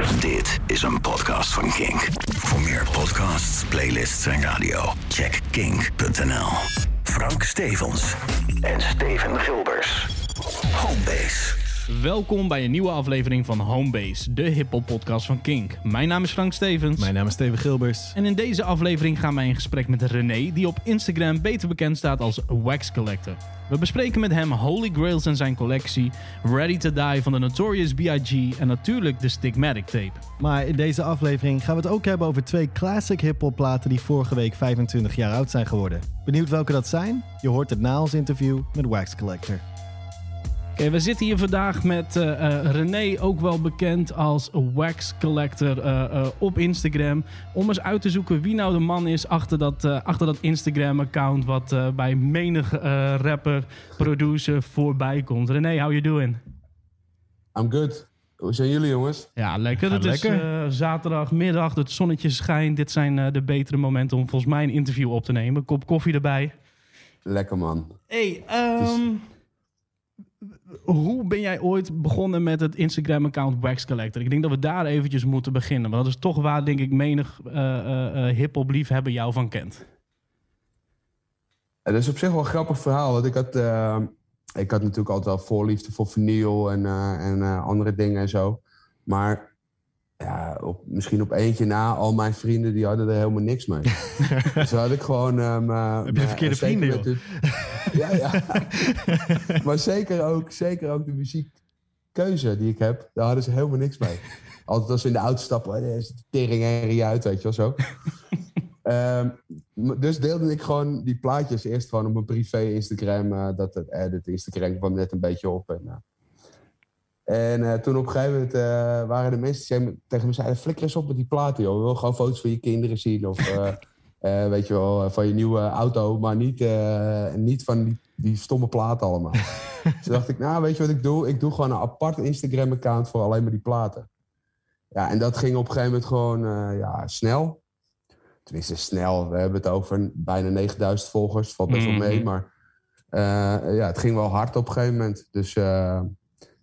Dit is een podcast van Kink. Voor meer podcasts, playlists en radio, check kink.nl. Frank Stevens en Steven Gilbers. Homebase. Welkom bij een nieuwe aflevering van Homebase, de hiphop podcast van Kink. Mijn naam is Frank Stevens. Mijn naam is Steven Gilbers. En in deze aflevering gaan wij in gesprek met René, die op Instagram beter bekend staat als Wax Collector. We bespreken met hem Holy Grails en zijn collectie, Ready to Die van de Notorious B.I.G. en natuurlijk de Stigmatic tape. Maar in deze aflevering gaan we het ook hebben over twee classic hip-hop platen die vorige week 25 jaar oud zijn geworden. Benieuwd welke dat zijn? Je hoort het na ons interview met Wax Collector. Oké, we zitten hier vandaag met eh, eh, René, ook wel bekend als Wax Collector eh, eh, op Instagram. Om eens uit te zoeken wie nou de man is achter dat, eh, achter dat Instagram-account... wat eh, bij menig eh, rapper, producer voorbij komt. René, how you doing? I'm good. Hoe zijn jullie jongens? Ja, lekker. Het is lekker. eh, zaterdagmiddag, het zonnetje schijnt. Dit zijn eh, de betere momenten om volgens mij een interview op te nemen. Kop koffie erbij. Lekker man. Hey, ehm, hoe ben jij ooit begonnen met het Instagram-account Wax Collector? Ik denk dat we daar eventjes moeten beginnen. Want dat is toch waar, denk ik, menig eh eh, eh, hip-hop liefhebber jou van kent. Het is op zich wel een grappig verhaal. Want ik had, ik had natuurlijk altijd wel voorliefde voor vinyl en, en andere dingen en zo. Maar ja, op, misschien op eentje na, al mijn vrienden die hadden er helemaal niks mee. dus had ik gewoon... eh, Heb je maar verkeerde vrienden, de- ja, ja. maar zeker ook, zeker ook de muziekkeuze die ik heb, daar hadden ze helemaal niks mee. Altijd als ze in de auto stappen, daar is de tering herrie uit, weet je wel zo. Ehm, dus deelde ik gewoon die plaatjes eerst gewoon op mijn privé Instagram. eh, dat het, eh, dit Instagram kwam net een beetje op. En, eh, en eh, toen op een gegeven moment eh, waren de mensen die tegen me zeiden... flikker eens op met die platen, joh. We willen gewoon foto's van je kinderen zien. Of eh, weet je wel, van je nieuwe auto. Maar niet, niet van die, die stomme platen allemaal. dus dacht ik, nou, weet je wat ik doe? Ik doe gewoon een apart Instagram-account voor alleen maar die platen. Ja, en dat ging op een gegeven moment gewoon ja, snel. Tenminste, snel. We hebben het over bijna 9000 volgers. Valt best wel mee. Mhm. Maar eh, ja, het ging wel hard op een gegeven moment. Dus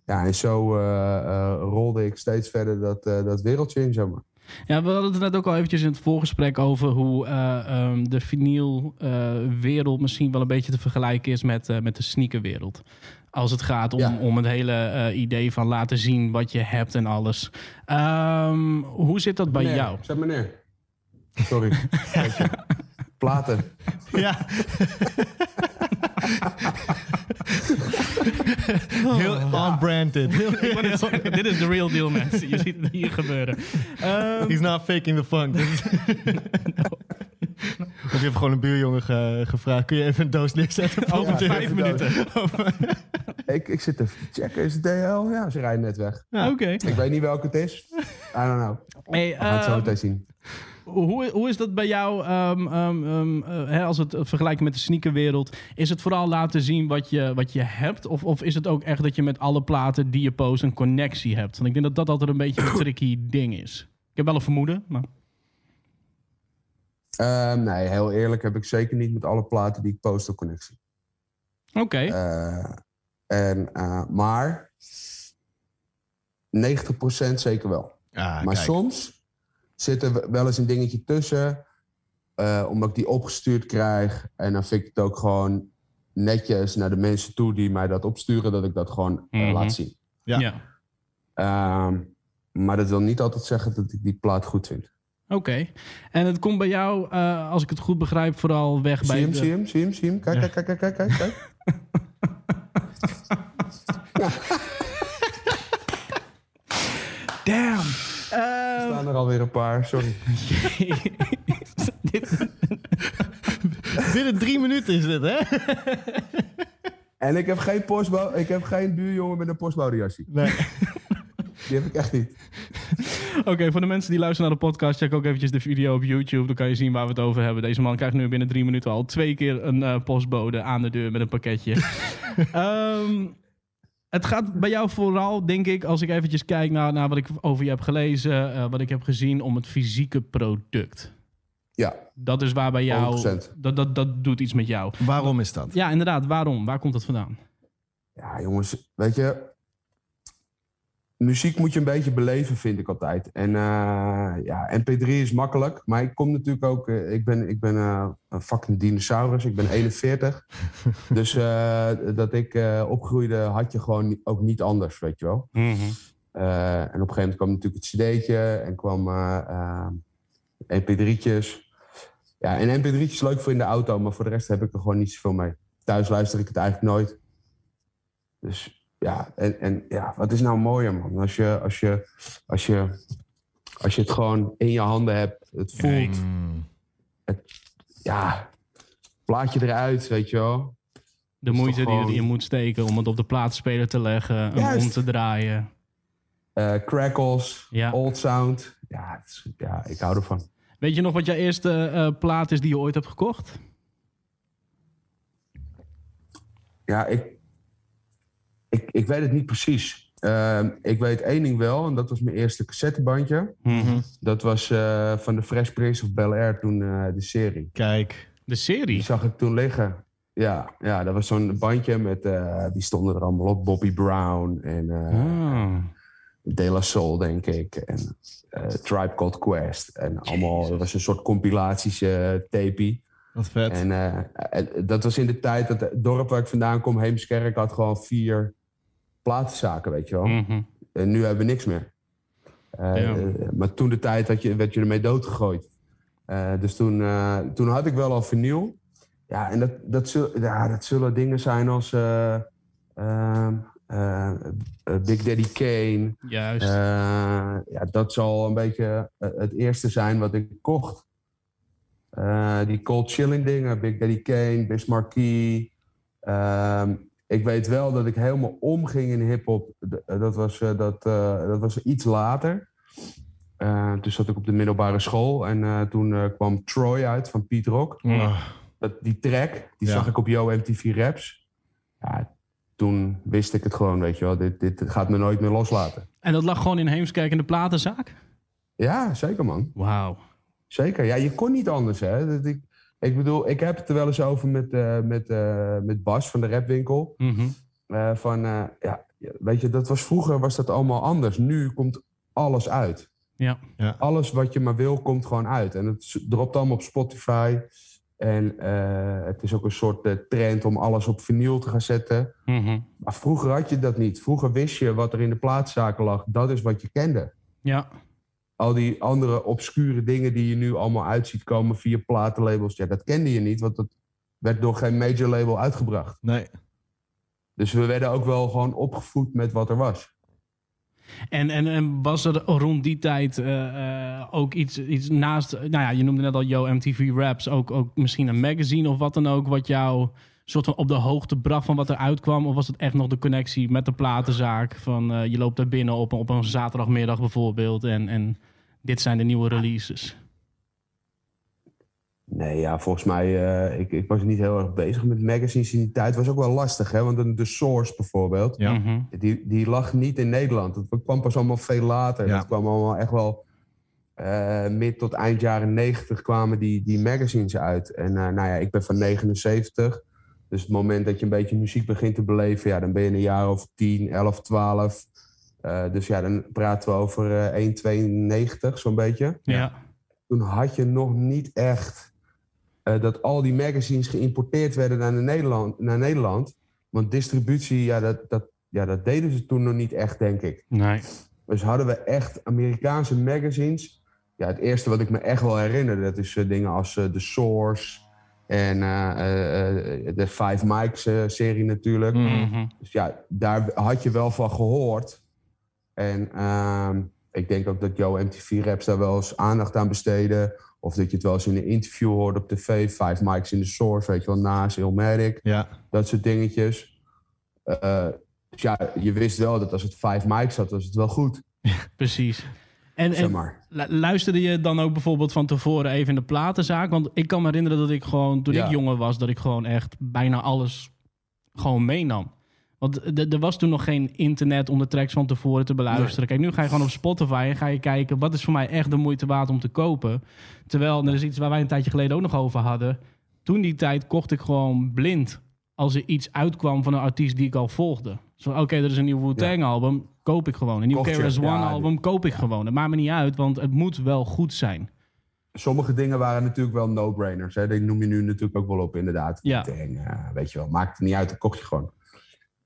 ja, en zo eh, eh, rolde ik steeds verder dat, eh, dat wereldje in, zeg maar. Ja, we hadden het net ook al eventjes in het voorgesprek over hoe eh, ehm, de vinylwereld misschien wel een beetje te vergelijken is met, met de sneakerwereld. Als het gaat om, Ja. om het hele idee van laten zien wat je hebt en alles. Ehm, hoe zit dat bij jou? Zeg meneer. Sorry. Platen. Ja. Heel net zeggen, dit is de real deal, mensen. Je ziet het hier gebeuren. Ehm, He's not faking the funk. Is- Of je hebt gewoon een buurjongen ge- gevraagd: kun je even een doos neerzetten? over Ja, vijf minuten. Ik, ik zit even te checken. Is het DL? Ja, ze rijden net weg. Oké. Ik weet niet welke het is. I don't know. Hey, We gaan het zo ehm, meteen zien. Hoe, hoe is dat bij jou, ehm, ehm, ehm, eh, hè, als we het vergelijken met de sneakerwereld? Is het vooral laten zien wat je, wat je hebt? Of, of is het ook echt dat je met alle platen die je post een connectie hebt? Want ik denk dat dat altijd een beetje een tricky ding is. Ik heb wel een vermoeden, maar... Ehm, nee, heel eerlijk heb ik zeker niet met alle platen die ik post een connectie. Oké, Eh, en, eh, maar 90% zeker wel. Ah, maar kijk. soms zit er wel eens een dingetje tussen, eh, omdat ik die opgestuurd krijg. En dan vind ik het ook gewoon netjes naar de mensen toe die mij dat opsturen, dat ik dat gewoon eh, Mhm. laat zien. Ja. ja. Ehm, maar dat wil niet altijd zeggen dat ik die plaat goed vind. Oké. En het komt bij jou, eh, als ik het goed begrijp, vooral weg bij Zie hem, de- zie hem, zie hem, zie hem. Kijk, kijk, kijk, kijk, kijk, kijk, kijk. Damn! Er staan er alweer een paar, sorry. Binnen drie minuten is dit, hè? En ik heb geen postbouw, ik heb geen buurjongen met een postbouwjasje. Nee. Die heb ik echt niet. Oké, voor de mensen die luisteren naar de podcast, check ook eventjes de video op YouTube. Dan kan je zien waar we het over hebben. Deze man krijgt nu binnen drie minuten al twee keer een eh, postbode aan de deur met een pakketje. Ehm, het gaat bij jou vooral, denk ik, als ik eventjes kijk naar, naar wat ik over je heb gelezen, eh, wat ik heb gezien, om het fysieke product. Ja, Dat is waar bij jou, 100%. dat, dat, dat doet iets met jou. Waarom is dat? Ja, inderdaad. Waarom? Waar komt dat vandaan? ja jongens, weet je. Muziek moet je een beetje beleven, vind ik altijd. En eh, ja, MP3 is makkelijk. Maar ik kom natuurlijk ook... eh, ik ben, ik ben eh, een fucking dinosaurus. Ik ben 41. dus dat ik opgroeide had je gewoon ook niet anders, weet je wel. Mhm. En op een gegeven moment kwam natuurlijk het cd'tje en kwam eh, eh, mp3'tjes. Ja, en mp3'tjes is leuk voor in de auto, maar voor de rest heb ik er gewoon niet zoveel mee. Thuis luister ik het eigenlijk nooit. Dus ja, en, en ja, wat is nou mooier, man? Als je, als je, als je, als je het gewoon in je handen hebt, het voelt, Mm. ja, plaatje eruit, weet je wel. De moeite die erin moet steken om het op de plaatspeler te leggen, hem om te draaien. Eh, crackles, Ja. old sound. Ja, het is- ja, ik hou ervan. Weet je nog wat jouw eerste eh, plaat is die je ooit hebt gekocht? Ja, ik, ik, ik weet het niet precies. Ehm, ik weet één ding wel, en dat was mijn eerste cassettebandje. Mhm. Dat was eh, van de Fresh Prince of Bel-Air toen eh, de serie. Kijk. De Die serie? zag ik toen liggen. Ja, ja dat was zo'n bandje met, eh, die stonden er allemaal op. Bobby Brown en Ah. De La Soul, denk ik. En Tribe Called Quest. En allemaal, dat was een soort compilaties tapie. Wat vet. En dat was in de tijd dat het dorp waar ik vandaan kom, Heemskerk, had gewoon vier platenzaken, weet je wel. Mhm. En nu hebben we niks meer. Eh, Ja. maar toen de tijd had je, werd je ermee doodgegooid. Eh, dus toen, eh, toen had ik wel al vinyl. Ja, en dat, dat, zul, ja, dat zullen dingen zijn als eh, ehm, eh, eh, Big Daddy Kane. Juist. Ja, dat zal een beetje het eerste zijn wat ik kocht. Die cold chilling dingen, Big Daddy Kane, Bismarck Key. Ik weet wel dat ik helemaal omging in hip-hop. D- Dat was, eh, dat, eh, dat was iets later. Eh, toen zat ik op de middelbare school en eh, toen eh, kwam Troy uit van Piet Rock. Dat, die track, die Ja. zag ik op Yo MTV Raps. Ja, toen wist ik het gewoon, weet je wel. Dit, dit gaat me nooit meer loslaten. En dat lag gewoon in Heemskerk in de platenzaak? Ja, zeker man. Wauw. Zeker. Ja, je kon niet anders, hè. Dat ik, ik bedoel, ik heb het er wel eens over met, eh, met, eh, met Bas van de Rapwinkel. Mhm. Eh, van, eh, ja, weet je, dat was vroeger was dat allemaal anders. Nu komt alles uit. Ja. Alles wat je maar wil, komt gewoon uit. En het dropt allemaal op Spotify. En eh, het is ook een soort eh, trend om alles op vinyl te gaan zetten. Mhm. Maar vroeger had je dat niet. Vroeger wist je wat er in de plaatszaken lag. Dat is wat je kende. Ja. Al die andere obscure dingen die je nu allemaal uit ziet komen via platenlabels. Ja, dat kende je niet, want dat werd door geen major label uitgebracht. nee. Dus we werden ook wel gewoon opgevoed met wat er was. En, en, en was er rond die tijd eh, eh, ook iets, iets naast... Nou ja, je noemde net al Yo MTV Raps. Ook, ook misschien een magazine of wat dan ook... wat jou soort van op de hoogte bracht van wat er uitkwam? Of was het echt nog de connectie met de platenzaak? Van eh, je loopt daar binnen op, een- op een zaterdagmiddag bijvoorbeeld... en, en dit zijn de nieuwe releases. Nee, ja, volgens mij, eh, ik, ik was niet heel erg bezig met magazines in die tijd. Het was ook wel lastig, hè? Want de, Source bijvoorbeeld, Ja. Mhm. die, die lag niet in Nederland. Het kwam pas allemaal veel later. Ja. Dat kwam allemaal echt wel eh, mid tot eind jaren negentig kwamen die, die magazines uit. En eh, nou ja, ik ben van 79. Dus het moment dat je een beetje muziek begint te beleven, ja, dan ben je een jaar of 10, 11, 12. Eh, dus ja, dan praten we over eh 1,92 zo'n beetje. Ja. Toen had je nog niet echt eh, dat al die magazines geïmporteerd werden naar Nederland. Naar Nederland. Want distributie, ja dat, dat, ja, dat deden ze toen nog niet echt, denk ik. Nee. Dus hadden we echt Amerikaanse magazines. Ja, het eerste wat ik me echt wel herinner, dat is dingen als eh, The Source en eh, eh, eh, de Five Mics eh, serie natuurlijk. Mhm. Dus ja, daar had je wel van gehoord. En ehm, ik denk ook dat jouw MTV Raps daar wel eens aandacht aan besteden. Of dat je het wel eens in een interview hoorde op tv. Five Mics in the Source, weet je wel, naast Ilmatic. Ja. Dat soort dingetjes. Eh, dus ja, je wist wel dat als het Five Mics had, was het wel goed. Precies. En, Zeg en maar. lu- luisterde je dan ook bijvoorbeeld van tevoren even in de platenzaak? Want ik kan me herinneren dat ik gewoon, toen Ja. ik jonger was, dat ik gewoon echt bijna alles gewoon meenam. Want er was toen nog geen internet om de tracks van tevoren te beluisteren. Kijk, nu ga je gewoon op Spotify en ga je kijken... wat is voor mij echt de moeite waard om te kopen. Terwijl, dat is iets waar wij een tijdje geleden ook nog over hadden. Toen die tijd kocht ik gewoon blind... als er iets uitkwam van een artiest die ik al volgde. Zo, Oké, er is een nieuw Wu-Tang album, koop ik gewoon. Een nieuw KRS-One ja, album, koop ik gewoon. Dat maakt me niet uit, want het moet wel goed zijn. Sommige dingen waren natuurlijk wel no-brainers. Hè? Die noem je nu natuurlijk ook wel op, inderdaad. Ja. Wu-Tang, eh, weet je wel, maakt het niet uit, dat kocht je gewoon.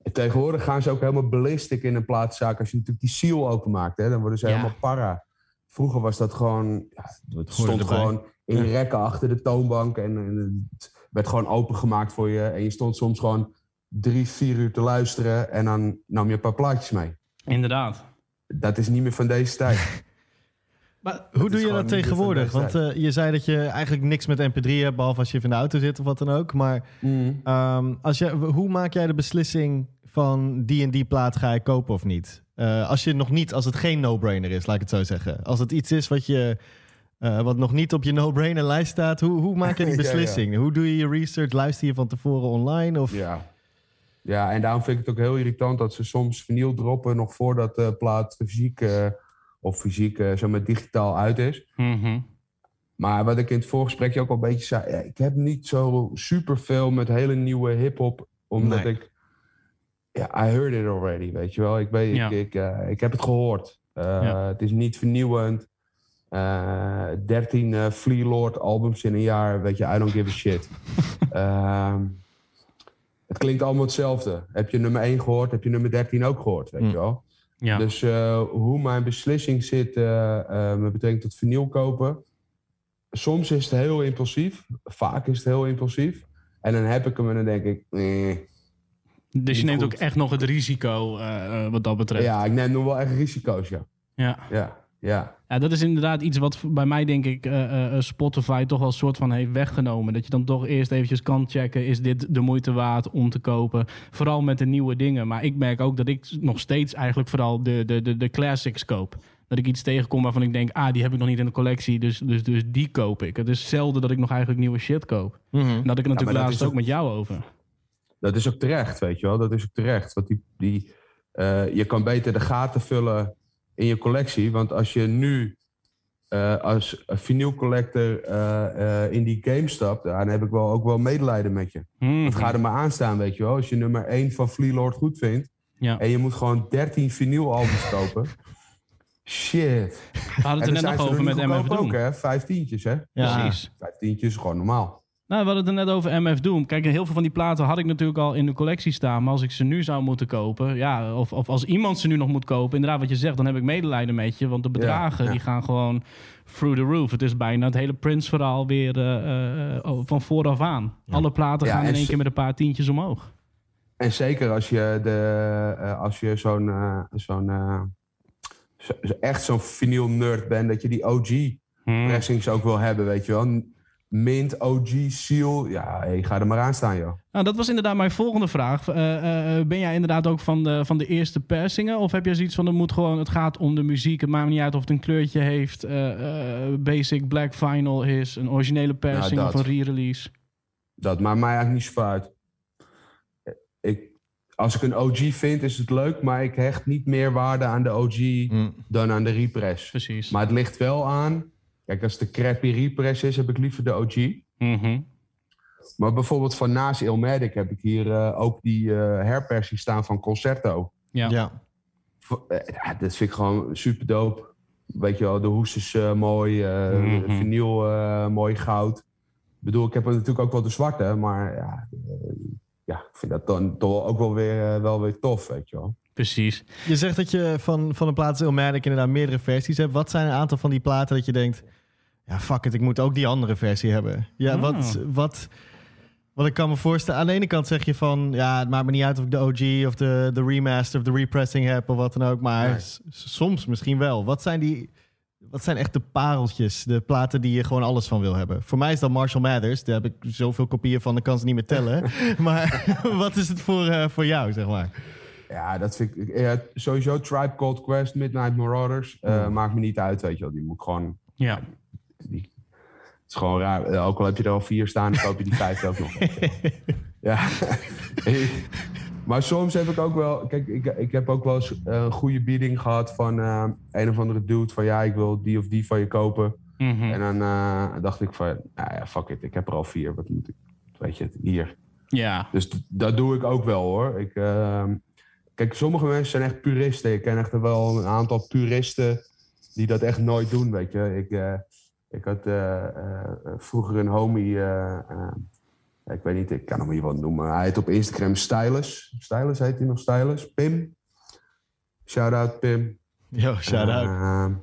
En tegenwoordig gaan ze ook helemaal ballistic in een plaatszaak. Als je natuurlijk die seal openmaakt, hè, dan worden ze Ja. helemaal para. Vroeger was dat gewoon... Ja, het stond erbij. gewoon in rekken achter de toonbank. En, en het werd gewoon opengemaakt voor je. En je stond soms gewoon drie, vier uur te luisteren. En dan nam je een paar plaatjes mee. Inderdaad. Dat is niet meer van deze tijd. Maar Hoe doe je dat tegenwoordig? Want eh, je zei dat je eigenlijk niks met mp3 hebt, behalve als je even in de auto zit of wat dan ook. Maar ehm, als je, hoe maak jij de beslissing van die en die plaat ga ik kopen of niet? Eh, als je nog niet, als het geen no-brainer is, laat ik het zo zeggen. Als het iets is wat je eh, wat nog niet op je no-brainer lijst staat, hoe, hoe maak je die Ja, ja. beslissing? Hoe doe je je research? Luister je van tevoren online? Of... Ja. ja, en daarom vind ik het ook heel irritant dat ze soms vinyl droppen nog voordat de plaat fysiek of fysiek zeg maar digitaal uit is. Mhm. Maar wat ik in het voorgesprekje ook al een beetje zei, ja, ik heb niet zo super veel met hele nieuwe hip-hop, omdat Nee. ik, ja, I heard it already, weet je wel. Ik, weet, Ja. ik, ik, eh, ik heb het gehoord. Eh, Ja. Het is niet vernieuwend. Eh 13 eh Flea Lord albums in een jaar, weet je, I don't give a shit. Ehm, het klinkt allemaal hetzelfde. Heb je nummer 1 gehoord, heb je nummer 13 ook gehoord, weet Mm. je wel. Ja. Dus eh, hoe mijn beslissing zit eh, eh, met betrekking tot vinyl kopen. Soms is het heel impulsief. Vaak is het heel impulsief. En dan heb ik hem en dan denk ik... eh. dus je neemt goed. ook echt nog het risico wat dat betreft. Ja, ik neem nog wel echt risico's, ja. ja. Ja, ja. Ja, dat is inderdaad iets wat bij mij, denk ik, eh, eh, Spotify toch wel een soort van heeft weggenomen. Dat je dan toch eerst eventjes kan checken, is dit de moeite waard om te kopen? Vooral met de nieuwe dingen. Maar ik merk ook dat ik nog steeds eigenlijk vooral de, de, de, de classics koop. Dat ik iets tegenkom waarvan ik denk, ah, die heb ik nog niet in de collectie, dus, dus, dus die koop ik. Het is zelden dat ik nog eigenlijk nieuwe shit koop. Mhm. En dat ik het natuurlijk dat laatst ook ook- met jou over. Dat is ook terecht, weet je wel. Dat is ook terecht. Want die, die, eh, je kan beter de gaten vullen in je collectie. Want als je nu eh, als vinyl collector eh, eh, in die game stapt... dan heb ik wel, ook wel medelijden met je. Mhm. Het gaat er maar aan staan, weet je wel. Als je nummer 1 van Flea Lord goed vindt... Ja. en je moet gewoon 13 vinylalbums kopen... Shit. We hadden En het er net nog over met MF Doom. ook, hè? Vijftientjes, hè? Ja. Precies. Vijftientjes is gewoon normaal. Nou, we hadden het er net over MF Doom. Kijk, heel veel van die platen had ik natuurlijk al in de collectie staan. Maar als ik ze nu zou moeten kopen, ja, of, of als iemand ze nu nog moet kopen, inderdaad wat je zegt, dan heb ik medelijden met je. Want de bedragen ja. die gaan gewoon through the roof. Het is bijna het hele Prince-verhaal weer eh, eh, oh, van vooraf aan. Alle platen gaan in één keer met een paar tientjes omhoog. En zeker als je, de, eh, als je zo'n, zo'n zo- zo- echt zo'n vinyl nerd bent, dat je die OG Hmm. pressings ook wil hebben, weet je wel. Mint, OG, seal, ja, hey, ga er maar aan staan, joh. Nou, dat was inderdaad mijn volgende vraag. Eh, eh, ben jij inderdaad ook van de, van de eerste persingen? Of heb jij zoiets van, het, moet gewoon, het gaat om de muziek. Het maakt me niet uit of het een kleurtje heeft. eh, eh, basic black vinyl is. Een originele persing Nou, of dat. een re-release. Dat maakt mij eigenlijk niet zoveel uit. Ik, als ik een OG vind, is het leuk, maar ik hecht niet meer waarde aan de OG Mm. dan aan de repress. Precies. Maar het ligt wel aan. Kijk, als het de crappy repress is, heb ik liever de OG. Mhm. Maar bijvoorbeeld van naast Ilmatic heb ik hier eh, ook die eh, herpersing staan van Concerto. Ja. Eh, ja, dat vind ik gewoon super dope. Weet je wel, de hoes is eh, mooi, de vinyl eh, mooi goud. Ik bedoel, ik heb er natuurlijk ook wel de zwarte, maar ja, ja ik vind dat dan toch ook wel weer, wel weer tof, weet je wel. Precies. Je zegt dat je van, van de plaat Ilmatic inderdaad meerdere versies hebt. Wat zijn een aantal van die platen dat je denkt... Ja, fuck it, ik moet ook die andere versie hebben. Ja, Ah. wat, wat, wat ik kan me voorstellen... Aan de ene kant zeg je van... Ja, het maakt me niet uit of ik de OG of de, de remaster of de repressing heb of wat dan ook. Maar soms misschien wel. Wat zijn die... Wat zijn echt de pareltjes, de platen die je gewoon alles van wil hebben? Voor mij is dat Marshall Mathers. Daar heb ik zoveel kopieën van, dan kan ze niet meer tellen. maar wat is het voor, eh, voor jou, zeg maar? Ja, dat vind ik sowieso Tribe Called Quest, Midnight Marauders. eh, Maakt me niet uit, weet je wel. Die moet ik gewoon Ja. Die, het is gewoon raar. Eh, Ook al heb je er al vier staan, dan koop je die vijfde ook nog. ja. maar soms heb ik ook wel... Kijk, ik, ik heb ook wel eens eh, een goede bieding gehad van een of andere dude. Van ja, ik wil die of die van je kopen. Mhm. En dan dacht ik van... Nou ja, fuck it. Ik heb er al vier. Wat moet ik... Weet je, het, hier. Ja. Dus dat doe ik ook wel hoor. Ik, ehm, Kijk, sommige mensen zijn echt puristen. Ik ken echt wel een aantal puristen die dat echt nooit doen, weet je. Ik, eh, ik had eh, eh, vroeger een homie, ik weet niet, ik kan hem hier wat noemen. Hij heet op Instagram Stylus. Stylus heet hij nog, Stylus. Pim. Shout-out Pim. Yo, shout-out. Eh,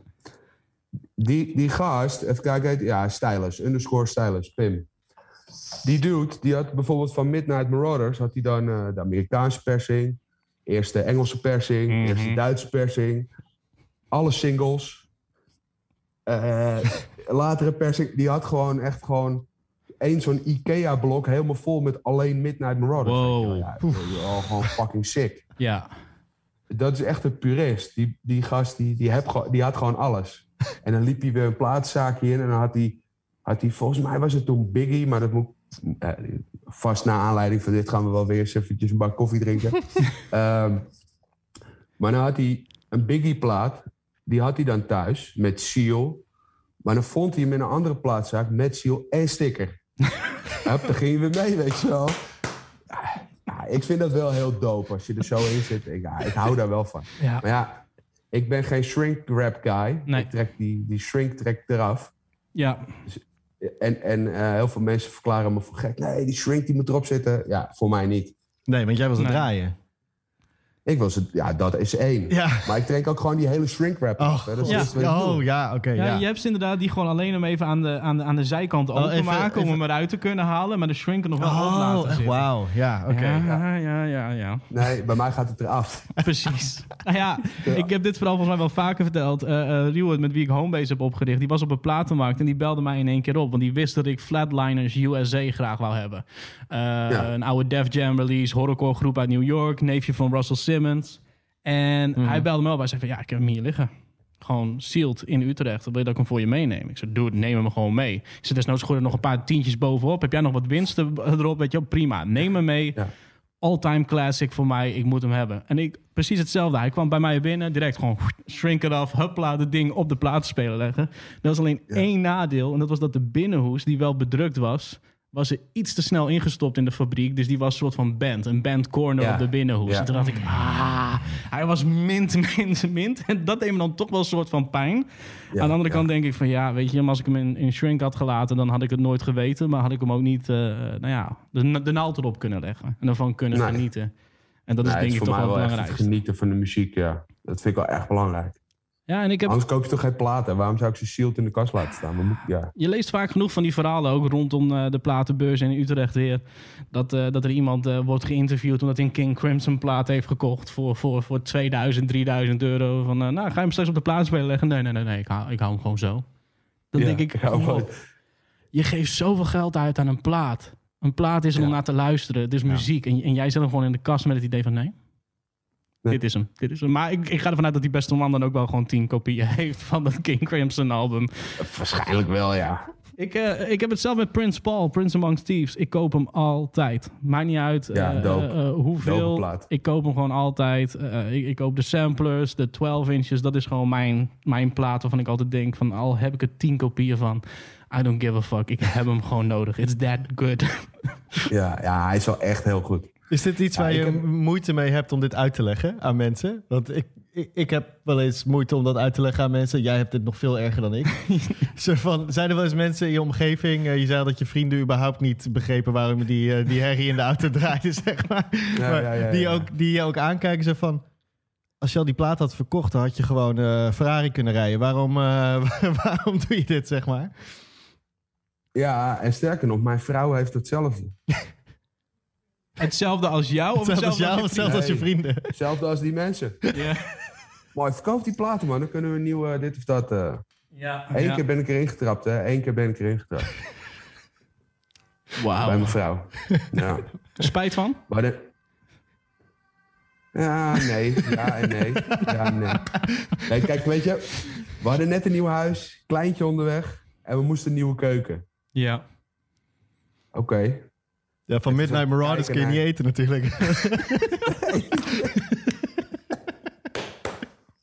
die, die gast, even kijken, ja, Stylus, underscore Stylus, Pim. Die dude, die had bijvoorbeeld van Midnight Marauders, had hij dan de Amerikaanse persing, eerst de Engelse persing, Mhm. eerst de Duitse persing, alle singles. Eh, latere persing, die had gewoon echt gewoon één zo'n Ikea-blok helemaal vol met alleen Midnight Marauders. Wow. Ja, ja, gewoon fucking sick Ja. dat is echt een purist. Die, die gast die, die, heb, die had gewoon alles. En dan liep hij weer een plaatszaakje in en dan had hij, had hij, volgens mij was het toen Biggie, maar dat moet vast na aanleiding van dit gaan we wel weer eens eventjes een bak koffie drinken. Ehm, maar dan had hij een Biggie plaat, die had hij dan thuis met Seal. Maar dan vond hij hem in een andere plaatszaak met Seal en sticker. Hup, dan ging je weer mee, weet je wel. Ja, ik vind dat wel heel dope als je er zo in zit. Ik, ja, ik hou daar wel van. Ja. Maar ja, ik ben geen shrink wrap guy. Nee. Ik trek die, die shrink trek eraf. Ja. En, en eh, heel veel mensen verklaren me voor gek. Nee, die shrink die moet erop zitten. Ja, voor mij niet. Nee, want jij was het Nee. draaien. Ik was het, ja, dat is één. Ja. Maar ik trek ook gewoon die hele shrink wrap Oh. Dat is Ja. doe. oh ja, oké. Ja, ja. je hebt ze inderdaad die gewoon alleen hem even aan de, aan de, aan de zijkant Oh, openmaken even- om hem eruit te kunnen halen, maar de shrinker nog wel op Oh, laten echt zitten. wauw. Ja, oké. ja. ja, ja, ja, ja. Nee, bij mij gaat het eraf. Precies. nou ja, ik heb dit verhaal volgens mij wel vaker verteld. Eh eh Rieward, met wie ik Homebase heb opgericht, die was op een platenmarkt en die belde mij in één keer op. Want die wist dat ik Flatliners USA graag wou hebben. Eh, Een oude Def Jam release, horrorcore groep uit New York, neefje van Russell Simmons. En hij belde me op. Hij zei van, ja, ik heb hem hier liggen. Gewoon sealed in Utrecht. Wil je dat ik hem voor je meeneem? Ik zei, doe het, neem hem gewoon mee. Ik zei, desnoods gooi er nog een paar tientjes bovenop. Heb jij nog wat winsten erop? Weet je prima. Neem hem mee. Ja. All-time classic voor mij. Ik moet hem hebben. En ik, precies hetzelfde. Hij kwam bij mij binnen. Direct gewoon shrink it off. Huppla, het ding op de platenspeler leggen. Er was alleen één nadeel. En dat was dat de binnenhoes, die wel bedrukt was... was er iets te snel ingestopt in de fabriek. Dus die was een soort van band. Een band corner Ja. op de binnenhoes. Ja. En toen dacht ik, ah, hij was mint, mint, mint. En dat deed me dan toch wel een soort van pijn. Ja, Aan de andere kant denk ik van, ja, weet je... als ik hem in, in shrink had gelaten, dan had ik het nooit geweten. Maar had ik hem ook niet, eh, nou ja, de, de naald erop kunnen leggen. En ervan kunnen Nee. genieten. En dat is denk ik toch wel belangrijkste. genieten van de muziek, ja. Dat vind ik wel echt belangrijk. Ja, en ik heb... Anders koop je toch geen platen? Waarom zou ik ze sealed in de kast laten staan? Moet, ja. Je leest vaak genoeg van die verhalen ook rondom eh, de platenbeurs in Utrecht weer. Dat, eh, dat er iemand eh, wordt geïnterviewd omdat hij een King Crimson plaat heeft gekocht voor, voor, voor 2000, 3000 euro. Van, nou, ga je hem straks op de platenspeler leggen? Nee, nee, nee, nee ik, hou, ik hou hem gewoon zo. Dan Ja, denk ik, ik je geeft zoveel geld uit aan een plaat. Een plaat is om Ja. naar te luisteren. Het is muziek. En, en jij zet hem gewoon in de kast met het idee van nee. Nee. Dit is hem. Dit is hem. Maar ik, ik ga ervan uit dat die beste man dan ook wel gewoon tien kopieën heeft van dat King Crimson album. Waarschijnlijk wel, ja. Ik, eh, ik heb het zelf met Prince Paul, Prince Amongst Thieves. Ik koop hem altijd. Maakt niet uit Ja, eh, hoeveel. Ik koop hem gewoon altijd. Ik, ik koop de samplers, de 12 inches. Dat is gewoon mijn, mijn plaat waarvan ik altijd denk van... al heb ik er 10 kopieën van... I don't give a fuck. Ik heb hem gewoon nodig. It's that good. Ja, ja, hij is wel echt heel goed. Is dit iets Ja, waar je heb- moeite mee hebt om dit uit te leggen aan mensen? Want ik, ik, ik heb wel eens moeite om dat uit te leggen aan mensen. Jij hebt dit nog veel erger dan ik. Zo van, zijn er wel eens mensen in je omgeving... eh, je zei dat je vrienden überhaupt niet begrepen... waarom die, eh, die herrie in de auto draaide, zeg maar. Ja, maar ja, ja, die, ook, die je ook aankijken, zo van... Als je al die plaat had verkocht, dan had je gewoon eh, Ferrari kunnen rijden. Waarom, waarom doe je dit, zeg maar? Ja, en sterker nog, mijn vrouw heeft hetzelfde. Hetzelfde als jou? Of Hetzelfde als jou, je hetzelfde als je vrienden. Hetzelfde als die mensen. Ja. Mooi, verkoop die platen, man. Dan kunnen we een nieuwe dit of dat... eh Ja. Eén ja. keer ben ik erin getrapt, hè. Eén keer ben ik erin getrapt. Bij Wauw. mijn vrouw. Ja. Spijt van? Maar de... Ja, nee. Ja en nee. Ja, nee. nee. Kijk, weet je... We hadden net een nieuw huis. Kleintje onderweg. En we moesten een nieuwe keuken. Ja. Oké. Ja, van Midnight Marauders kun je niet eten natuurlijk.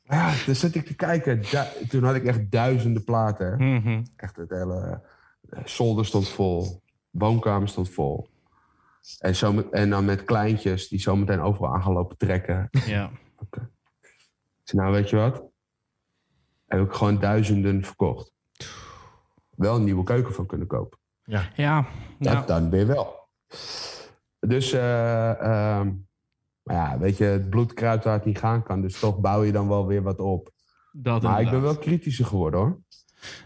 Ja, toen zat ik te kijken. Du- toen had ik echt duizenden platen. Mhm. Echt het hele... eh, zolder stond vol. Woonkamer stond vol. En, zo, met- en dan met kleintjes die zometeen overal aan gaan lopen trekken. Ja. Nou, weet je wat? Heb ik gewoon duizenden verkocht. Wel een nieuwe keuken van kunnen kopen. Ja. Dat ja. dan weer wel. Dus, eh, ehm, ja, weet je, het bloed kruipt waar het niet gaan kan. Dus toch bouw je dan wel weer wat op. Dat Maar ik ben wel kritischer geworden hoor.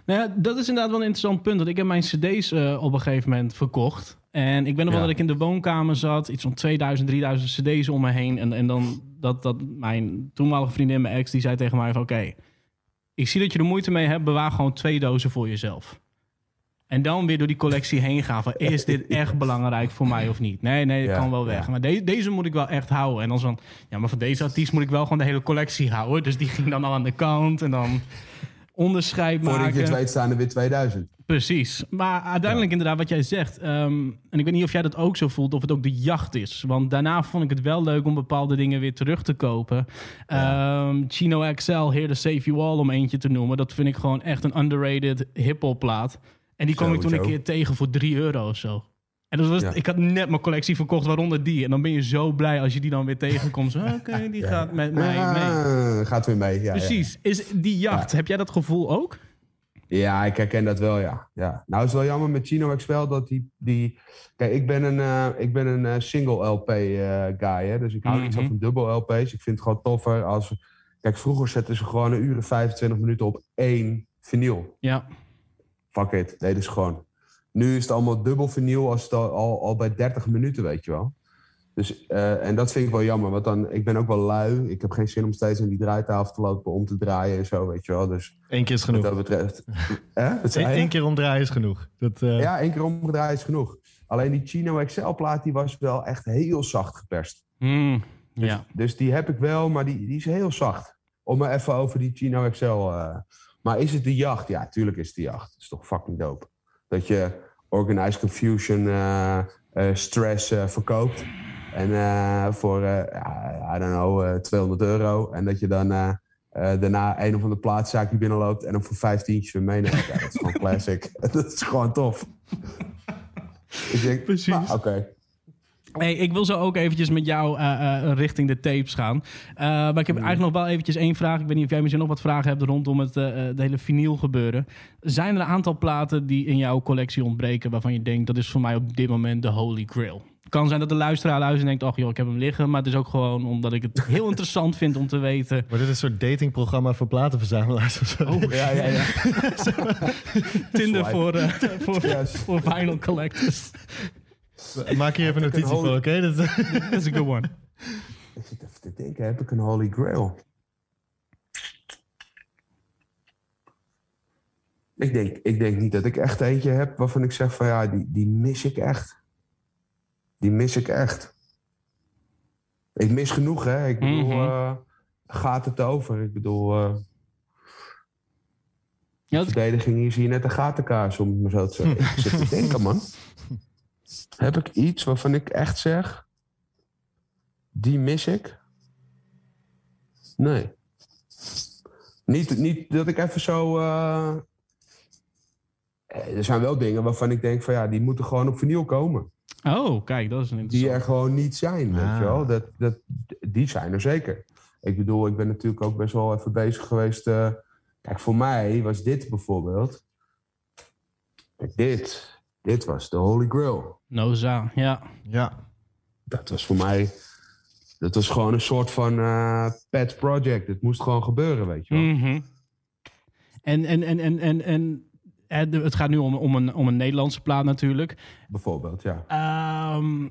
Nou ja, dat is inderdaad wel een interessant punt. Want ik heb mijn cd's eh, op een gegeven moment verkocht. En ik weet nog wel Ja. dat ik in de woonkamer zat. Iets van 2000, 3000 cd's om me heen. En, en dan dat, dat mijn toenmalige vriendin, mijn ex, die zei tegen mij van... Oké, ik zie dat je er moeite mee hebt. Bewaar gewoon twee dozen voor jezelf. En dan weer door die collectie heen gaan van... Is dit echt belangrijk voor mij of niet? Nee, nee, dat Ja, kan wel weg. ja. Maar de- deze moet ik wel echt houden. En dan van... Ja, maar van deze artiest moet ik wel gewoon de hele collectie houden. Dus die ging dan al aan de kant. En dan onderscheid maken. je het weet staan er weer 2000. Precies. Maar uiteindelijk inderdaad wat jij zegt. ehm, en ik weet niet of jij dat ook zo voelt, of het ook de jacht is. Want daarna vond ik het wel leuk om bepaalde dingen weer terug te kopen. Ehm, Chino XL, Here to Save You All, om eentje te noemen. Dat vind ik gewoon echt een underrated hip-hop plaat. En die kwam ik toen een keer tegen voor 3 euro of zo. En dat was, Ja. ik had net mijn collectie verkocht, waaronder die. En dan ben je zo blij als je die dan weer tegenkomt. Oké, die gaat met mij mee. Gaat weer mee. Ja. Precies. Is die jacht, heb jij dat gevoel ook? Ja, ik herken dat wel, ja. ja. Nou, het is wel jammer met Chino XL dat die... die... Kijk, ik ben een, eh, ik ben een eh, single LP eh, guy, hè. Dus ik hou niet zo Mhm. van dubbel LP's. Ik vind het gewoon toffer als... Kijk, vroeger zetten ze gewoon een uur en 25 minuten op één vinyl. Ja. Fuck it, deden ze gewoon. Nu is het allemaal dubbel vinyl als het al, al, al bij 30 minuten, weet je wel. Dus, eh, en dat vind ik wel jammer, want dan, ik ben ook wel lui. Ik heb geen zin om steeds in die draaitafel te lopen om te draaien en zo, weet je wel. Dus Eén keer is wat genoeg. dat betreft... Hè? Wat Eén je? keer omdraaien is genoeg. Dat, eh, Ja, één keer omgedraaid is genoeg. Alleen die Chino XL-plaat die was wel echt heel zacht geperst. Hmm, Dus, ja. dus die heb ik wel, maar die, die is heel zacht. Om maar even over die Chino XL... eh, maar is het de jacht? Ja, tuurlijk is het de jacht. Dat is toch fucking dope. Dat je Organized Confusion eh, eh, Stress eh, verkoopt. En voor, I don't know, eh, 200 euro. En dat je dan daarna een of andere plaatszaak die binnenloopt... en hem voor 15 weer meeneemt. Ja, dat is gewoon classic. dat is gewoon tof. ik denk, Precies. nou, oké. Hey, ik wil zo ook eventjes met jou eh, eh, richting de tapes gaan. Eh, maar ik heb eigenlijk nog wel eventjes één vraag. Ik weet niet of jij misschien nog wat vragen hebt rondom het, het hele vinyl gebeuren. Zijn er een aantal platen die in jouw collectie ontbreken... waarvan je denkt, dat is voor mij op dit moment de holy grail? Het kan zijn dat de luisteraar luistert en denkt... ach joh, ik heb hem liggen. Maar het is ook gewoon omdat ik het heel interessant vind om te weten... Wordt dit een soort datingprogramma voor platenverzamelaars of zo? Ja, ja, ja. Tinder voor, eh, voor, voor vinyl collectors. Maak hier even een notitie voor, oké? Dat- Dat is een good one. Ik zit even te denken, heb ik een holy grail? Ik denk, ik denk niet dat ik echt eentje heb waarvan ik zeg van ja, die, die mis ik echt. Die mis ik echt. Ik mis genoeg, hè. Ik bedoel, Mhm. eh, gaat het over? Ik bedoel, eh Ja, dat- verdediging hier zie je net een gatenkaars, om het maar zo te zeggen. Ik zit te denken, man. Heb ik iets waarvan ik echt zeg... Die mis ik? Nee. Niet, niet dat ik even zo... eh, eh, Er zijn wel dingen waarvan ik denk van ja, die moeten gewoon op vinyl komen. Oh, kijk, dat is een Die er gewoon niet zijn, weet Ah. je wel. Dat, dat, die zijn er zeker. Ik bedoel, ik ben natuurlijk ook best wel even bezig geweest. eh, kijk, voor mij was dit bijvoorbeeld... Kijk, dit. Dit was de Holy Grail. Noza, ja. ja. Dat was voor mij... Dat was gewoon een soort van eh, pet project. Het moest gewoon gebeuren, weet je wel. Mhm. En, en, en, en, en, en het gaat nu om, om, een, om een Nederlandse plaat natuurlijk. Bijvoorbeeld, ja. Ehm,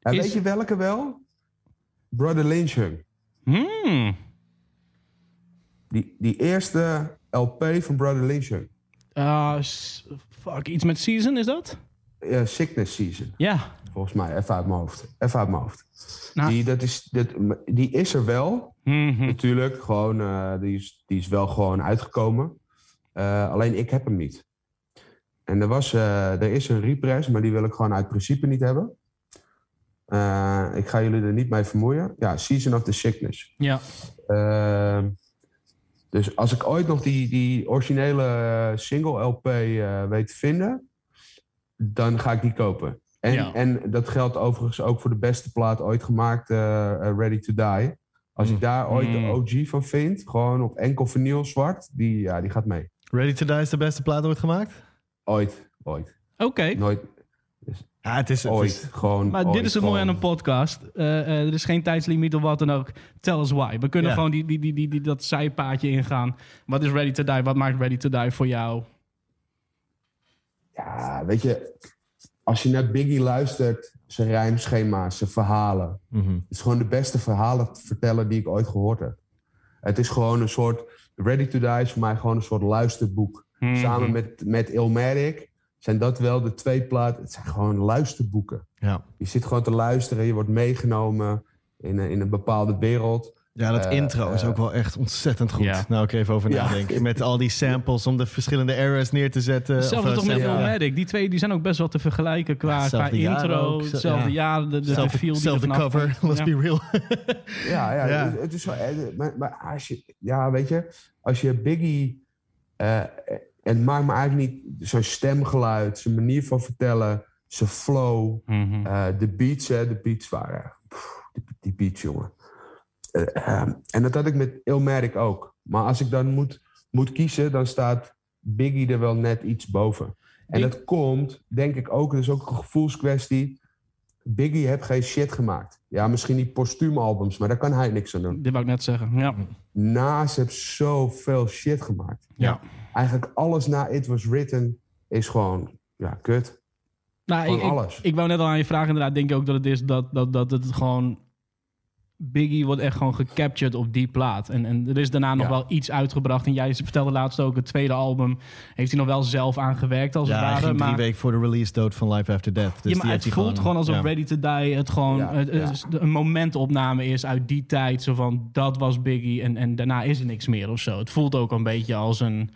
En Is- weet je welke wel? Brother Lynchung. hmm, Die, die eerste LP van Brother Lynchung. ah, s- fuck, iets met Season, is dat? Ja, Sickness Season, Ja. volgens mij. Even uit mijn hoofd. Even uit mijn hoofd. Nou. Die, dat is, dat, die is er wel, Mhm. natuurlijk. Gewoon, eh, die, is, die is wel gewoon uitgekomen. Eh, alleen ik heb hem niet. En er, was, eh, er is een repress, maar die wil ik gewoon uit principe niet hebben. Eh, ik ga jullie er niet mee vermoeien. Ja, Season of the Sickness. Ja. Ehm, dus als ik ooit nog die, die originele eh, single LP eh, weet te vinden, dan ga ik die kopen. En, Ja. en dat geldt overigens ook voor de beste plaat ooit gemaakt, eh, eh, Ready to Die. Als ik daar ooit de Mm. OG van vind, gewoon op enkel vinyl zwart, die, ja, die gaat mee. Ready to Die is de beste plaat ooit gemaakt? Ooit, ooit. Oké. Nooit, Ja, het is... Het ooit. is gewoon Maar ooit, dit is het mooie aan een podcast. Eh, eh, er is geen tijdslimiet of wat dan ook. Tell us why. We kunnen gewoon die, die, die, die, die, dat zijpaadje ingaan. Wat is Ready to Die? Wat maakt Ready to Die voor jou? Ja, weet je, als je naar Biggie luistert, zijn rijmschema's, zijn verhalen. Mhm. Het is gewoon de beste verhalen te vertellen die ik ooit gehoord heb. Het is gewoon een soort. Ready to Die is voor mij gewoon een soort luisterboek. Mhm. Samen met, met Ilmatic zijn dat wel de twee platen. Het zijn gewoon luisterboeken. Ja. Je zit gewoon te luisteren, je wordt meegenomen in, een- in een bepaalde wereld. Ja, dat Eh, intro is eh, ook wel echt ontzettend goed. Ja. Nou, ik even over Ja. nadenken. Met al die samples om de verschillende eras neer te zetten. Hetzelfde eh, toch met. Illmatic. Die twee die zijn ook best wel te vergelijken qua, qua Hetzelfde jaar intro. ook. Hetzelfde ja. jaar. De, de, feel die zelfde vanaf cover, komt. let's Ja. be real. Ja, ja, Ja. Het, het is wel. eh, Maar, maar als je, ja, weet je, als je Biggie. eh, het maakt me eigenlijk niet zijn stemgeluid, zijn manier van vertellen, zijn flow. Mhm. Eh, de beats, hè, de beats waren. pff, die, die beats, jongen. Eh, ehm, en dat had ik met Ilmatic ook. Maar als ik dan moet, moet kiezen, dan staat Biggie er wel net iets boven. En dat komt, denk ik ook, is ook een gevoelskwestie. Biggie heeft geen shit gemaakt. Ja, misschien die postuumalbums, maar daar kan hij niks aan doen. Dit wou ik net zeggen. Ja. Nas heeft zoveel shit gemaakt. ja. Eigenlijk alles na It Was Written is gewoon, ja, kut. Nou, ik, ik wou net al aan je vragen, inderdaad, denk ik ook dat het is dat, dat, dat het gewoon... Biggie wordt echt gewoon gecaptured op die plaat. En, en er is daarna nog Ja. wel iets uitgebracht. En jij vertelde laatst ook, het tweede album heeft hij nog wel zelf aangewerkt als Ja, het hij ware. ging drie maar, weken voor de release dood van Life After Death. Dus ja, maar het voelt gewoon alsof ja. Ready to Die het gewoon Ja, het ja. is een momentopname is uit die tijd. Zo van, dat was Biggie en, en daarna is er niks meer of zo. Het voelt ook een beetje als een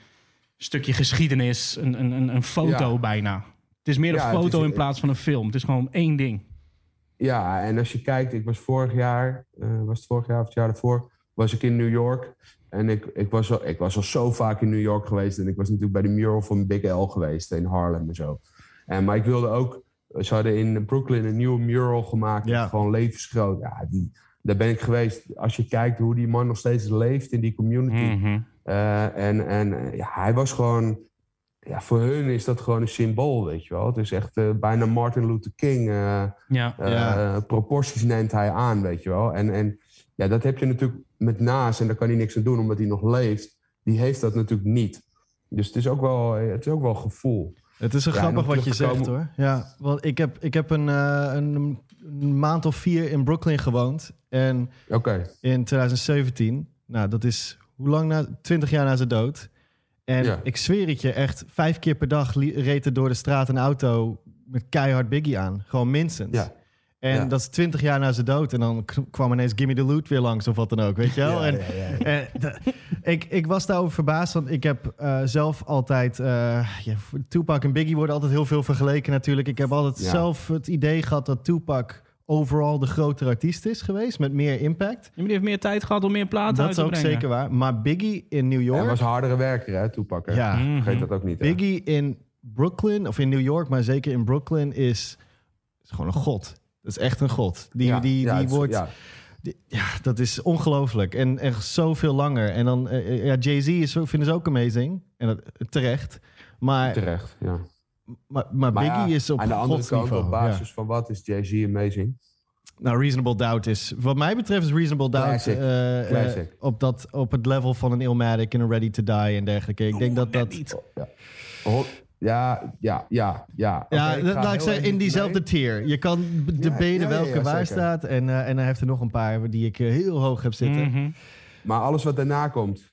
stukje geschiedenis, een, een, een, een foto Ja. bijna. Het is meer een foto is- in plaats van een film. Het is gewoon één ding. Ja, en als je kijkt, ik was vorig jaar, eh, was het vorig jaar of het jaar daarvoor, was ik in New York. En ik, ik, was al, ik was al zo vaak in New York geweest. En ik was natuurlijk bij de mural van Big L geweest in Harlem en zo. En, maar ik wilde ook, ze hadden in Brooklyn een nieuwe mural gemaakt. Ja. Gewoon levensgroot. Ja, die, daar ben ik geweest. Als je kijkt hoe die man nog steeds leeft in die community. Eh, en en ja, hij was gewoon. Ja, voor hun is dat gewoon een symbool, weet je wel. Het is echt eh, bijna Martin Luther King. eh, Ja. eh, Ja. proporties neemt hij aan, weet je wel. En, en ja, dat heb je natuurlijk met Naas, en daar kan hij niks aan doen omdat hij nog leeft. Die heeft dat natuurlijk niet. Dus het is ook wel, het is ook wel gevoel. Het is zo Ja, en grappig wat je zegt hoor. Ja, want ik heb, ik heb een, eh, een, een maand of vier in Brooklyn gewoond. En Oké, in 2017, nou dat is hoe lang na? 20 jaar na zijn dood. En Ja. ik zweer het je echt, vijf keer per dag reed er door de straat een auto met keihard Biggie aan. Gewoon minstens. ja. En Ja. dat is 20 jaar na zijn dood. En dan kwam ineens Gimme the Loot weer langs of wat dan ook, weet je wel? Ja, en, ja, ik, ik was daarover verbaasd, want ik heb eh, zelf altijd... ja, Tupac en Biggie worden altijd heel veel vergeleken natuurlijk. Ik heb altijd zelf het idee gehad dat Tupac overal de grotere artiest is geweest... met meer impact. Die heeft meer tijd gehad om meer platen Dat uit is te ook brengen. zeker waar. Maar Biggie in New Hij York... was hardere werker, hè, Toepak. hè? ja, Mhm. Vergeet dat ook niet. hè? Biggie in Brooklyn, of in New York, maar zeker in Brooklyn, is, is gewoon een god. Dat is echt een god. Die, Ja, die, ja, die het is- wordt... ja. Die- Ja, dat is ongelooflijk. En echt zoveel langer. En dan, eh, eh, ja, Jay-Z is, zo- vinden ze ook amazing. En dat, terecht. Maar, Terecht, ja. Maar, maar Maar Biggie ja, is op aan de andere kant, op ja. basis van wat is Jay-Z amazing? Nou, Reasonable Doubt is... Wat mij betreft is Reasonable Doubt... Classic. eh, eh, op, dat, op het level van een Illmatic en een Ready to Die en dergelijke. Ik denk dat dat... Ja, ja, ja, ja. ja. Ja, laat ik zeggen, in diezelfde tier. Je kan b- debaten ja, ja, welke ja, waar zeker. staat. En, eh, en hij heeft er nog een paar die ik heel hoog heb zitten. Mhm. Maar alles wat daarna komt.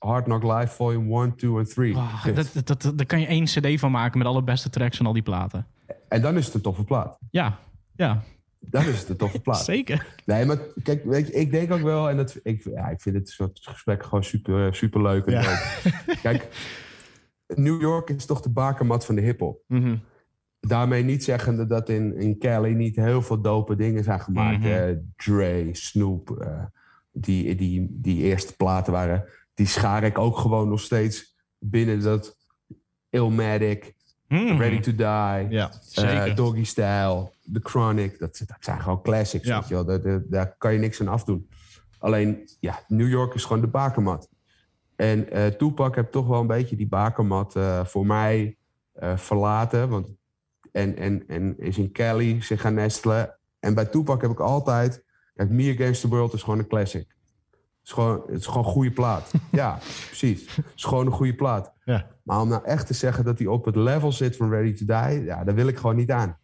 Hard Knock Live Volume 1, 2 en 3. Oh, dat, dat, dat, daar kan je één cd van maken met alle beste tracks van al die platen. En dan is het een toffe plaat. Ja, ja Dan is het een toffe plaat. zeker. Nee, maar kijk, weet je, ik denk ook wel, en dat, ik, ja, ik vind dit soort gesprekken gewoon super, super leuk. En Ja. leuk. Kijk, New York is toch de bakermat van de hiphop. Mhm. Daarmee niet zeggende dat in, in Cali niet heel veel dope dingen zijn gemaakt. Mhm. Eh, Dre, Snoop, eh, die, die, die eerste platen waren. Die schaar ik ook gewoon nog steeds binnen dat Illmatic, Mhm. Ready to Die, Ja. Eh, Doggy Style, The Chronic. Dat, dat zijn gewoon classics, Ja. weet je wel. Daar, daar, daar kan je niks aan afdoen. Alleen, ja, New York is gewoon de bakermat. En eh Tupac heeft toch wel een beetje die bakermat eh, voor mij verlaten. Want, en, en, en is in Cali zich gaan nestelen. En bij Tupac heb ik altijd... Kijk, Me Against the World is gewoon een classic. Het is gewoon, het is gewoon een goede plaat. ja, precies. Het is gewoon een goede plaat. Ja. Maar om nou echt te zeggen dat hij op het level zit van Ready to Die... Ja, daar wil ik gewoon niet aan.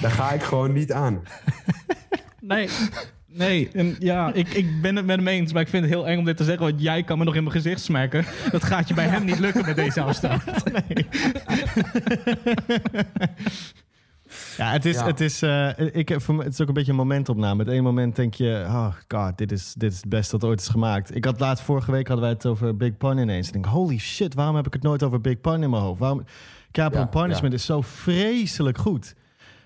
Daar ga ik gewoon niet aan. Nee. Nee, en ja, ik, ik ben het met hem eens, maar ik vind het heel eng om dit te zeggen, want jij kan me nog in mijn gezicht smaken. Dat gaat je bij hem niet lukken met deze afstand. Ja, het is, Ja. Het, is, eh, ik, voor me, het is ook een beetje een momentopname. Het ene moment denk je, oh god, dit is, dit is het beste dat ooit is gemaakt. Ik had laatst, vorige week hadden wij het over Big Pun ineens. Ik denk, holy shit, waarom heb ik het nooit over Big Pun in mijn hoofd? Waarom, Capital Ja, Punishment is zo vreselijk goed.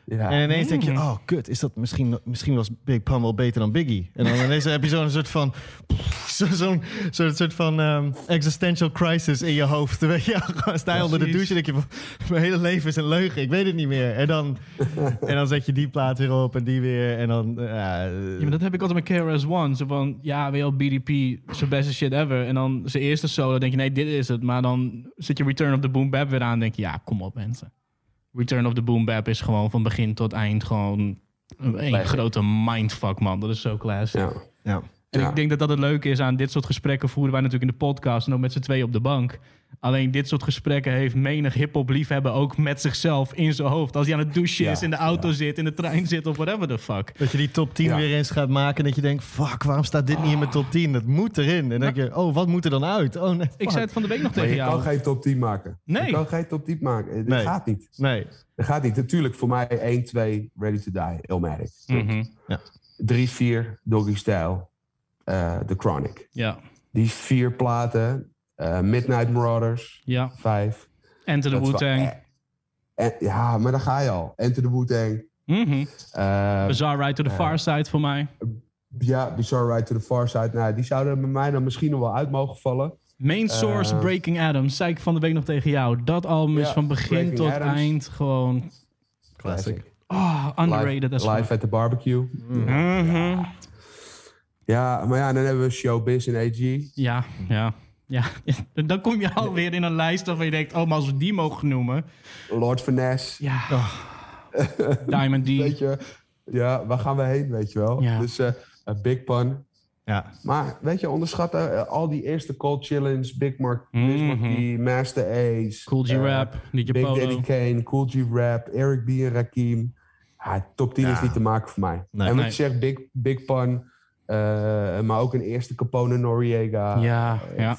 Ja. En ineens denk je, oh kut, is dat misschien, misschien was Big Pun wel beter dan Biggie. En dan ineens heb je zo'n soort van, zo- zo'n zo'n soort van ehm, existential crisis in je hoofd. Weet je, sta je onder de douche en denk je, mijn hele leven is een leugen, ik weet het niet meer. En dan, en dan zet je die plaat weer op en die weer. En dan, eh, ja, maar dat heb ik altijd met KRS-One. Zo van, ja, weet je BDP, zijn beste shit ever. En dan zijn eerste solo, denk je, nee, dit is het. Maar dan zit je Return of the Boom Bap weer aan, denk je, ja, kom op mensen. Return of the Boom Bap is gewoon van begin tot eind gewoon een grote mindfuck, man. Dat is zo classic. Ja. ja. En Ja. ik denk dat dat het leuke is aan dit soort gesprekken voeren wij natuurlijk in de podcast en ook met z'n tweeën op de bank. Alleen dit soort gesprekken heeft menig hip-hop liefhebber ook met zichzelf in zijn hoofd. Als hij aan het douchen Ja, is, in de auto ja. zit, in de trein zit of whatever the fuck. Dat je die top 10 Ja. weer eens gaat maken en dat je denkt, fuck, waarom staat dit niet in mijn top 10? Dat moet erin. En dan denk je, oh, wat moet er dan uit? Oh, nee, Ik zei het van de week nog Maar tegen je jou. kan geen top 10 maken. Nee. Je kan geen top 10 maken. Dat Nee. gaat niet. Nee. Dat gaat niet. Natuurlijk, voor mij 1, 2, Ready to Die, Illmatic. Mhm. 3, 4, Doggy Style, eh, The Chronic. Ja, Die vier platen, Midnight Marauders, ja. 5. Enter the Wu-Tang. eh, eh, ja, maar daar ga je al. Enter the Wu-Tang. Mhm. eh, Bizarre Ride to the Far Side voor mij. ja, Bizarre Ride to the Far Side. Nou, die zouden bij mij dan misschien nog wel uit mogen vallen. Main Source Eh, Breaking Adams. Zei ik van de week nog tegen jou. Dat album is Ja, van begin Breaking tot Adams. eind gewoon... Classic. Oh, underrated Live, as live at the barbecue. Mhm. Ja, maar ja, dan hebben we Showbiz en AG. Ja, ja. Ja, dan kom je alweer in een lijst waarvan je denkt... oh, maar als we die mogen noemen... Lord Finesse. Ja. Diamond D. Weet je, ja, waar gaan we heen, weet je wel? Ja. Dus eh, eh, Big Pun. Ja. Maar weet je, onderschat eh, al die eerste Cold Challenge, Big Mark. Markie, Master Ace. Cool G Rap, DJ Big Polo. Daddy Kane, Cool G Rap, Eric B en Rakim. Ja, top 10 is niet te maken voor mij. Nee. en wat Nee. je zegt, Big, Big Pun, eh, maar ook een eerste Capone Noriega. Ja, ja.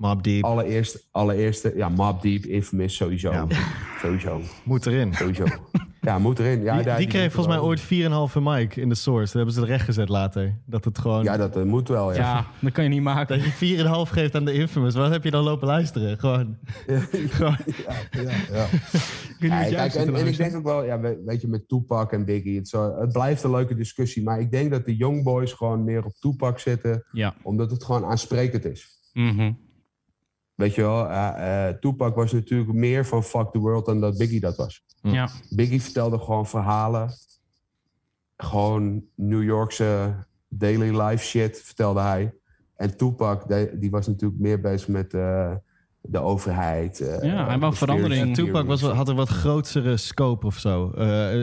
Mob Deep. Allereerste, allereerste, ja, Mob Deep, Infamous, sowieso. Ja. Sowieso, Moet erin. sowieso. ja, moet erin. Ja, Die, daar- die kreeg volgens mij ooit 4,5 mic in de source. Dat hebben ze recht gezet later. Dat het gewoon... Ja, dat moet wel, ja. Ja, dat kan je niet maken. Dat je 4,5 geeft aan de Infamous. Wat heb je dan lopen luisteren? Gewoon... gewoon ja, ja, ja. Kijk, en, en ik denk ook wel, ja, we- weet je, met Tupac en Biggie, het, zo, het blijft een leuke discussie. Maar ik denk dat de young boys gewoon meer op Tupac zitten, Ja. omdat het gewoon aansprekend is. Mhm. Weet je wel, eh, eh, Tupac was natuurlijk meer van fuck the world dan dat Biggie dat was. Ja. Biggie vertelde gewoon verhalen. Gewoon New Yorkse daily life shit vertelde hij. En Tupac, die, die was natuurlijk meer bezig met eh, de overheid. eh, Ja, hij wou verandering. Tupac was, had een wat grotere scope of zo.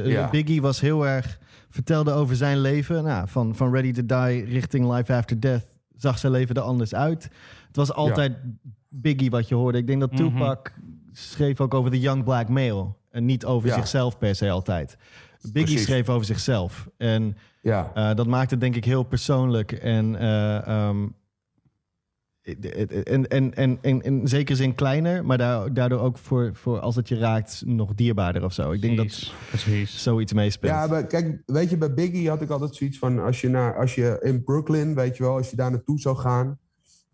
Ja. Biggie was heel erg... Vertelde over zijn leven. Nou, van, van Ready to Die richting Life After Death... zag zijn leven er anders uit. Het was altijd Biggie wat je hoorde. Ik denk dat Mhm. Tupac schreef ook over de young black male. En niet over Ja. zichzelf per se altijd. Biggie Precies. schreef over zichzelf. En Ja, eh, dat maakt het denk ik heel persoonlijk. En, eh, ehm, en, en, en, en in zekere zin kleiner, maar daar- daardoor ook voor, voor als het je raakt nog dierbaarder of zo. Ik denk dat Precies. Precies. zoiets meespeelt. Ja, maar kijk, weet je, bij Biggie had ik altijd zoiets van... als je, naar, als je in Brooklyn, weet je wel, als je daar naartoe zou gaan...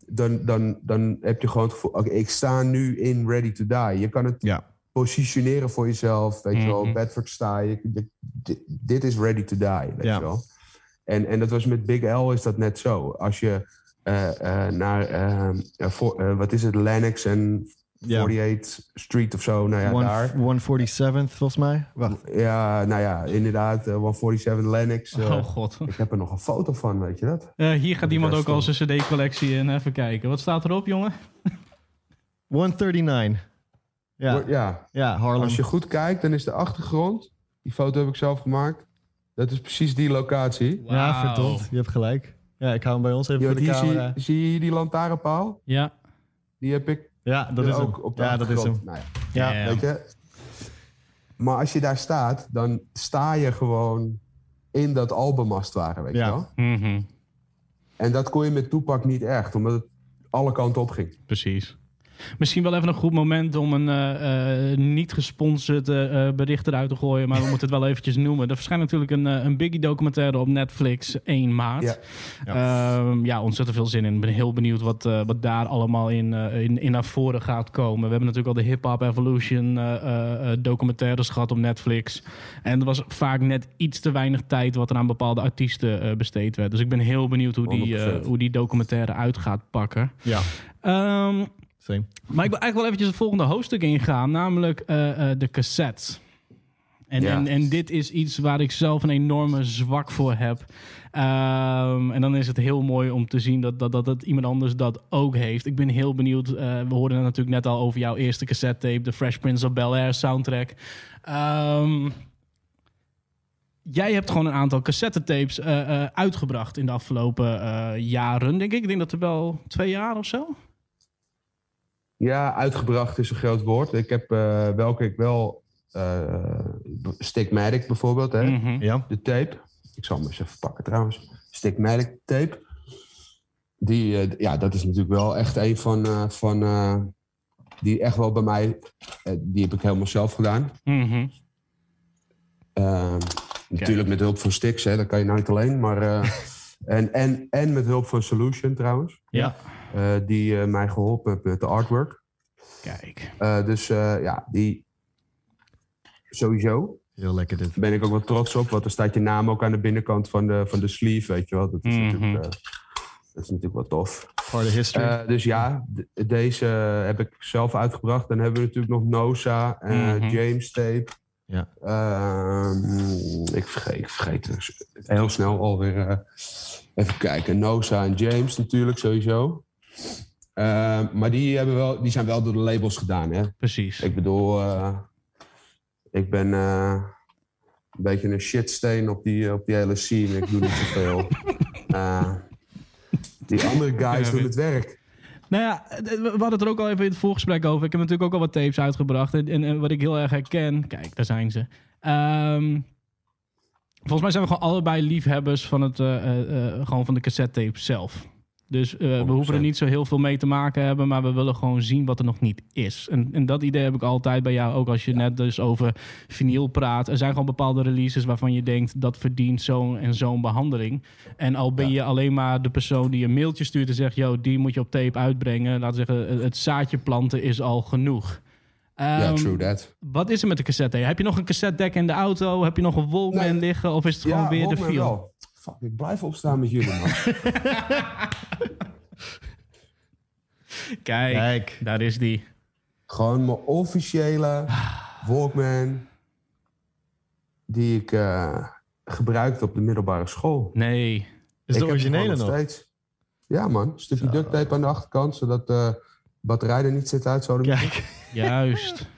dan, dan, dan heb je gewoon het gevoel... oké, ik sta nu in Ready to Die. Je kan het Ja. positioneren voor jezelf, weet je wel. Mhm. Bedford sta je, je- dit, dit is Ready to Die, weet Ja. je wel. En, en dat was met Big L is dat net zo. Als je eh, eh, naar, eh, eh, voor, eh, wat is het, Lennox en Ja. 48th Street of zo. Nou ja, One- daar. 147th volgens mij. Wacht. Ja, nou ja, inderdaad. eh, 147 Lennox. eh, oh god. Ik heb er nog een foto van, weet je dat? Eh, hier gaat iemand ook al zijn cd-collectie in. Even kijken. Wat staat erop, jongen? 139. Ja, ja. ja Harlem. Als je goed kijkt, dan is de achtergrond... Die foto heb ik zelf gemaakt. Dat is precies die locatie. Ja, verdomd. Je hebt gelijk. Ja, ik hou hem bij ons even voor de hier zie, camera. zie je hier die lantaarnpaal? Ja. Die heb ik Ja, dat is hem. ook op de Ja, dat is hem. Nou ja, Ja. Ja. Weet je? Maar als je daar staat, dan sta je gewoon in dat album als het ware, weet Ja. je wel? Mhm. En dat kon je met Toepak niet echt, omdat het alle kanten op ging. Precies. Misschien wel even een goed moment om een eh, eh, niet gesponsord eh, eh, bericht eruit te gooien, maar we moeten het wel eventjes noemen. Er verschijnt natuurlijk een, eh, een Biggie documentaire op Netflix 1 maart. Ja. Ja, ja ontzettend veel zin in. Ik ben heel benieuwd wat, eh, wat daar allemaal in, eh, in, in naar voren gaat komen. We hebben natuurlijk al de Hip Hop Evolution eh, eh, eh, documentaires gehad op Netflix. En er was vaak net iets te weinig tijd wat er aan bepaalde artiesten eh, besteed werd. Dus ik ben heel benieuwd hoe die, eh, 100%. hoe die documentaire uit gaat pakken. Ja, Ehm, same. maar ik wil eigenlijk wel eventjes het volgende hoofdstuk ingaan, namelijk eh, eh, de cassettes. En, Ja. en, en dit is iets waar ik zelf een enorme zwak voor heb. Ehm, en dan is het heel mooi om te zien dat, dat, dat, dat iemand anders dat ook heeft. Ik ben heel benieuwd. eh, we hoorden het natuurlijk net al over jouw eerste cassette tape, de Fresh Prince of Bel-Air soundtrack. Ehm, jij hebt gewoon een aantal cassettetapes eh uitgebracht in de afgelopen jaren, denk ik. Ik denk dat er wel twee jaar of zo. Ja, uitgebracht is een groot woord. Ik heb eh, welke ik wel... eh Stickmatic bijvoorbeeld, hè? Mhm. Ja. de tape. Ik zal hem eens even pakken trouwens. Stickmatic tape. Die, eh, ja, dat is natuurlijk wel echt een van... eh, van eh, die echt wel bij mij... die heb ik helemaal zelf gedaan. Mhm. Ehm, natuurlijk met hulp van Stix, hè, dat kan je nooit alleen. Maar, eh, en, en, en met hulp van Solution trouwens. Ja. Die eh, mij geholpen heeft met de artwork. Kijk. Eh, dus eh, ja, die sowieso. Heel lekker dit. Daar ben ik ook wel trots op. Want er staat je naam ook aan de binnenkant van de, van de sleeve, weet je wel. Dat is, Mhm. natuurlijk, eh, dat is natuurlijk wel tof. For the history. Eh, dus ja, deze heb ik zelf uitgebracht. Dan hebben we natuurlijk nog Nosa, eh, Mhm. James Tape. Ja. Ehm, ik, vergeet, ik vergeet dus heel snel alweer. eh, even kijken. Nosa en James natuurlijk sowieso. Ehm, maar die, hebben wel, die zijn wel door de labels gedaan. Hè? Precies. Ik bedoel, eh, ik ben eh, een beetje een shitsteen op die, op die hele scene. Ik doe niet zoveel. Eh, die andere guys doen het werk. Nou ja, eh, we hadden het er ook al even in het voorgesprek over. Ik heb natuurlijk ook al wat tapes uitgebracht. En, en, en wat ik heel erg herken... Kijk, daar zijn ze. Ehm, volgens mij zijn we gewoon allebei liefhebbers van, het, eh, eh, eh, gewoon van de cassette tape zelf. Dus eh, we hoeven er niet zo heel veel mee te maken hebben, maar we willen gewoon zien wat er nog niet is. En, en dat idee heb ik altijd bij jou, ook als je net dus over vinyl praat. Er zijn gewoon bepaalde releases waarvan je denkt dat verdient zo'n en zo'n behandeling. En al ben je alleen maar de persoon die een mailtje stuurt en zegt, yo, die moet je op tape uitbrengen. Laten we zeggen, het zaadje planten is al genoeg. Ja, Ehm, true that. Wat is er met de cassette? Heb je nog een cassette deck in de auto? Heb je nog een Walkman Nee. liggen? Of is het gewoon ja, weer de feel? wel. Fuck, ik blijf opstaan met jullie, man. Kijk, Kijk. daar is die. Gewoon mijn officiële Walkman... die ik eh, gebruikte op de middelbare school. Nee. Is Ik de originele nog? Steeds. Ja, man. Een stukje duct tape aan de achterkant... zodat de batterij er niet zit uit. Zo Kijk. Juist.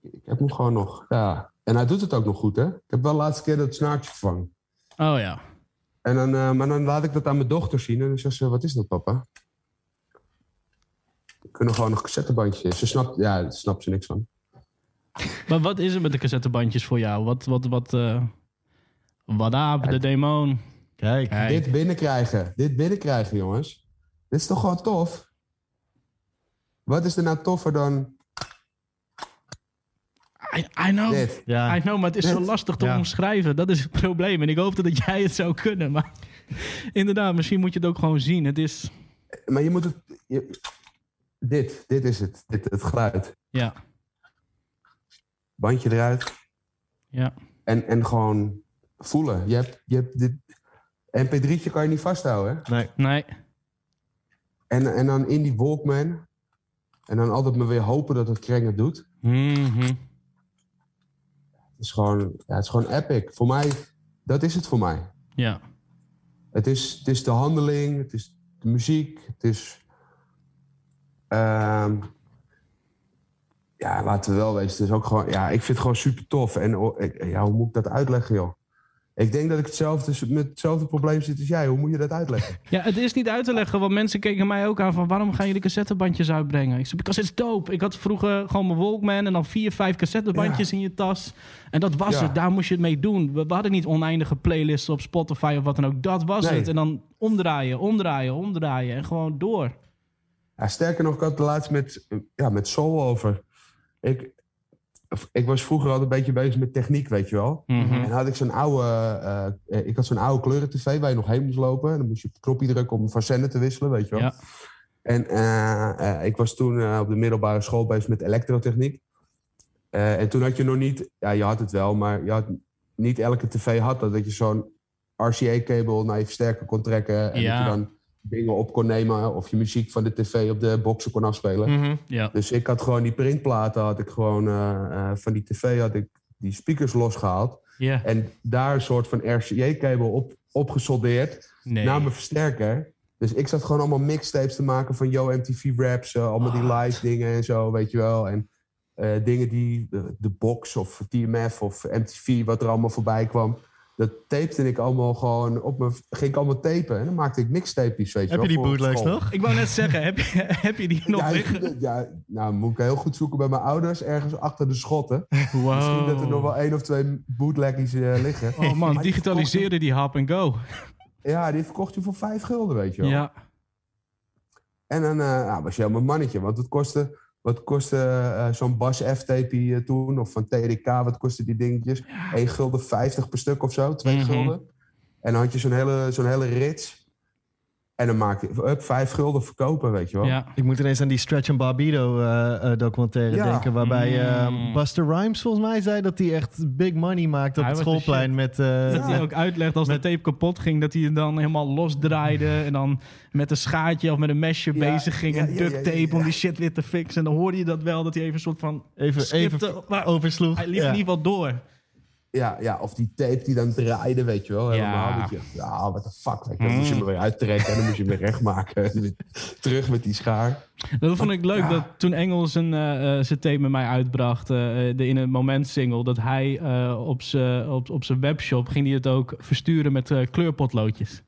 Ik heb hem gewoon nog. Ja. En hij doet het ook nog goed, hè? Ik heb wel de laatste keer dat snaartje vervangen. Oh ja. En dan, eh, maar dan laat ik dat aan mijn dochter zien. En dan zegt ze, wat is dat, papa? We kunnen gewoon nog cassettebandjes. Ze snapt, ja, daar snapt ze niks van. Maar wat is er met de cassettebandjes voor jou? Wat, wat, wat, eh wat aap, de demon? Kijk. Kijk. Dit binnenkrijgen. Dit binnenkrijgen, jongens. Dit is toch gewoon tof? Wat is er nou toffer dan I, I know. I know, maar het is zo lastig te Ja. omschrijven. Dat is het probleem. En ik hoopte dat jij het zou kunnen. Maar inderdaad, misschien moet je het ook gewoon zien. Het is... Maar je moet het... je- dit, dit is het. Dit, het geluid. Ja. Bandje eruit. Ja. En, en gewoon voelen. Je hebt, je hebt dit... MP3'tje kan je niet vasthouden, hè? Nee. Nee. En, en dan in die Walkman, En dan altijd maar weer hopen dat het kreng het doet. Mhm. Het is gewoon, ja, het is gewoon epic. Voor mij, dat is het voor mij. Ja. Het is, het is de handeling, het is de muziek, het is. ehm, ja, laten we wel wezen. Het is ook gewoon. Ja, ik vind het gewoon super tof. En oh, ja, hoe moet ik dat uitleggen, joh? Ik denk dat ik hetzelfde, met hetzelfde probleem zit als jij. Hoe moet je dat uitleggen? Ja, het is niet uit te leggen, want mensen keken mij ook aan van waarom gaan jullie cassettebandjes uitbrengen? Ik zei, because it's dope. Ik had vroeger gewoon mijn Walkman en dan vier, vijf cassettebandjes in je tas. En dat was Ja. het, daar moest je het mee doen. We, we hadden niet oneindige playlists op Spotify of wat dan ook. Dat was Nee. het. En dan omdraaien, omdraaien, omdraaien en gewoon door. Ja, sterker nog, ik had het laatst met, ja, met Soul over. Ik, ik was vroeger altijd een beetje bezig met techniek, weet je wel. Mhm. En had ik zo'n oude, eh, eh, ik had zo'n oude kleuren-tv waar je nog heen moest lopen. En dan moest je op het knopje drukken om van zender te wisselen, weet je wel. Ja. En eh, ik was toen op de middelbare school bezig met elektrotechniek. En toen had je nog niet, ja, je had het wel, maar je had niet elke tv had dat, dat je zo'n RCA-kabel naar je versterker kon trekken. En Ja. dat je dan dingen op kon nemen of je muziek van de tv op de boxen kon afspelen. Mhm. Ja. Dus ik had gewoon die printplaten, had ik gewoon eh, eh, van die tv had ik die speakers losgehaald. Ja. En daar een soort van RCA-kabel op, opgesoldeerd Nee. naar mijn versterker. Dus ik zat gewoon allemaal mixtapes te maken van Yo MTV Raps, eh, allemaal die What? live dingen en zo, weet je wel. En dingen die, de, de box of TMF of MTV, wat er allemaal voorbij kwam. Dat tapte ik allemaal gewoon op mijn, ging ik allemaal tapen. En dan maakte ik mixtapejes, weet je Heb wel. je die bootlegs nog? Ik wou net zeggen, heb je, heb je die nog Ja, liggen? ja, nou moet ik heel goed zoeken bij mijn ouders, ergens achter de schotten. Wow. Misschien dat er nog wel één of twee bootleggies eh, liggen. Oh man, Maar die digitaliseren die hap en go. Ja, die verkocht je voor vijf gulden, weet je wel. Ja. En dan eh, nou, was je helemaal een mannetje. Want het kostte, wat kostte eh, zo'n Bas F-tape eh, toen? Of van TDK, wat kostte die dingetjes? 1 gulden 50 per stuk of zo, 2 Mhm. gulden. En dan had je zo'n hele, zo'n hele rits. En dan maak je up, 5 gulden verkopen, weet je wel. Ja. Ik moet ineens aan die Stretch and Barbido eh, eh, documentaire Ja. denken. Waarbij eh, Mm. Buster Rhymes volgens mij zei dat hij echt big money maakt op Hij het schoolplein. Met, eh, Dat hij ook uitlegt als de tape kapot ging, dat hij het dan helemaal losdraaide. En dan met een schaartje of met een mesje Ja, bezig ging. ja, en ja, duct ja, ja, tape om die shit weer te fixen. En dan hoorde je dat wel, dat hij even een soort van even, even. Maar oversloeg. hij liep Ja. in ieder geval door. Ja, ja, of die tape die dan draaide, weet je wel. Helemaal. Ja. Je, ja, what the fuck. Weet je. Dan moest je hem weer uittrekken en dan moest je hem weer recht maken. En weer Terug met die schaar. Dat vond ik leuk, Ja. dat toen Engel zijn, eh, eh, zijn tape met mij uitbracht, eh, de In een Moment single, dat hij op zijn op, op zijn webshop ging hij het ook versturen met kleurpotloodjes.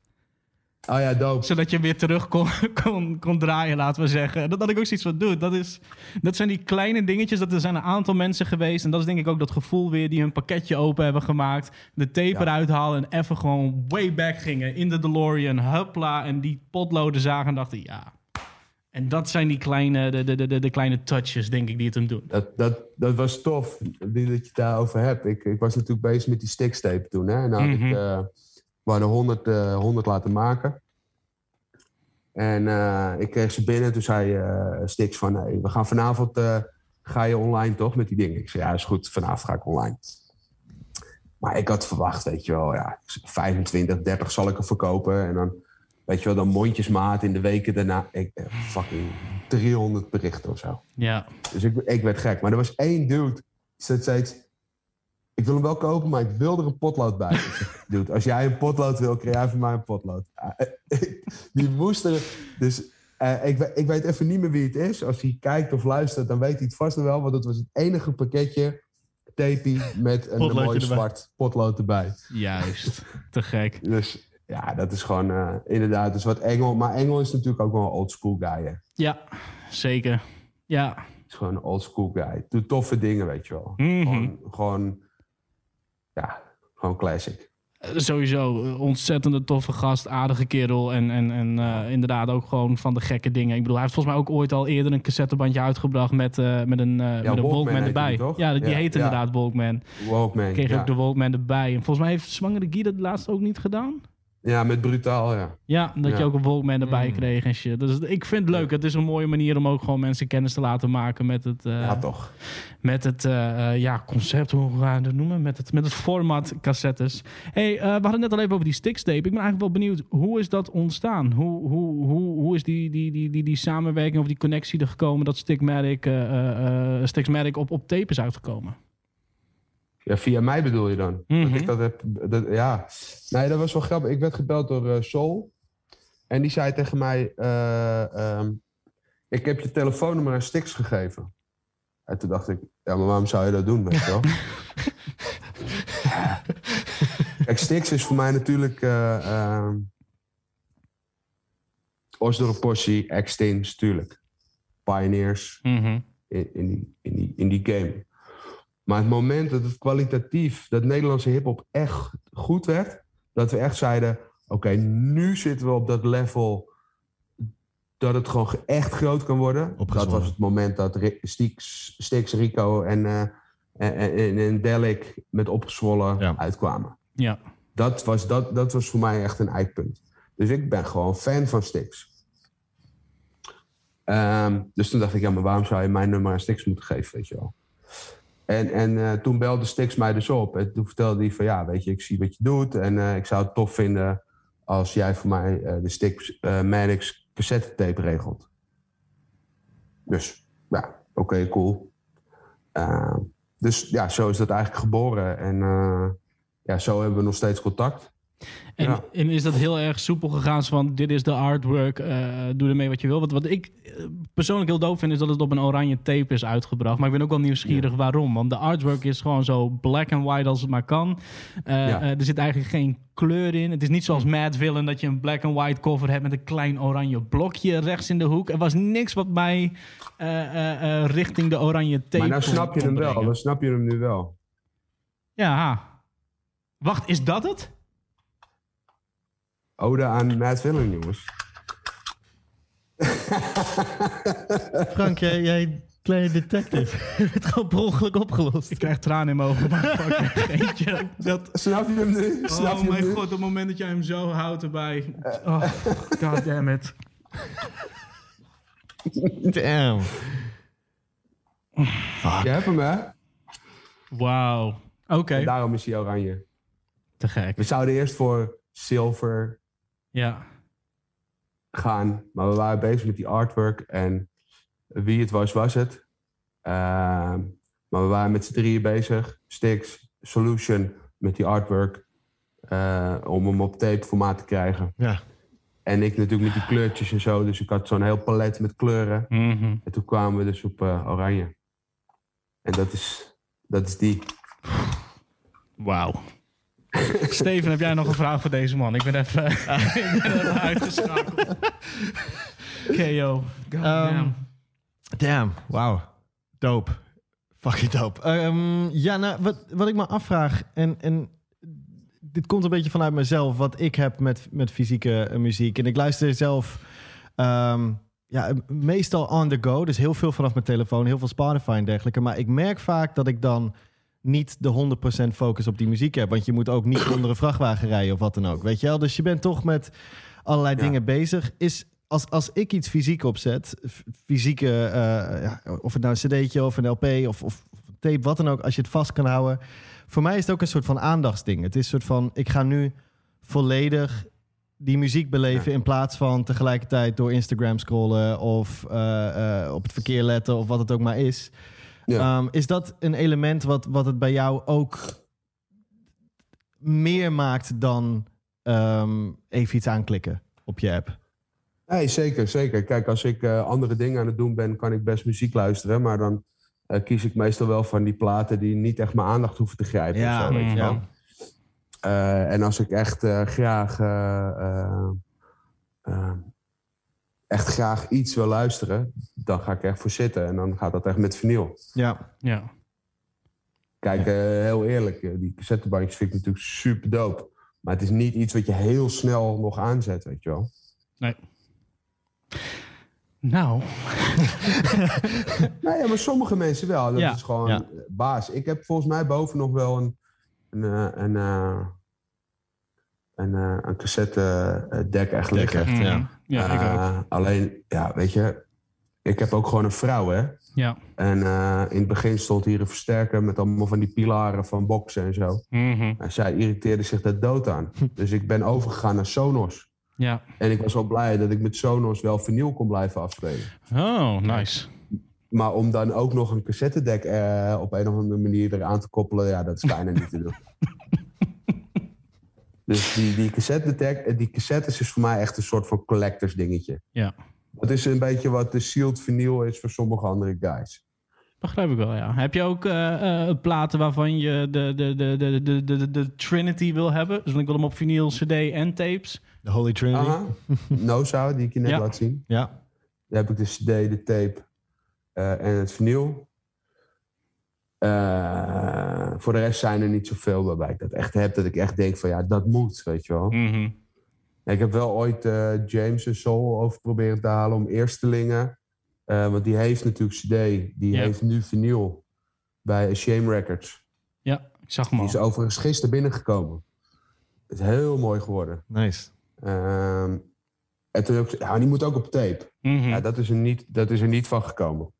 Oh ja, dope. Zodat je weer terug kon, kon, kon draaien, laten we zeggen. En Dat had ik ook zoiets van, dude, dat, is, dat zijn die kleine dingetjes. Dat er zijn een aantal mensen geweest. En dat is denk ik ook dat gevoel weer die hun pakketje open hebben gemaakt. De tape Ja. eruit halen en even gewoon way back gingen. In de DeLorean, hupla. En die potloden zagen en dachten, ja. En dat zijn die kleine, de, de, de, de kleine touches, denk ik, die het hem doen. Dat, dat, dat was tof, dat je het daarover hebt. Ik, ik was natuurlijk bezig met die stickstape toen. Hè? En dan had Mhm. ik, eh, we hadden 100, eh, 100 laten maken. En eh, ik kreeg ze binnen. Toen zei eh Stix van... Hey, we gaan vanavond... eh, ga je online toch met die dingen? Ik zei, ja, is goed. Vanavond ga ik online. Maar ik had verwacht, weet je wel... Ja, 25, 30 zal ik er verkopen. En dan, weet je wel, dan mondjesmaat in de weken daarna... Ik, fucking 300 berichten of zo. Ja. Dus ik, ik werd gek. Maar er was één dude die zei steeds... Ik wil hem wel kopen, maar ik wil er een potlood bij. Dude, als jij een potlood wil, krijg jij van mij een potlood. Ah, die moest er... Dus eh, ik, ik weet even niet meer wie het is. Als hij kijkt of luistert, dan weet hij het vast wel. Want dat was het enige pakketje tapie met een mooi zwart potlood erbij. Juist. Te gek. Dus ja, dat is gewoon eh, inderdaad dus wat Engel. Maar Engel is natuurlijk ook wel een old school guy. Hè. Ja, zeker. Ja. is gewoon een old school guy. Doet toffe dingen, weet je wel. Mhm. Gewoon, gewoon, ja, gewoon classic. Eh, Sowieso, eh, ontzettende toffe gast, aardige kerel. En, en, en eh, inderdaad ook gewoon van de gekke dingen. Ik bedoel, hij heeft volgens mij ook ooit al eerder een cassettebandje uitgebracht met, met een, eh, met een Walkman erbij. die? Ja, die Ja, heet ja. inderdaad Walkman. Walkman. Kreeg ook de Walkman erbij. En volgens mij heeft Zwangere Guy dat laatst ook niet gedaan. Ja, met brutaal, ja. Ja, dat je ook een Walkman erbij Mm. kreeg en shit. Dus ik vind het leuk. Het is een mooie manier om ook gewoon mensen kennis te laten maken met het, eh, Ja, toch. met het eh, eh, ja, concept, hoe gaan we het noemen? Met het, met het format cassettes. hey, eh, we hadden het net al even over die stickstape. Ik ben eigenlijk wel benieuwd, hoe is dat ontstaan? Hoe, hoe, hoe, hoe is die, die, die, die, die samenwerking of die connectie er gekomen dat Stickmatic, eh eh, eh, Sticksmatic op, op tape is uitgekomen? Ja, via mij bedoel je dan? Mhm. Dat ik dat heb... Dat, ja. Nee, dat was wel grappig. Ik werd gebeld door eh, Sol. En die zei tegen mij... eh, ehm, ik heb je telefoonnummer aan Stix gegeven. En toen dacht ik... Ja, maar waarom zou je dat doen, weet je wel? Kijk, Stix is voor mij natuurlijk... eh ehm Osdorp Portie, Extins, tuurlijk. Pioneers Mhm. in, in, die, in, die, in die game. Maar het moment dat het kwalitatief, dat Nederlandse hip-hop echt goed werd, dat we echt zeiden: oké, nu zitten we op dat level dat het gewoon ge- echt groot kan worden. Dat was het moment dat Stix, Stix Rico en, eh en, en, en Delic met opgezwollen Ja. uitkwamen. Ja. Dat was, dat, dat was voor mij echt een eikpunt. Dus ik ben gewoon fan van Stix. Ehm, dus toen dacht ik, ja, maar waarom zou je mijn nummer aan Stix moeten geven, weet je wel? En, en eh, toen belde Stix mij dus op. En toen vertelde hij van, ja, weet je, ik zie wat je doet. En eh, ik zou het tof vinden als jij voor mij eh, de Stix Maddox cassette tape regelt. Dus, ja, oké, cool. Dus ja, zo is dat eigenlijk geboren. En ja, zo hebben we nog steeds contact. En, Ja. en is dat heel erg soepel gegaan? Van dit is de artwork, eh, doe ermee wat je wil. Wat, wat ik eh, persoonlijk heel doof vind, is dat het op een oranje tape is uitgebracht. Maar ik ben ook wel nieuwsgierig waarom. Want de artwork is gewoon zo black and white als het maar kan. Eh, Ja. er zit eigenlijk geen kleur in. Het is niet zoals Mad Villain dat je een black and white cover hebt met een klein oranje blokje rechts in de hoek. Er was niks wat mij richting de oranje tape. maar nou snap je hem wel. Dan snap je hem nu wel. Ja. Wacht, is dat het? Ode aan Matt Villain, jongens. Frank, jij, jij kleine detective. Het werd gewoon per ongeluk opgelost. Ik krijg tranen in mijn ogen. Maar fuck, eentje. Dat, Snap je hem nu? Snap oh je mijn nu? god, op het moment dat jij hem zo houdt erbij. Oh, god damn it. Damn. Je hebt hem, hè? Wauw. Oké, daarom is hij oranje. te gek. We zouden eerst voor zilver Ja. gaan. Maar we waren bezig met die artwork. En wie het was, was het. Ehm, maar we waren met z'n drieën bezig. Stix, Solution, met die artwork. eh, om hem op tape formaat te krijgen. Ja. En ik natuurlijk met die kleurtjes en zo. Dus ik had zo'n heel palet met kleuren. Mhm. En toen kwamen we dus op eh, oranje. En dat is, dat is die. Wauw. Steven, heb jij nog een vraag voor deze man? Ik ben even, ik ben even uitgeschakeld. KO. Damn. Damn, wauw. Dope. Fucking dope. Ehm, ja, nou, wat, wat ik me afvraag, en, en dit komt een beetje vanuit mezelf, wat ik heb met, met fysieke eh, muziek. En ik luister zelf ehm, ja, meestal on the go, dus heel veel vanaf mijn telefoon, heel veel Spotify en dergelijke. Maar ik merk vaak dat ik dan niet de 100% focus op die muziek heb. Want je moet ook niet onder een vrachtwagen rijden of wat dan ook. Weet je wel? Dus je bent toch met allerlei Ja. dingen bezig. Is als, als ik iets fysiek opzet, fysieke, eh, ja, of het nou een cd'tje of een LP of, of tape, wat dan ook, als je het vast kan houden. Voor mij is het ook een soort van aandachtsding. Het is een soort van, ik ga nu volledig die muziek beleven in plaats van tegelijkertijd door Instagram scrollen of eh, eh, op het verkeer letten of wat het ook maar is. Ja. Ehm, is dat een element wat, wat het bij jou ook meer maakt dan ehm, even iets aanklikken op je app? Nee, zeker, zeker. Kijk, als ik eh, andere dingen aan het doen ben, kan ik best muziek luisteren. Maar dan eh, kies ik meestal wel van die platen die niet echt mijn aandacht hoeven te grijpen. of zo, weet je wel. Mhm. Eh, en als ik echt eh, graag, echt graag iets wil luisteren, dan ga ik er echt voor zitten. En dan gaat dat echt met vinyl. Ja, Ja. Kijk, eh, heel eerlijk, eh, die cassettebandjes vind ik natuurlijk super dope. Maar het is niet iets wat je heel snel nog aanzet, weet je wel. Nee. Nou. Nee, ja, maar sommige mensen wel. Dat Ja. is gewoon Ja. baas. Ik heb volgens mij boven nog wel een, een, eh, een, eh, een, eh, een cassette eh, deck echt liggen. echt, ja. Mhm. Ja, ik ook. Eh, alleen, ja, weet je, ik heb ook gewoon een vrouw, hè. Ja. En eh, in het begin stond hier een versterker met allemaal van die pilaren van boksen en zo. Mhm. En zij irriteerde zich daar dood aan. Dus ik ben overgegaan naar Sonos. Ja. En ik was wel blij dat ik met Sonos wel vinyl kon blijven afspelen. Oh, nice. Maar om dan ook nog een cassettedek eh, op een of andere manier eraan te koppelen, ja, dat is bijna niet te doen. Dus die, die, cassettedek, eh, die cassettes is voor mij echt een soort van collectors dingetje. Ja. Dat is een beetje wat de sealed vinyl is voor sommige andere guys. Begrijp ik wel, ja. Heb je ook eh, eh, platen waarvan je de, de, de, de, de, de, de Trinity wil hebben? Dus ik wil hem op vinyl, cd en tapes. De Holy Trinity. Aha. Noza, die ik je net Ja. laat zien. Ja. Daar heb ik de cd, de tape eh, en het vinyl. Eh, voor de rest zijn er niet zoveel waarbij ik dat echt heb. Dat ik echt denk van ja, dat moet, weet je wel. Mhm. Ik heb wel ooit eh, James en Soul over proberen te halen om eerstelingen. Eh, want die heeft natuurlijk CD. Die heeft nu vinyl bij Shame Records. Ja, ik zag hem Die is overigens gisteren binnengekomen. Het is heel mooi geworden. Nice. Ehm, en toen heb ik, ja, die moet ook op tape. Mhm. Ja, dat is, er niet, dat is er niet van gekomen.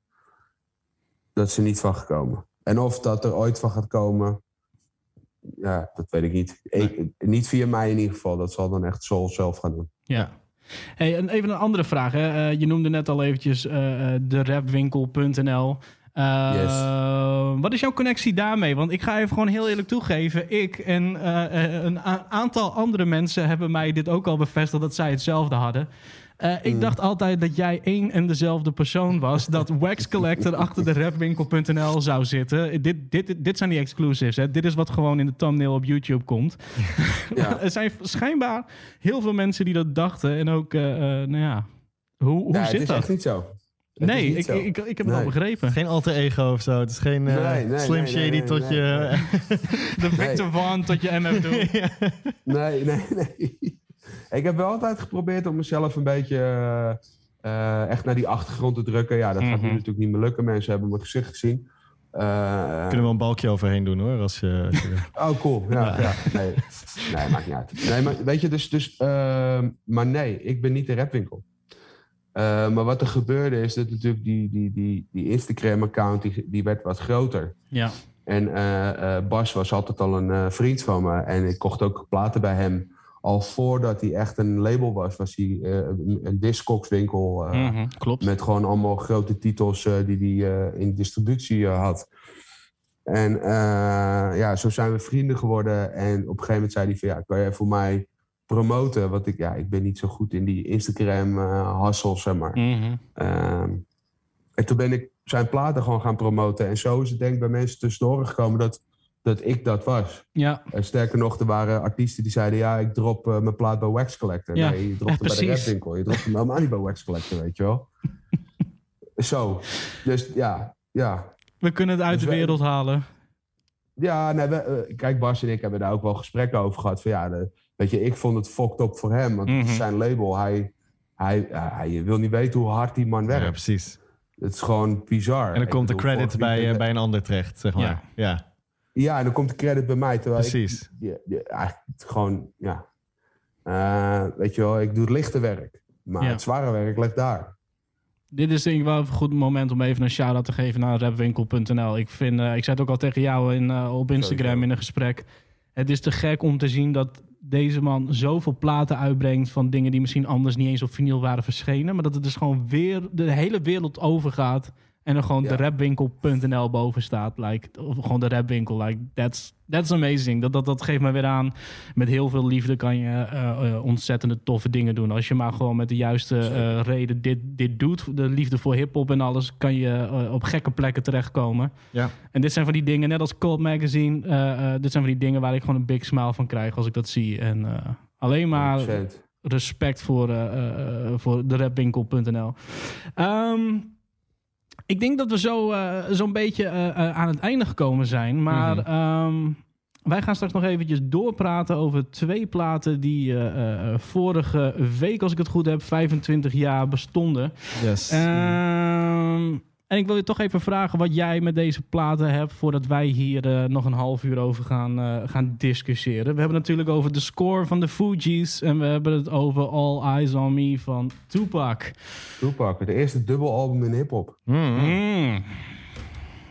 Dat is er niet van gekomen. En of dat er ooit van gaat komen, ja, dat weet ik niet. Ik- niet via mij in ieder geval. Dat zal dan echt Soul zelf gaan doen. Ja. Hey, en even een andere vraag. Hè. Eh, je noemde net al eventjes eh, eh, de rapwinkel.nl. Yes. Wat is jouw connectie daarmee? Want ik ga even gewoon heel eerlijk toegeven. Ik en een aantal andere mensen hebben mij dit ook al bevestigd dat zij hetzelfde hadden. Eh, ik dacht altijd dat jij één en dezelfde persoon was. dat Wax Collector achter de rapwinkel.nl zou zitten. Dit, dit, dit zijn die exclusives. Hè? Dit is wat gewoon in de thumbnail op YouTube komt. Ja. er zijn schijnbaar heel veel mensen die dat dachten. En ook, eh, eh, nou ja, hoe, hoe Nee, het zit is dat? echt niet zo. Het nee, ik, zo. ik, ik, heb het al begrepen. Geen alter ego of zo. Het is geen Nee, nee, Slim nee, Shady nee, nee, tot nee, je... De Victor Van tot je MF doen. Nee, nee, nee. Ik heb wel altijd geprobeerd om mezelf een beetje eh, eh, echt naar die achtergrond te drukken. Ja, dat gaat nu Mhm. natuurlijk niet meer lukken. Mensen hebben mijn gezicht gezien. Eh, Kunnen we een balkje overheen doen hoor. Als je, als je- Oh, cool. Ja, ja. Nee. nee, maakt niet uit. Nee, maar weet je, dus... dus ehm, maar nee, ik ben niet de rapwinkel. Eh, maar wat er gebeurde is dat natuurlijk die, die, die, die Instagram-account... Die, die werd wat groter. Ja. En eh, eh, Bas was altijd al een vriend van me. En ik kocht ook platen bij hem. Al voordat hij echt een label was, was hij eh, een, een Discogs-winkel... eh, Mhm, klopt. met gewoon allemaal grote titels eh, die hij in distributie had. En ja, zo zijn we vrienden geworden. En op een gegeven moment zei hij van ja, kan jij voor mij promoten? Want ik, ja, ik ben niet zo goed in die Instagram hassel, zeg maar. Mhm. Ehm, en toen ben ik zijn platen gewoon gaan promoten. En zo is het denk ik bij mensen tussendoor gekomen dat, dat ik dat was. Ja, En sterker nog, er waren artiesten die zeiden... ja, ik drop eh, mijn plaat bij Wax Collector. Ja, nee, je dropt ja, hem bij de rapwinkel. Je dropt hem helemaal niet bij Wax Collector, weet je wel. Zo. Dus ja, ja. we kunnen het uit Dus de wij- wereld halen. Ja, nee, we, eh, kijk, Bas en ik hebben daar ook wel gesprekken over gehad. Van, ja, de, weet je, ik vond het fucked up voor hem. Want het Mhm. is zijn label. Hij, hij, ja, hij wil niet weten hoe hard die man ja, werkt. precies. het is gewoon bizar. En dan komt de credit bij, eh, bij een ander terecht, zeg maar. Ja. Ja, Ja, en dan komt de credit bij mij. Terwijl precies. ik ja, ja, eigenlijk gewoon, ja... Eh, weet je wel, ik doe het lichte werk. Maar Ja. het zware werk ligt daar. Dit is denk ik wel een goed moment om even een shout-out te geven naar rapwinkel.nl. Ik, vind, eh, ik zei het ook al tegen jou in, eh, op Instagram in een gesprek. Het is te gek om te zien dat deze man zoveel platen uitbrengt van dingen die misschien anders niet eens op vinyl waren verschenen. Maar dat het dus gewoon weer de hele wereld overgaat. En er gewoon Ja. de rapwinkel.nl boven staat. Like, of gewoon de rapwinkel. Like, that's, that's amazing. Dat, dat, dat geeft me weer aan. Met heel veel liefde kan je eh, ontzettende toffe dingen doen. Als je maar gewoon met de juiste eh, reden dit, dit doet. De liefde voor hip-hop en alles. Kan je op gekke plekken terechtkomen. Ja. En dit zijn van die dingen, net als Cold Magazine. dit zijn van die dingen waar ik gewoon een big smile van krijg als ik dat zie. En alleen maar 100%. respect voor, voor de rapwinkel.nl. ik denk dat we zo, eh, zo'n beetje eh, eh, aan het einde gekomen zijn. Maar Mhm. ehm, wij gaan straks nog eventjes doorpraten over twee platen die vorige week, als ik het goed heb, 25 jaar bestonden. Yes. Ehm, en ik wil je toch even vragen wat jij met deze platen hebt... voordat wij hier eh, nog een half uur over gaan, eh, gaan discussiëren. We hebben natuurlijk over de score van de Fugees... en we hebben het over All Eyes On Me van Tupac. Tupac, het eerste dubbelalbum in hip-hop. Mm.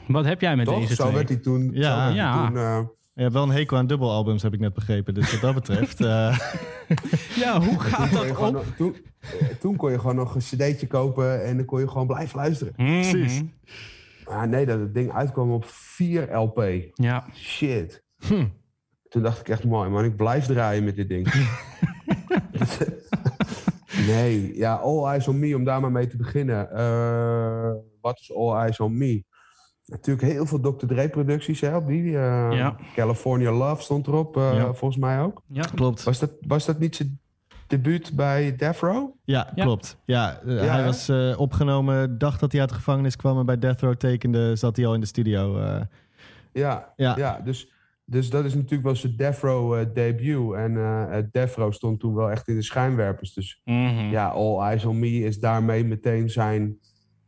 Wat heb jij met Toch? deze Zo twee? werd hij toen. Ja. Ja. toen, eh, Je hebt wel een hekel aan dubbelalbums, heb ik net begrepen. Dus wat dat betreft... eh, Ja, hoe gaat dat op? toen, toen kon je gewoon nog een cd'tje kopen en dan kon je gewoon blijven luisteren. Precies. Mhm. Maar nee, dat het ding uitkwam op 4 LP. Ja. Shit. Hm. Toen dacht ik echt mooi, man. Ik blijf draaien met dit ding. nee, ja, All Eyes on Me, om daar maar mee te beginnen. Eh, wat is All Eyes on Me? Natuurlijk heel veel Dr. Dre producties hè, op die. eh, Ja. California Love stond erop, eh, Ja. volgens mij ook. Ja. Klopt. Was dat, was dat niet zijn debuut bij Death Row? Ja, Ja. klopt. Ja, eh, Ja, hij was eh, opgenomen, dacht dat hij uit de gevangenis kwam... en bij Death Row tekende, zat hij al in de studio. eh. Ja, Ja. ja. dus, dus dat is natuurlijk wel zijn Death Row debuut. En Death Row stond toen wel echt in de schijnwerpers. Dus Mhm. ja, All Eyes on Me is daarmee meteen zijn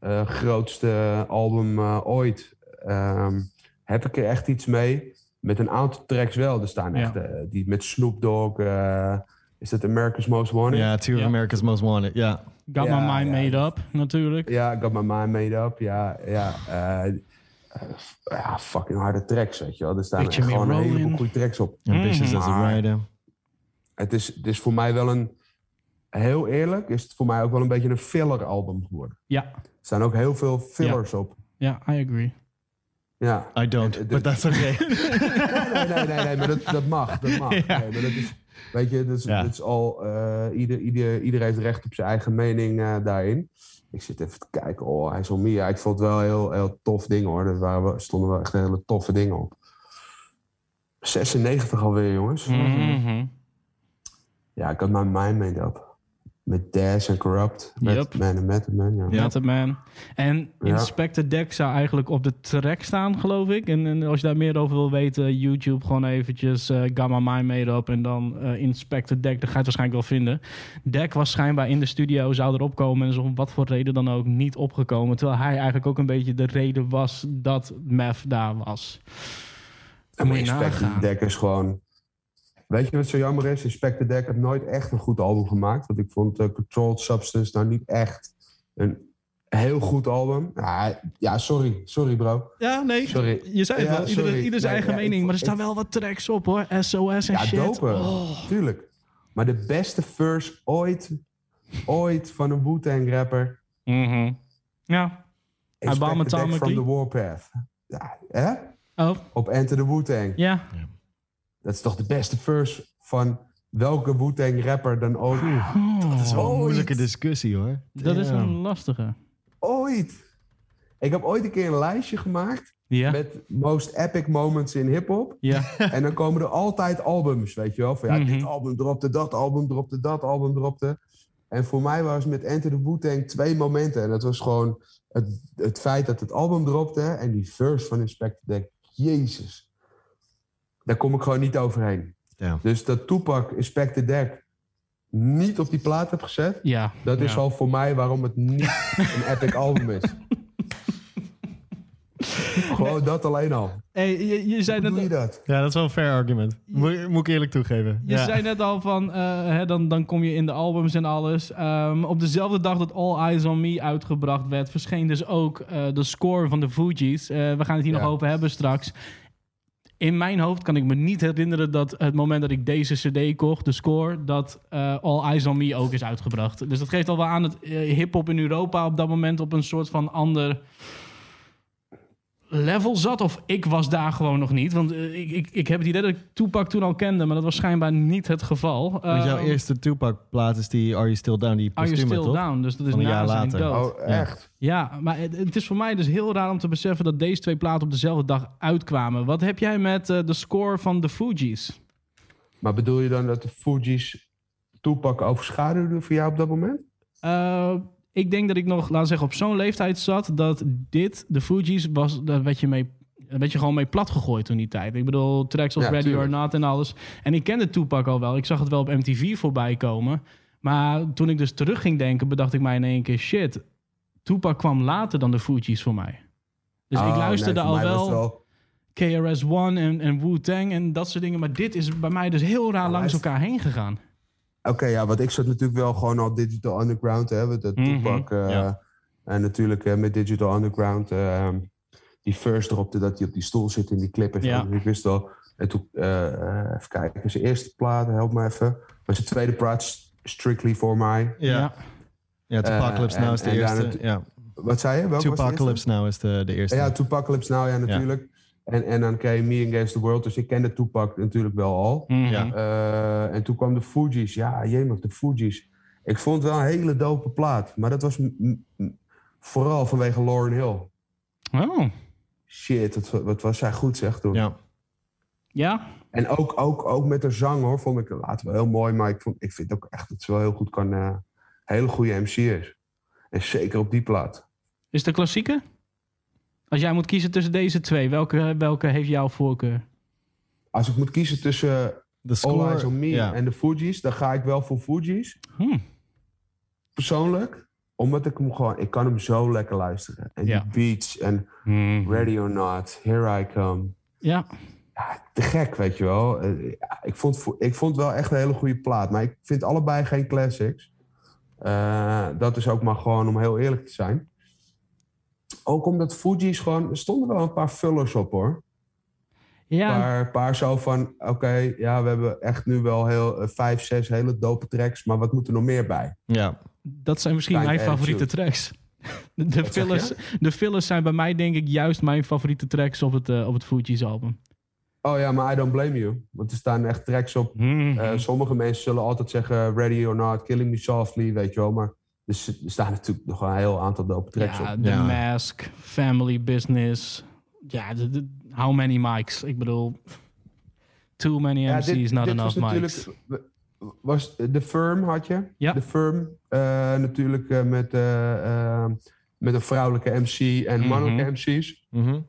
eh, grootste album eh, ooit. Ehm, heb ik er echt iets mee? Met een aantal tracks wel. Er staan Ja. echt die met Snoop Dogg. Is dat America's Most Wanted? ja, Two Ja. America's Most Wanted, ja. Got Ja, my mind ja. made up, natuurlijk. Ja, Got My Mind Made Up. Ja, ja. eh, eh, ja, fucking harde tracks, weet je wel. Er staan gewoon een heleboel goede tracks op. Ambitious Mhm. as a rider. Het is, het is voor mij wel een... Heel eerlijk, is het voor mij ook wel een beetje een filler-album geworden. Ja, Er staan ook heel veel fillers op. ja, I agree. Ja. I don't, En, eh, but that's okay. Nee, nee, nee, nee, maar dat, dat mag. Dat mag. Ja. Nee, maar dat is, weet je, dat is, Ja. dat is al... eh, ieder, ieder, ieder heeft recht op zijn eigen mening eh, daarin. Ik zit even te kijken. Oh, hij is al meer. Ik vond het wel heel, heel tof ding, hoor. Er waren stonden wel echt hele toffe dingen op. 96 alweer, jongens. Mhm. Ja, ik had mijn mind made up. Met Dash en Corrupt. Met Yep. Man Method Man, ja. Method Man. En. Inspector Deck zou eigenlijk op de track staan, geloof ik. En, en als je daar meer over wil weten, YouTube gewoon eventjes eh Gamma Mind Made Up en dan eh Inspector Deck. Dan ga je het waarschijnlijk wel vinden. Deck was schijnbaar in de studio, zou erop komen en is om wat voor reden dan ook niet opgekomen. Terwijl hij eigenlijk ook een beetje de reden was dat Meth daar was. En Inspector. Deck is gewoon... Weet je wat zo jammer is? Inspector Deck heeft nooit echt een goed album gemaakt. Want ik vond eh, Controlled Substance nou niet echt een heel goed album. Ja, ja sorry. Sorry, bro. Ja, nee. Sorry. Je zei het Ja, wel, ieder, sorry. ieder zijn Nee, eigen ja, mening. maar er staan ik- wel wat tracks op hoor. SOS en Ja, shit. dope. Oh. Tuurlijk. Maar de beste verse ooit, ooit van een Wu-Tang rapper... Mhm. Ja. Inspector Deck Atomically? from the Warpath. Ja, hè? Oh, Op Enter the Wu-Tang. ja. Dat is toch de beste verse van welke Wu-Tang rapper dan ook. Dat is wel een moeilijke discussie, hoor. Dat is een lastige. Ooit. Ik heb ooit een keer een lijstje gemaakt Ja. met most epic moments in hip-hop. Ja. En dan komen er altijd albums, weet je wel. Van ja, Mhm. dit album dropte, dat album dropte, dat album dropte. En voor mij was met Enter the Wu-Tang twee momenten. En dat was gewoon het, het feit dat het album dropte en die verse van Inspector Deck. Jezus. Daar kom ik gewoon niet overheen. Ja. Dus dat Tupac Inspector Deck niet op die plaat heb gezet... Ja. Dat is Ja. al voor mij waarom het niet een epic album is. Gewoon dat alleen al. Hey, je, je, zei Hoe doe je net, dat? Ja, dat is wel een fair argument. Moet, moet ik eerlijk toegeven. je ja. zei net al van, eh, hè, dan, dan kom je in de albums en alles. Ehm, op dezelfde dag dat All Eyes on Me uitgebracht werd, verscheen dus ook eh, de score van de Fugees. Eh, we gaan het hier Ja. nog over hebben straks. In mijn hoofd kan ik me niet herinneren dat het moment dat ik deze CD kocht, de score, dat eh, All Eyes on Me ook is uitgebracht. Dus dat geeft al wel aan dat eh, hip-hop in Europa op dat moment op een soort van ander level zat. Of ik was daar gewoon nog niet. Want eh, ik, ik, ik heb het idee dat ik Tupac toen al kende, maar dat was schijnbaar niet het geval. Want jouw Ehm, eerste Tupac-plaat is die Are You Still Down, die Are You Still toch? Down? Dus dat is Van een na jaar later. dood. Oh, echt? Ja, maar het, het is voor mij dus heel raar om te beseffen dat deze twee platen op dezelfde dag uitkwamen. Wat heb jij met eh, de score van de Fugees? Maar bedoel je dan dat de Fugees Tupac overschaduwden voor jou op dat moment? Ik denk dat ik nog, laten zeggen, op zo'n leeftijd zat dat dit, de Fugees, was, daar werd je mee daar werd je gewoon mee plat gegooid toen die tijd. Ik bedoel, tracks als Ja, Ready or. Not en alles. En ik kende Tupac al wel. Ik zag het wel op MTV voorbij komen. Maar toen ik dus terug ging denken, bedacht ik mij in één keer... shit, Tupac kwam later dan de Fugees voor mij. Dus ik Oh, luisterde nee, al wel, KRS-One en, en Wu-Tang en dat soort dingen. Maar dit is bij mij dus heel raar langs elkaar heen gegaan. Oké, ja, want ik zat natuurlijk wel gewoon al Digital Underground, hè, met de Mhm, Tupac. eh, ja. En natuurlijk eh, met Digital Underground, eh, die first dropte dat hij op die stoel zit in die clip. En. Ja. Ik wist al, en toen, eh, even kijken, zijn eerste plaat, help me even. Maar zijn tweede plaat, Strictly For My. Ja, ja. Tupacalypse Eh, Now is de eerste. Ja. Wat zei je? Welke? Tupacalypse Now is de, de eerste. Ja, Tupacalypse Now, ja, natuurlijk. En, en dan kreeg je Me Against the World. Dus ik kende Tupac natuurlijk wel al. Mhm. Ja. Eh, en toen kwam de Fugees. Ja, jemig, de Fugees. Ik vond het wel een hele dope plaat. Maar dat was vooral vanwege Lauren Hill. Oh, Shit, wat, wat was zij goed zeg toen. Ja. ja. En ook, ook, ook met de zang hoor, vond ik later wel heel mooi. Maar ik, vond, ik vind ook echt dat ze wel heel goed kan... eh hele goede MC is. En zeker op die plaat. Is het een klassieker? Als jij moet kiezen tussen deze twee, welke, welke heeft jouw voorkeur? Als ik moet kiezen tussen De All score. Eyes on Me ja. en de Fugees... dan ga ik wel voor Fugees. Hm. persoonlijk, omdat ik hem gewoon, ik kan hem zo lekker luisteren. En Ja. die beats en Mhm. Ready or Not, Here I Come. Ja, Ja, te gek, weet je wel. Eh, ik, vond, vo- ik vond het wel echt een hele goede plaat. Maar ik vind allebei geen classics. Eh, dat is ook maar gewoon om heel eerlijk te zijn. Ook omdat Fuji's gewoon... Er stonden wel een paar vullers op, hoor. ja. Een paar, paar zo van... Oké, ja, we hebben echt nu wel heel, eh, vijf, zes hele dope tracks. Maar wat moet er nog meer bij? ja. dat zijn misschien mijn attitude. favoriete tracks. De, fillers, de fillers zijn bij mij denk ik juist mijn favoriete tracks op het, eh, op het Fugees album. Oh ja, maar I don't blame you. Want er staan echt tracks op Mhm. Eh, sommige mensen zullen altijd zeggen Ready or Not, Killing Me Softly, weet je wel. Maar er, s- er staan natuurlijk nog een heel aantal dope tracks ja, op. The Ja. Mask, Family Business. Ja, de, de- how many mics? Ik bedoel, too many Ja, MC's, dit- not dit enough was mics. natuurlijk- Was The Firm had je? Ja. The Firm, eh, natuurlijk eh, met, eh, met een vrouwelijke MC en Mhm. mannelijke MC's. Mhm.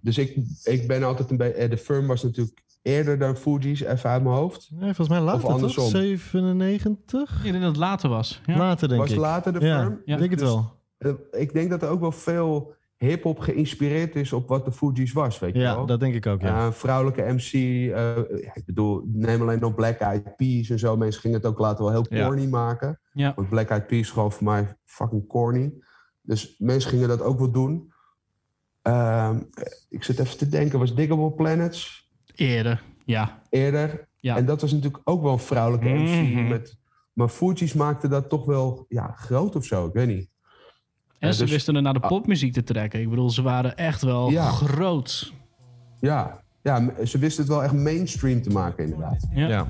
Dus ik, ik ben altijd een beetje... The Firm was natuurlijk eerder dan Fuji's, even uit mijn hoofd. Nee, volgens mij later, toch? andersom. 97? Ik denk dat het later was. Ja. Later, denk was ik. later The ja, Firm? Ja. ik denk het Dus- wel. Eh, ik denk dat er ook wel veel hip-hop geïnspireerd is op wat de Fuji's was, weet je Ja, wel. dat denk ik ook, ja. Ja, een vrouwelijke MC. eh, ja, ik bedoel, neem alleen nog Black Eyed Peas en zo. Mensen gingen het ook later wel heel Ja. corny maken. Ja. Want Black Eyed Peas is gewoon voor mij fucking corny. Dus mensen gingen dat ook wel doen. Ehm, ik zit even te denken, was Diggable Planets Eerder, ja. eerder? Ja. En dat was natuurlijk ook wel een vrouwelijke MC. Mhm. Met, maar Fuji's maakte dat toch wel ja, groot of zo, ik weet niet. En ze dus- wisten er naar de popmuziek te trekken. Ik bedoel, ze waren echt wel Ja. groot. Ja, ja, ze wisten het wel echt mainstream te maken inderdaad. Ja. Ja.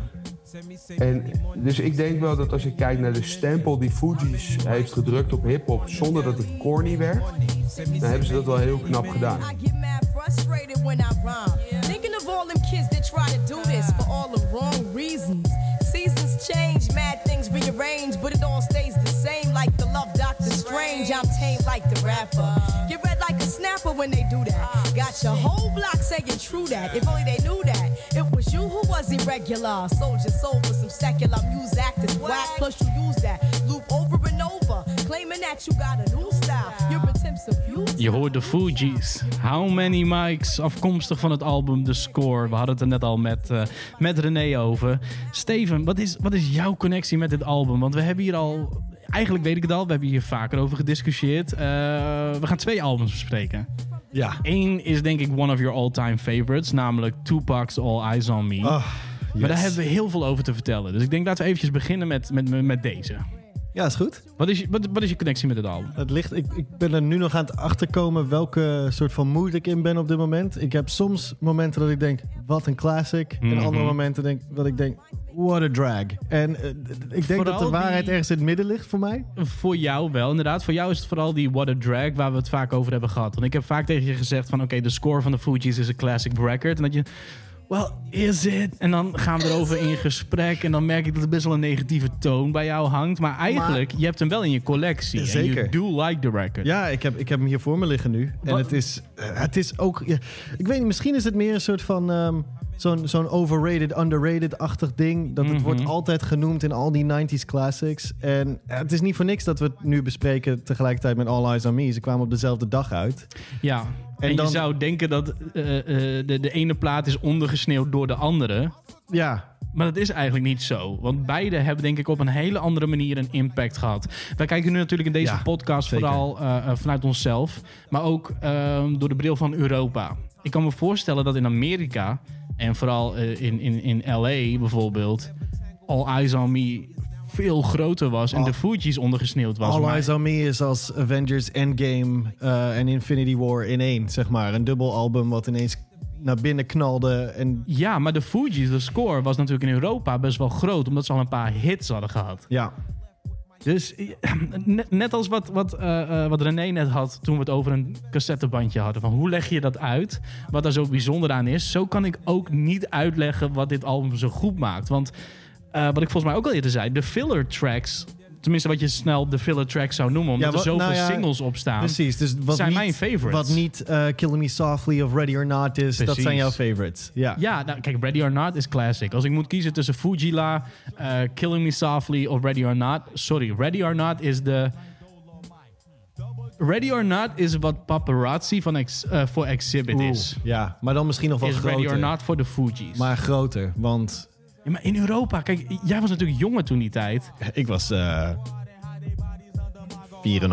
En dus ik denk wel dat als je kijkt naar de stempel die Fuji's heeft gedrukt op hip-hop zonder dat het corny werd, dan hebben ze dat wel heel knap gedaan. Change, mad things rearrange, but it all stays the same. Like the love Doctor Strange, I'm tame like the rapper. Snapper when they do that. Got your whole block saying true that. If only they knew that. It was you who was irregular. Sold your soul for some secular music actors whack. Plus you use that loop over and over, claiming that you got a new style. You're attempts of you. Je hoort de Fugees. How many mics? Afkomstig van het album The Score. We hadden het er net al met, eh, met René over. Steven, wat is, wat is jouw connectie met dit album? Want we hebben hier al... Eigenlijk weet ik het al. We hebben hier vaker over gediscussieerd. Eh, we gaan twee albums bespreken. Ja. Eén is denk ik one of your all-time favorites. Namelijk Tupac's All Eyes On Me. Ah, Maar daar hebben we heel veel over te vertellen. Dus ik denk laten we eventjes beginnen met, met, met deze. Ja, is goed. Wat is, je- wat, wat is je connectie met dit album? Het ligt, ik, ik ben er nu nog aan het achterkomen welke soort van mood ik in ben op dit moment. Ik heb soms momenten dat ik denk, wat een classic. En Mhm. andere momenten denk, dat ik denk, what a drag. En eh, d- ik denk dat Vooral de waarheid die- ergens in het midden ligt voor mij. Voor jou wel, inderdaad. Voor jou is het vooral die What a Drag waar we het vaak over hebben gehad. Want ik heb vaak tegen je gezegd van... oké, de score van de Fugees is een classic record. En dat je... Well, is it? En dan gaan we erover in gesprek. En dan merk ik dat er best wel een negatieve toon bij jou hangt. Maar eigenlijk, je hebt hem wel in je collectie. En Zeker. you do like the record. Ja, ik heb, ik heb hem hier voor me liggen nu. En Wat- het is, eh, het is ook... ja, ik weet niet, misschien is het meer een soort van... ehm, zo'n zo'n overrated, underrated-achtig ding. Dat het Mhm. wordt altijd genoemd in al die 90s classics. En eh, het is niet voor niks dat we het nu bespreken tegelijkertijd met All Eyes on Me. Ze kwamen op dezelfde dag uit. Ja. En, dan- je zou denken dat eh, eh, de, de ene plaat is ondergesneeuwd door de andere. Ja, Maar dat is eigenlijk niet zo. Want beide hebben denk ik op een hele andere manier een impact gehad. Wij kijken nu natuurlijk in deze Ja, podcast zeker. vooral eh, vanuit onszelf. Maar ook ehm, door de bril van Europa. Ik kan me voorstellen dat in Amerika... en vooral in, in, in L.A. bijvoorbeeld... All Eyes on Me veel groter was... en All- de Fugees ondergesneeuwd was. All Maar- Eyes on Me is als Avengers Endgame eh, en Infinity War in één, zeg maar. Een dubbel album wat ineens naar binnen knalde. En Ja, maar de Fugees, de score was natuurlijk in Europa best wel groot... omdat ze al een paar hits hadden gehad. ja, Dus net, net als wat, wat, eh, eh, wat René net had toen we het over een cassettebandje hadden. Van hoe leg je dat uit? Wat daar zo bijzonder aan is. Zo kan ik ook niet uitleggen wat dit album zo goed maakt. Want eh, wat ik volgens mij ook al eerder zei. De filler tracks. Tenminste wat je snel de filler tracks zou noemen. Omdat Ja, wat- er zoveel nou ja, singles op staan. precies. Dus wat zijn niet, mijn favorites. Wat niet eh, Killing Me Softly of Ready or Not is, dat zijn jouw favorites. Ja. Ja, nou, kijk, Ready or Not is classic. Als ik moet kiezen tussen Fujila, eh, Killing Me Softly of Ready or Not. Sorry, Ready or Not is de. Ready or Not is wat paparazzi van ex, voor Exhibit Oeh, is. ja, maar dan misschien nog wel Is groter. Ready or Not voor de Fugees. Maar groter, want Ja, maar in Europa, kijk, jij was natuurlijk jonger toen die tijd. ik was eh 4,5.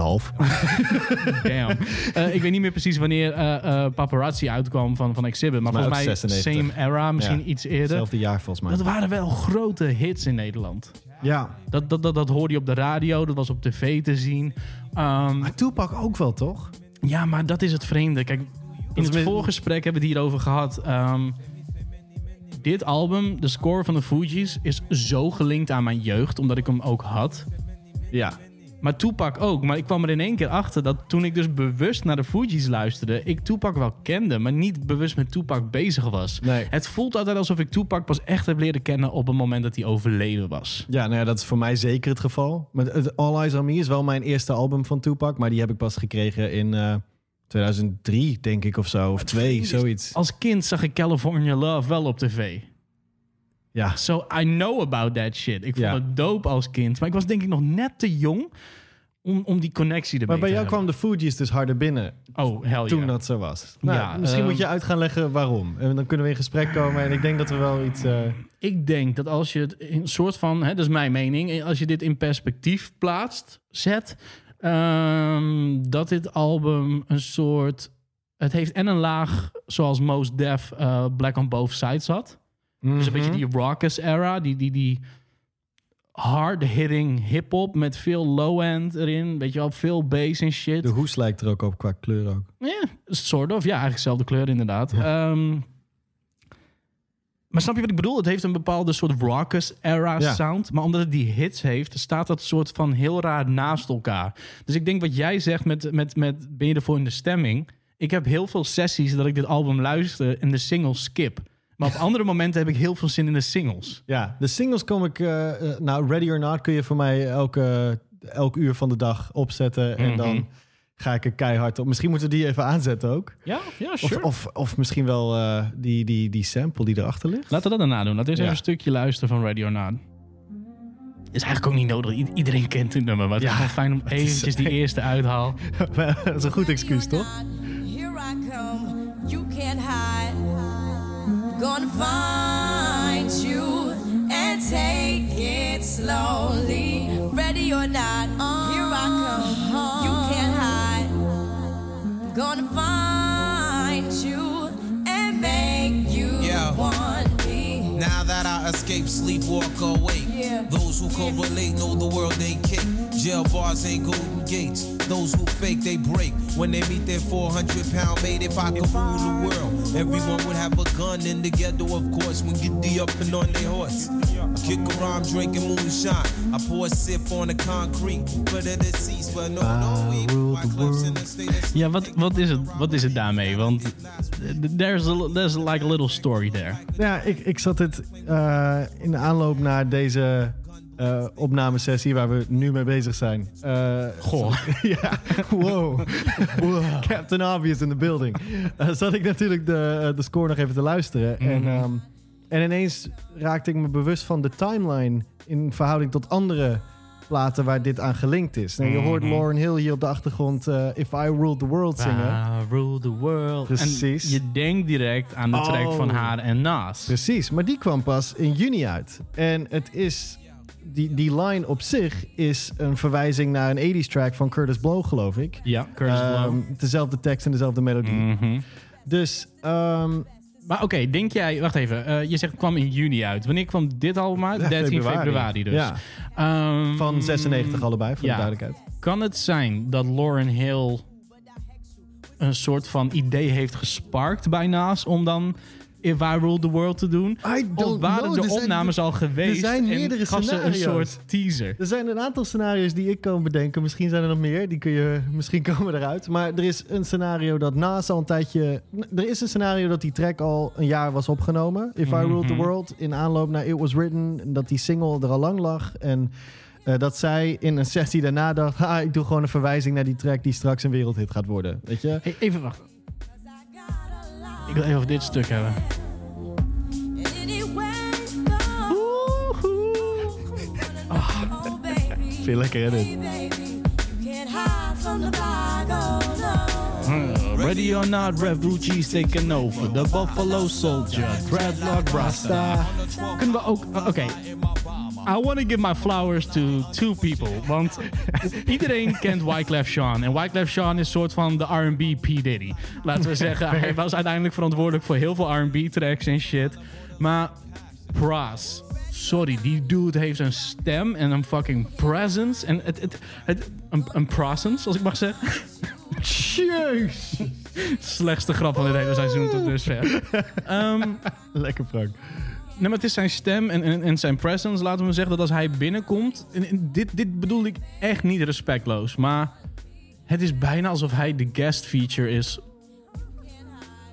Damn. Eh, ik weet niet meer precies wanneer eh, eh, paparazzi uitkwam van, van Exhibit. Maar mij volgens mij ook 96. same era, misschien Ja. iets eerder. Hetzelfde jaar volgens mij. Dat waren wel grote hits in Nederland. Ja. Dat, dat, dat, dat hoorde je op de radio, dat was op tv te zien. Ehm, Maar Tupac ook wel, toch? ja, maar dat is het vreemde. Kijk, in het voorgesprek hebben we het hierover gehad. Ehm, dit album, de score van de Fugees, is zo gelinkt aan mijn jeugd, omdat ik hem ook had. Ja. Maar Tupac ook. Maar ik kwam er in één keer achter dat toen ik dus bewust naar de Fugees luisterde, ik Tupac wel kende, maar niet bewust met Tupac bezig was. Nee. Het voelt altijd alsof ik Tupac pas echt heb leren kennen op het moment dat hij overleden was. Ja, nou ja, dat is voor mij zeker het geval. Het All Eyes on Me is wel mijn eerste album van Tupac. Maar die heb ik pas gekregen in eh 2003, denk ik, of zo. Of twee, zoiets. Als kind zag ik California Love wel op tv. Ja, So I know about that shit. Ik vond het dope als kind. Maar ik was denk ik nog net te jong om, om die connectie erbij maar bij te jou kwam de Fugees dus harder binnen. Oh, hell toen yeah. dat zo was. Nou, Ja, misschien ehm, moet je uit gaan leggen waarom. En dan kunnen we in gesprek komen. En ik denk dat we wel iets... eh, Ik denk dat als je het in een soort van, hè, dat is mijn mening, als je dit in perspectief plaatst, zet, ehm, dat dit album een soort, het heeft en een laag zoals Most Def eh, Black on Both Sides had. Dus een beetje mhm. die raucous era, die, die, die hard-hitting hip-hop met veel low-end erin, weet je wel, veel bass en shit. De hoes lijkt er ook op qua kleur ook. Ja, soort of. Ja, eigenlijk dezelfde kleur inderdaad. Ehm, maar snap je wat ik bedoel? Het heeft een bepaalde soort raucous era Ja. sound. Maar omdat het die hits heeft, staat dat soort van heel raar naast elkaar. Dus ik denk wat jij zegt met, met, met ben je ervoor in de stemming? Ik heb heel veel sessies dat ik dit album luister en de singles skip. Maar op andere momenten heb ik heel veel zin in de singles. Ja, de singles kom ik... eh, eh, nou, Ready or Not kun je voor mij elke, elk uur van de dag opzetten. En Mhm. dan ga ik er keihard op. Misschien moeten we die even aanzetten ook. Ja, ja, Of, of, of misschien wel eh, die, die, die sample die erachter ligt. Laten we dat daarna doen. Laten we eens Ja. even een stukje luisteren van Radio Not. Is eigenlijk ook niet nodig. I- iedereen kent het nummer. Maar het Ja, is gewoon fijn om is eventjes die eerste uithaal. dat is een goed excuus, toch? Here I come, you can't hide. Gonna find you and take it slowly. Ready or not, here I come. Gonna find you and make you Yeah. want me. Now that I escape, sleep, walk away. Yeah. Those who correlate know the world ain't cake. Jail bars ain't golden gates. Those who fake, they break. When they meet their 400 pound mate, if I could rule the world, everyone would have a gun in the ghetto, of course, when get the up and on their horse. Kick around drinking moonshine. I pour a sip on the concrete, but it is cease, but no, no, we the the state of Ja, wat, wat, is het, wat is het daarmee? Want there's, a, there's like a little story there. Ja, ik, ik zat het eh, in de aanloop naar deze eh opnamesessie waar we nu mee bezig zijn. Eh, Goh. ja, wow. Captain Obvious in the building. Eh, zat ik natuurlijk de, de score nog even te luisteren. En Mhm. ehm, En ineens raakte ik me bewust van de timeline in verhouding tot andere platen waar dit aan gelinkt is. Nou, je hoort Mhm. Lauren Hill hier op de achtergrond If I Ruled the World zingen. Ah, rule the world. Precies. En je denkt direct aan de track Oh. van haar en Nas. Precies, maar die kwam pas in juni uit. En het is, die, die line op zich is een verwijzing naar een 80s track van Curtis Blow, geloof ik. Ja, Curtis Ehm, Blow. dezelfde tekst en dezelfde melodie. Mhm. Dus ehm, Maar oké, denk jij... Wacht even. eh, je zegt het kwam in juni uit. Wanneer kwam dit album uit? 13 februari, dus. Ja, Ehm, van 96 allebei, voor ja. de duidelijkheid. Kan het zijn dat Lauren Hill een soort van idee heeft gesparkt bij Nas om dan If I Ruled the World te doen? I Of waren know. de Er zijn- opnames al geweest zijn en meerdere gaf ze een scenario's. soort teaser? Er zijn een aantal scenario's die ik kan bedenken. Misschien zijn er nog meer. Die kun je misschien komen eruit. Maar er is een scenario dat naast al een tijdje. Er is een scenario dat die track al een jaar was opgenomen. If I Ruled the Mhm. World. In aanloop naar It Was Written. Dat die single er al lang lag. En eh, dat zij in een sessie daarna dacht. Ha, ik doe gewoon een verwijzing naar die track die straks een wereldhit gaat worden. Weet je? Hey, even wachten. Ik wil even over dit stuk hebben. Vind je lekker, hè? Ready or not, refugees taking over. The Buffalo Soldier, Dreadlock Rasta. Kunnen we ook... uh, Oké. I want to give my flowers to two people. Want iedereen kent Wyclef Jean. En Wyclef Jean is soort van de R&B P. Diddy. Laten we zeggen, hij was uiteindelijk verantwoordelijk voor heel veel R&B tracks en shit. Maar Pras... Sorry, die dude heeft een stem en een fucking presence. En het, het, het, een, een presence, als ik mag zeggen. Jeez. Slechtste grap van dit hele seizoen tot dusver. Ehm Lekker, Frank. nee, maar het is zijn stem en, en, en zijn presence. Laten we zeggen dat als hij binnenkomt... En, en dit, dit bedoel ik echt niet respectloos. Maar het is bijna alsof hij de guest feature is...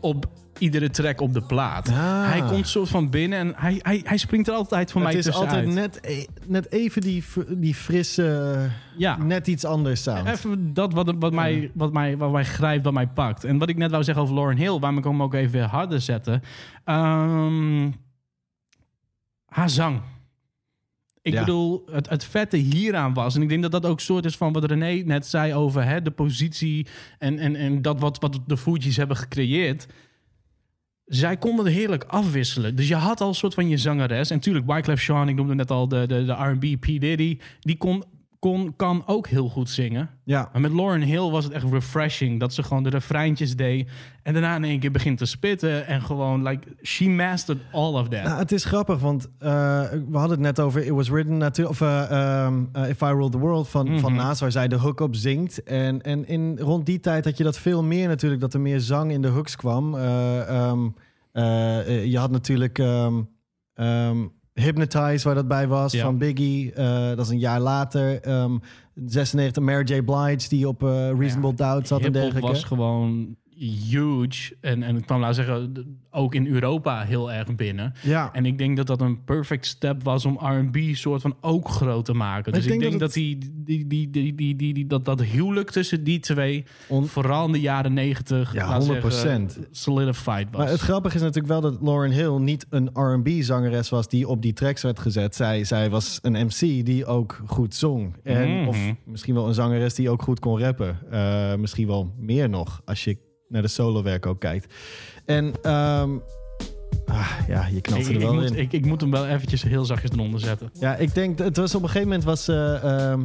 op iedere track op de plaat. Ah. Hij komt soort van binnen en hij, hij, hij springt er altijd van mij het is altijd net, e- net even die, die frisse, Ja. net iets anders sound. Even dat wat, wat, mij, wat, mij, wat mij grijpt, wat mij pakt. En wat ik net wou zeggen over Lauren Hill, waarom ik hem ook even weer harder zetten. Ehm, haar zang. Ik Ja. bedoel, het, het vette hieraan was. En ik denk dat dat ook soort is van wat René net zei over hè, de positie. En, en, en dat wat, wat de Fuji's hebben gecreëerd. Zij konden heerlijk afwisselen. Dus je had al een soort van je zangeres. En natuurlijk, Wyclef Jean, ik noemde net al de, de, de R&B P. Diddy. Die kon, kon, kan ook heel goed zingen. ja. Maar met Lauren Hill was het echt refreshing. Dat ze gewoon de refreintjes deed. En daarna in één keer begint te spitten. En gewoon, like, she mastered all of that. Nou, het is grappig, want eh, we hadden het net over It Was Written natuurlijk, of eh, ehm, eh, If I Ruled the World van, van Mhm. Naas, waar zij de hook op zingt. En, en in, rond die tijd had je dat veel meer natuurlijk, dat er meer zang in de hooks kwam. Eh, ehm, eh, eh, je had natuurlijk ehm, Hypnotize, waar dat bij was, Ja. van Biggie. Eh, dat is een jaar later. Ehm 96, Mary J. Blige, die op eh, Reasonable Doubt zat en dergelijke. was gewoon huge. En, en ik kwam, laten zeggen, ook in Europa heel erg binnen. Ja. En ik denk dat dat een perfect step was om R&B soort van ook groot te maken. Dus ik denk dat die, die, die, die, die, die, die- dat, dat huwelijk tussen die twee, On- vooral in de jaren negentig, Ja, laten we 100%. zeggen, solidified was. Maar het grappige is natuurlijk wel dat Lauren Hill niet een R&B-zangeres was die op die tracks werd gezet. Zij, zij was een MC die ook goed zong. En, Mhm. Of misschien wel een zangeres die ook goed kon rappen. Eh, misschien wel meer nog, als je naar de solowerk ook kijkt. En ehm, ah, ja, je knalt ik, er ik, wel moet, in. ik, ik moet hem wel eventjes heel zachtjes eronder zetten. Ja, ik denk, het was op een gegeven moment was, eh, ehm,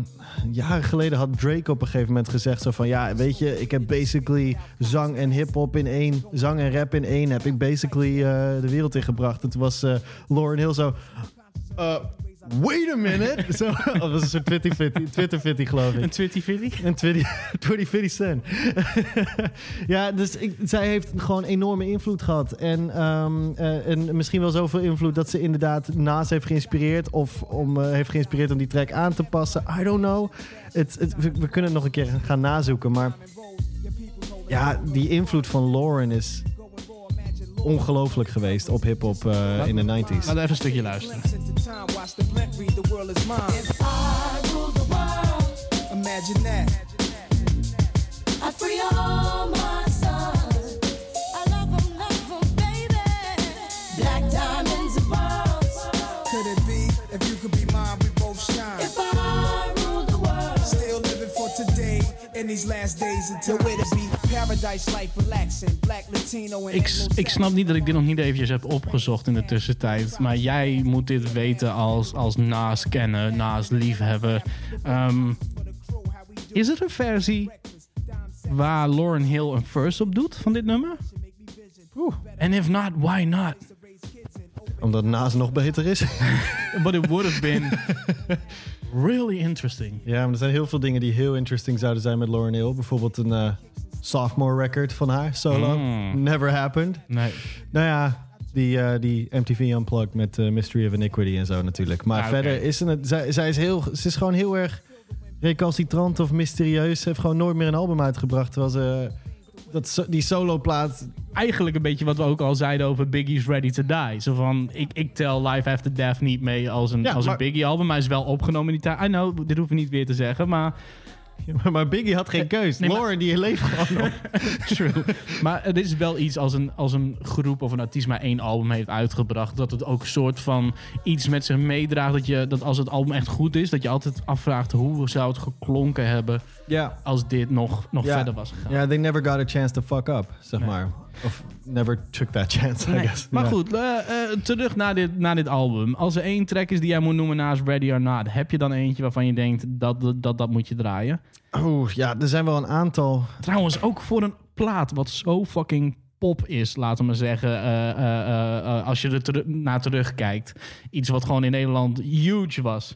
jaren geleden had Drake op een gegeven moment gezegd zo van, ja, weet je, ik heb basically zang en hip-hop in één, zang en rap in één, heb ik basically eh, de wereld ingebracht. En toen was eh, Lauren Hill zo, uh, wait a minute. zo, dat was een soort Twitter-fitty, Twitter-fitty, geloof ik. Een twitty fitty? Een 20 20 cent. ja, dus ik, zij heeft gewoon enorme invloed gehad. En, ehm, eh, en misschien wel zoveel invloed dat ze inderdaad naast heeft geïnspireerd. Of om, eh, heeft geïnspireerd om die track aan te passen. I don't know. Het, het, we, we kunnen het nog een keer gaan nazoeken. Maar ja, die invloed van Lauren is ongelooflijk geweest op hip-hop eh, in de 90s. Laten we even een stukje luisteren. I Imagine that. I'd free all my in these last days way to be paradise life relaxing. Black Latino and Ik, ik snap niet dat ik dit nog niet eventjes heb opgezocht in de tussentijd. Maar jij moet dit weten als, als Naas kennen, Naas liefhebber. Ehm, is er een versie waar Lauren Hill een verse op doet van dit nummer? Oeh. En if not, why not? Omdat Naast nog beter is. But it would have been really interesting. ja, maar er zijn heel veel dingen die heel interesting zouden zijn met Lauren Hill. Bijvoorbeeld een eh, sophomore record van haar, solo. Mm. Never happened. Nee. Nou ja, die, eh, die MTV Unplugged met eh, Mystery of Iniquity en zo natuurlijk. Maar Ah, verder is ze, het, zij, zij is heel, ze is gewoon heel erg recalcitrant of mysterieus. Ze heeft gewoon nooit meer een album uitgebracht. Terwijl ze dat, die soloplaat... Eigenlijk een beetje wat we ook al zeiden over Biggie's Ready to Die. Zo van, ik, ik tel Live After Death niet mee als een, Ja, als maar- een Biggie album. Maar hij is wel opgenomen in die tijd. I know, dit hoef ik niet weer te zeggen. Maar Maar Biggie had geen keus. nee, maar- Lauren die leeft gewoon nog. True. maar het is wel iets als een, als een groep of een artiest maar één album heeft uitgebracht. Dat het ook een soort van iets met zich meedraagt. Dat, je, dat als het album echt goed is, dat je altijd afvraagt hoe zou het geklonken hebben Ja. als dit nog, nog Ja. verder was gegaan. Ja, they never got a chance to fuck up, zeg Nee. maar. Of never took that chance, I guess. Maar Ja. goed, eh, eh, terug naar dit, naar dit album. Als er één track is die jij moet noemen naast Ready or Not, heb je dan eentje waarvan je denkt dat dat, dat, dat moet je draaien? Oeh, ja, er zijn wel een aantal. Trouwens, ook voor een plaat wat zo fucking pop is, laten we maar zeggen. eh, eh, eh, eh, als je er naar terugkijkt. Iets wat gewoon in Nederland huge was.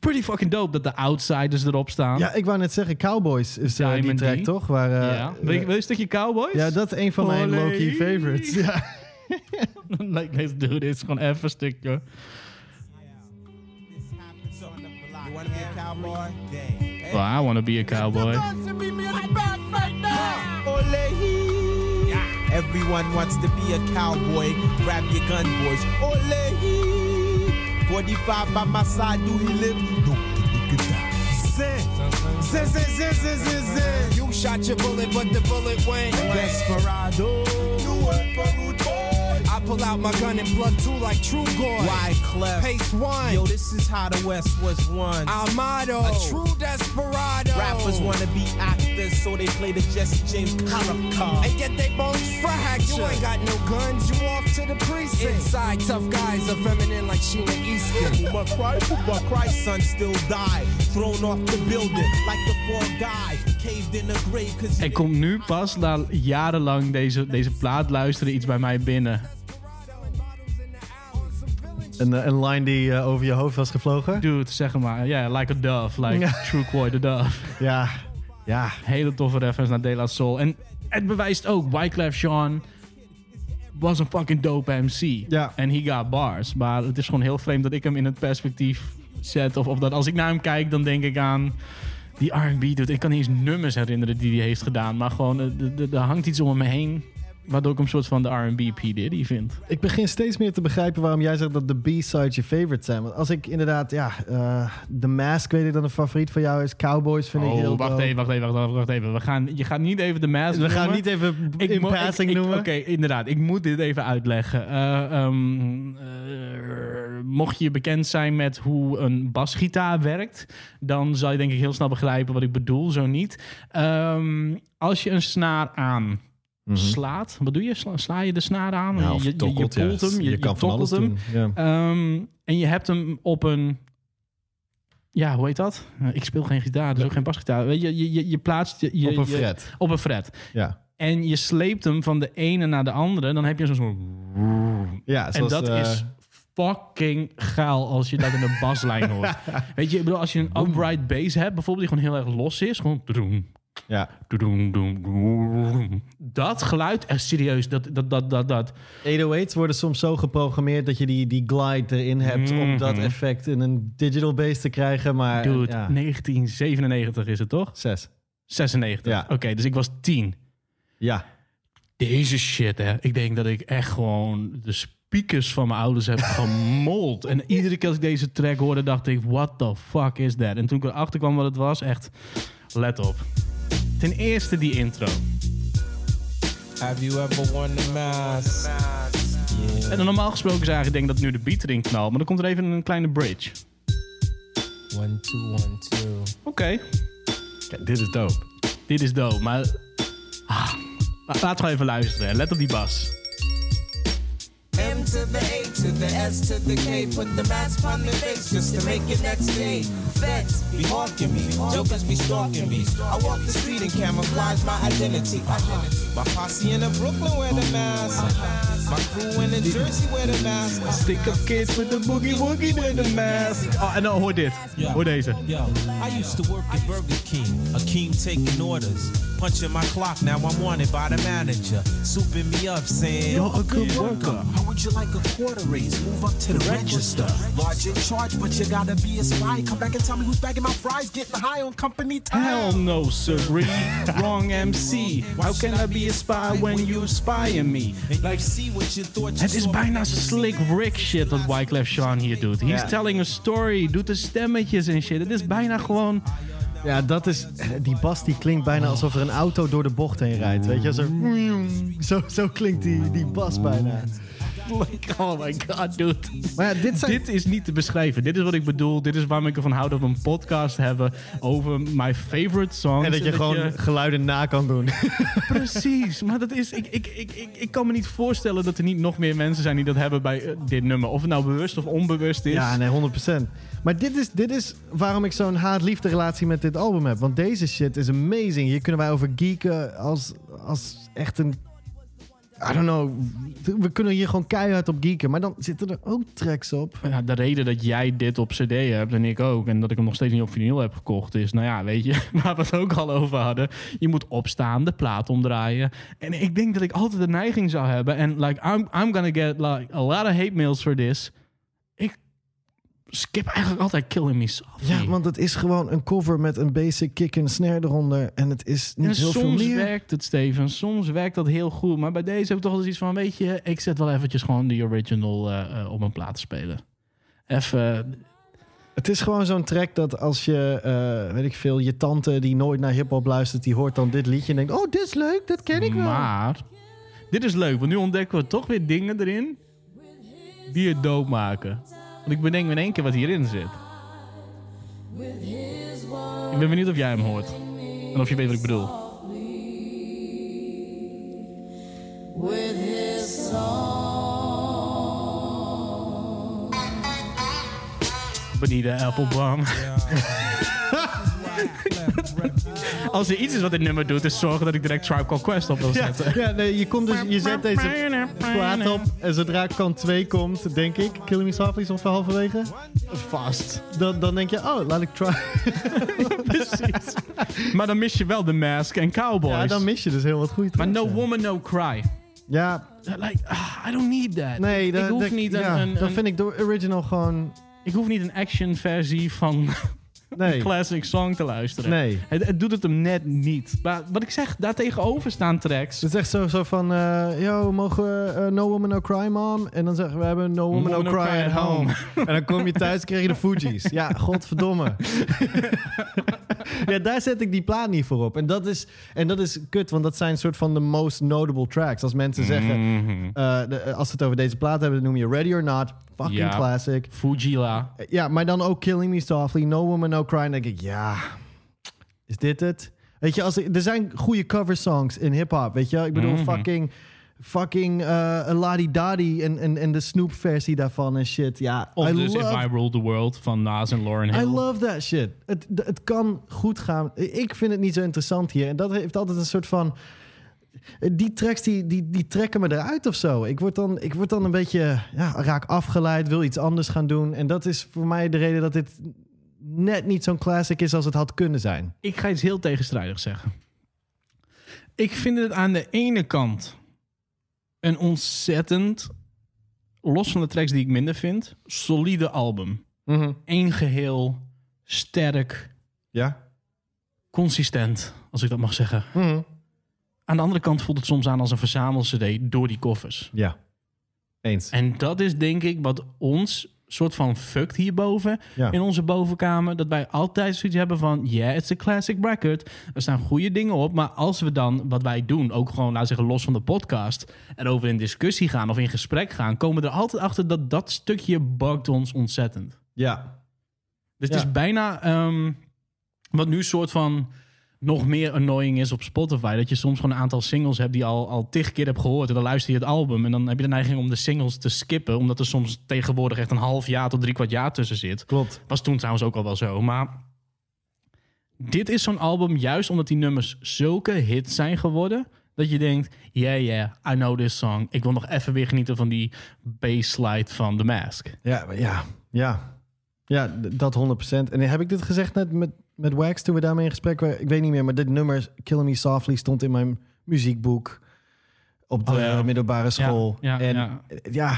Pretty fucking dope dat de Outsiders erop staan. Ja, ik wou net zeggen, Cowboys is eh, die track, D. toch? Waar, eh, Ja. Wil, je, wil je een stukje Cowboys? ja, dat is een van mijn Olé. low-key favorites. Ja. like, let's do this. Gewoon even een stukje. You wanna be a cowboy? Well, I want to be a cowboy. Everyone wants to be a cowboy. Grab your gun, boys. Ole. 45 by my side, do he live? No. Zin. Zin, zin, zin, zin, zin, zin. You shot your bullet, but the bullet went. Desperado. You work for rude boy. I pull out my gun and plug two like True Goy. Why clef? Pace one. Yo, this is how the West was won. Our motto. A true desperado. Rappers wanna be actors, so they play the Jesse James character. And get they bones fractured. You ain't got no guns, you off to the precinct. Inside, tough guys are feminine like Sheena Easton. But Christ, but Christ's son still died. Thrown off the building like the fall guy. Caved in the grave cause Er komt nu pas na jarenlang deze, deze plaat luisteren iets bij mij binnen. Een, eh, een line die eh, over je hoofd was gevlogen. Dude, zeg maar. Ja, like a dove. Like Ja. True Quoy the Dove. Ja, ja. Hele toffe reference naar De La Soul. En het bewijst ook, Wyclef Jean was een fucking dope MC. Ja. En he got bars. Maar het is gewoon heel vreemd dat ik hem in het perspectief zet. Of, of dat als ik naar hem kijk, dan denk ik aan die R&B. Dude. Ik kan niet eens nummers herinneren die hij heeft gedaan. Maar gewoon, eh, er hangt iets om me heen. Waardoor ik hem soort van de R&B P. Diddy vind. Ik begin steeds meer te begrijpen waarom jij zegt dat de B-sides je favorite zijn. Want als ik inderdaad, ja, eh The Mask weet ik dat een favoriet van jou is. Cowboys vind ik heel Oh, wacht even, wacht even, wacht even, wacht even. We gaan, je gaat niet even de mask We gaan niet even Ik in passing ik- ik- noemen. Oké, inderdaad. Ik moet dit even uitleggen. Eh, ehm, eh, mocht je bekend zijn met hoe een basgitaar werkt, dan zal je denk ik heel snel begrijpen wat ik bedoel. Zo niet. Ehm, als je een snaar aan slaat, wat doe je? Sla, sla je de snaar aan? Mhm. Je, je, ja. hem, je, je, kan van hem. Ja. Ehm, en je hebt hem op een. Ja, hoe heet dat? Ik speel geen gitaar, dus ook geen basgitaar. Weet je, je, je, plaatst je, Op een fret. op een fret. Ja, En je sleept hem van de ene naar de andere. Dan heb je zo'n ja En zoals, dat eh, is fucking gaal als je dat in een baslijn hoort. Weet je, ik bedoel, als je een upright bass hebt, bijvoorbeeld, die gewoon heel erg los is. Gewoon. Ja. Dat geluid, echt serieus, dat, dat, dat, dat, dat. 808's worden soms zo geprogrammeerd dat je die, die glide erin hebt om dat Mhm. effect in een digital bass te krijgen. Maar Dude, ja, 1997 is het toch? zes. 96. Ja. Oké, dus ik was 10. Ja. Deze shit, hè. Ik denk dat ik echt gewoon de speakers van mijn ouders heb gemold. En iedere keer als ik deze track hoorde, dacht ik, what the fuck is that? En toen ik erachter kwam wat het was, echt, let op. Ten eerste die intro. Have you ever worn the mask? Yeah. En dan normaal gesproken is eigenlijk, denk ik dat nu de beat erin knalt. Maar dan komt er even een kleine bridge. One, two, one, two. Oké. Kijk, dit is dope. Dit is dope, maar... Ah, laten we even luisteren. Let op die bas. M to the A to the S to the K. Put the mask on the face just to make it next day. Feds be hawking me, jokers be stalking me. I walk the street and camouflage my identity. My posse in the Brooklyn wear the mask. My crew in the Jersey wear the mask. Stick up kids with the boogie woogie with the mask. Oh, en dan hoor dit. Hoor deze. Yo, I used to work at Burger King, a king taking orders. Punching my clock, now I'm wanted by the manager. Souping me up, saying, You're a good worker. How would you like a quarter raise? Move up to the register. Large in charge, but you gotta be a spy. Come back and tell me who's bagging my fries, getting high on company time. Hell no, sirree. Wrong MC. How can I be a spy when you spy on me? Like, see what you thought you het is bijna slick Rick shit wat Wyclef Sean hier doet. He's telling a story, doet de stemmetjes en shit. Het is bijna gewoon... Ja, dat is... Die bas die klinkt bijna alsof er een auto door de bocht heen rijdt. Weet je, zo... Zo, zo klinkt die, die bas bijna. Like, oh my god, dude. Maar ja, dit zijn... Dit is niet te beschrijven. Dit is wat ik bedoel. Dit is waarom ik ervan hou dat we een podcast hebben over my favorite songs. En dat je gewoon geluiden na kan doen. Precies, maar dat is. Ik, ik, ik, ik, ik kan me niet voorstellen dat er niet nog meer mensen zijn die dat hebben bij eh, dit nummer. Of het nou bewust of onbewust is. Ja, nee, 100%. Maar dit is, dit is waarom ik zo'n haat-liefde relatie met dit album heb. Want deze shit is amazing. Hier kunnen wij over geeken als, als echt een... I don't know. We kunnen hier gewoon keihard op geeken. Maar dan zitten er ook tracks op. Ja, de reden dat jij dit op CD hebt en ik ook, en dat ik hem nog steeds niet op vinyl heb gekocht, is, nou ja, weet je, waar we het ook al over hadden. Je moet opstaan, de plaat omdraaien. En ik denk dat ik altijd de neiging zou hebben, en like, I'm, I'm gonna get like a lot of hate mails for this. Ik skip eigenlijk altijd Killing Me Softly. Ja, want het is gewoon een cover met een basic kick en snare eronder. En het is niet En heel veel soms meer. werkt het, Steven. Soms werkt dat heel goed. Maar bij deze heb ik toch wel eens iets van... weet je, ik zet wel eventjes gewoon de original eh, eh, op mijn plaat te spelen. Even... Het is gewoon zo'n track dat als je, eh, weet ik veel, je tante die nooit naar hip-hop luistert, die hoort dan dit liedje en denkt: Oh, dit is leuk, dat ken ik wel. Maar dit is leuk, want nu ontdekken we toch weer dingen erin die het dood maken. Want ik bedenk me in één keer wat hierin zit. Ik ben benieuwd of jij hem hoort. En of je weet wat ik bedoel. Benita Applebaum. Als er iets is wat dit nummer doet, is zorgen dat ik direct Tribe Called Quest op wil zetten. ja nee, je, komt dus, je zet deze plaat op en zodra kant 2 komt, denk ik, Killing Me Softly is ongeveer halverwege, Vast. dan, dan denk je, oh, laat ik try. Precies. maar dan mis je wel de mask en cowboys. Ja, dan mis je dus heel wat goede maar no woman, no cry. Ja, Like, ah, I don't need that. nee, ik dat, hoef dat- niet een, ja, een, dan vind ik de original gewoon, ik hoef niet een action versie van nee, een classic song te luisteren. nee. Het, het doet het hem net niet. Maar wat ik zeg, daar tegenover staan tracks. Het is echt zo, zo van, eh, yo, mogen we eh, No Woman No Cry, mom? En dan zeggen we, hebben No Woman No, Cry, at home. en dan kom je thuis, krijg je de Fugees. Ja, godverdomme. ja, daar zet ik die plaat niet voor op. En dat is, en dat is kut, want dat zijn soort van de most notable tracks. Als mensen zeggen, Mhm. eh, de- als ze het over deze plaat hebben, dan noem je Ready or Not, fucking Ja. classic. Fujila. Ja, maar dan ook Killing Me Softly, No Woman No Cry. En denk ik, ja, is dit het? Weet je, als er, zijn goede cover songs in hip-hop, weet je? Ik bedoel, Mhm. fucking, fucking uh, Ladi Dadi en, en, en de Snoop-versie daarvan en shit. Ja, Of I dus love, If I Ruled the World van Nas en Lauren Hill. I love that shit. Het, het kan goed gaan. Ik vind het niet zo interessant hier. En dat heeft altijd een soort van. Die tracks die, die, die trekken me eruit of zo. Ik word dan, ik word dan een beetje ja, raak afgeleid, wil iets anders gaan doen. En dat is voor mij de reden dat dit net niet zo'n classic is als het had kunnen zijn. Ik ga iets heel tegenstrijdigs zeggen. Ik vind het aan de ene kant een ontzettend, los van de tracks die ik minder vind, solide album. Eén geheel, sterk, Ja? consistent, als ik dat mag zeggen. Aan de andere kant voelt het soms aan als een verzamel-cd door die koffers. Ja. Eens. En dat is denk ik wat ons soort van fuckt hierboven Ja. in onze bovenkamer. Dat wij altijd zoiets hebben van, yeah, it's a classic record. Er staan goede dingen op. Maar als we dan, wat wij doen, ook gewoon, laten zeggen, los van de podcast... erover in discussie gaan of in gesprek gaan... komen we er altijd achter dat dat stukje bugt ons ontzettend. Ja. Dus het is bijna... ehm, wat nu soort van nog meer annoying is op Spotify. Dat je soms gewoon een aantal singles hebt die al, al tig keer hebt gehoord. En dan luister je het album en dan heb je de neiging om de singles te skippen. Omdat er soms tegenwoordig echt een half jaar tot drie kwart jaar tussen zit. Klopt. Was toen trouwens ook al wel zo. Maar dit is zo'n album juist omdat die nummers zulke hits zijn geworden. Dat je denkt, yeah, yeah, I know this song. Ik wil nog even weer genieten van die bassslide van The Mask. Ja, ja, ja. Ja, dat 100%. En heb ik dit gezegd net met, met Wax toen we daarmee in gesprek waren? Ik weet niet meer, maar dit nummer, Kill Me Softly, stond in mijn muziekboek op de Oh ja. middelbare school. ja, en ja. ja,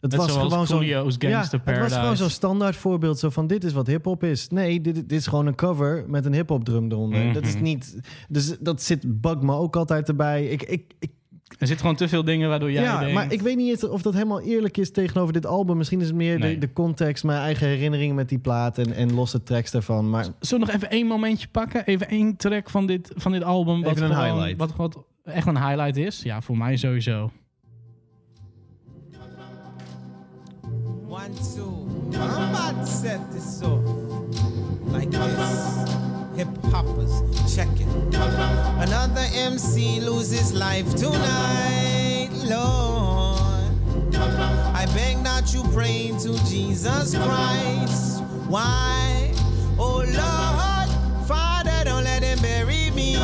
het Net was gewoon zo'n ja, het was gewoon zo'n standaard voorbeeld zo van dit is wat hip-hop is. Nee, dit, dit is gewoon een cover met een hip-hop drum eronder. Dat is Mhm. niet. Dus dat zit bug me ook altijd erbij. Ik, ik, ik, Er zitten gewoon te veel dingen waardoor jij ja, denkt... maar ik weet niet of dat helemaal eerlijk is tegenover dit album. Misschien is het meer Nee. de, de context, mijn eigen herinneringen met die plaat en, en losse tracks daarvan. Maar Zullen we nog even één momentje pakken? Even één track van dit, van dit album. Wat Even een gewoon- highlight. Wat, wat echt een highlight is. Ja, voor mij sowieso. One, two. Set this off like this. Hip hoppers, check it. Another MC loses life tonight, Lord. I beg that you pray to Jesus Christ. Why? Oh Lord, Father, don't let him bury me.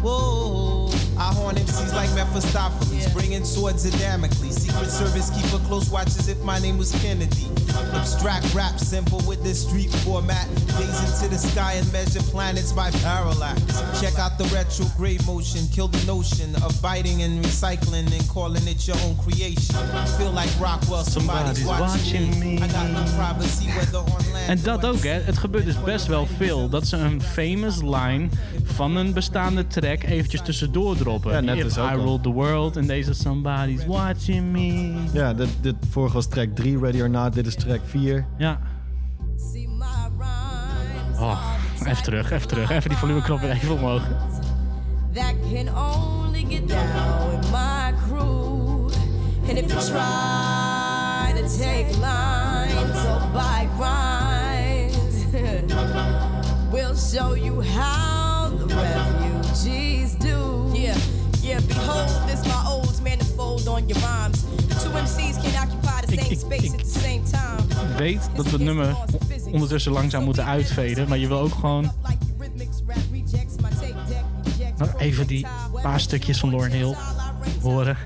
Whoa. I horn MCs like Mephistopheles, bringing swords Damocles. Secret Service keep a close watch as if my name was Kennedy. Abstract rap simple with this street format. Gaze into the sky and measure planets by parallax. Check out the retrograde motion, kill the notion of biting and recycling and calling it your own creation. Feel like Rockwell, somebody's, Somebody's watching, watching me. I got no privacy whether on land En dat at ook, hè. Het gebeurt dus best wel veel. Dat ze een famous line van een bestaande track eventjes tussendoor droppen. Ja, net ook I al. ruled the world en deze Somebody's watching me. ja, dit, dit vorige was track 3, Ready or Not. Dit is track 4. Ja. Oh, even terug, even terug. Even die volumeknop weer even omhoog. that can only get down with my crew. And if you try to take lines or buy grinds, we'll show you how the refugees do. Yeah, yeah, behold, manifold on your rhymes. Two MCs can occupy the same space at the same time. Weet dat we het nummer ondertussen langzaam moeten uitveden. Maar je wil ook gewoon Nou, even die paar stukjes van Lauryn Hill horen.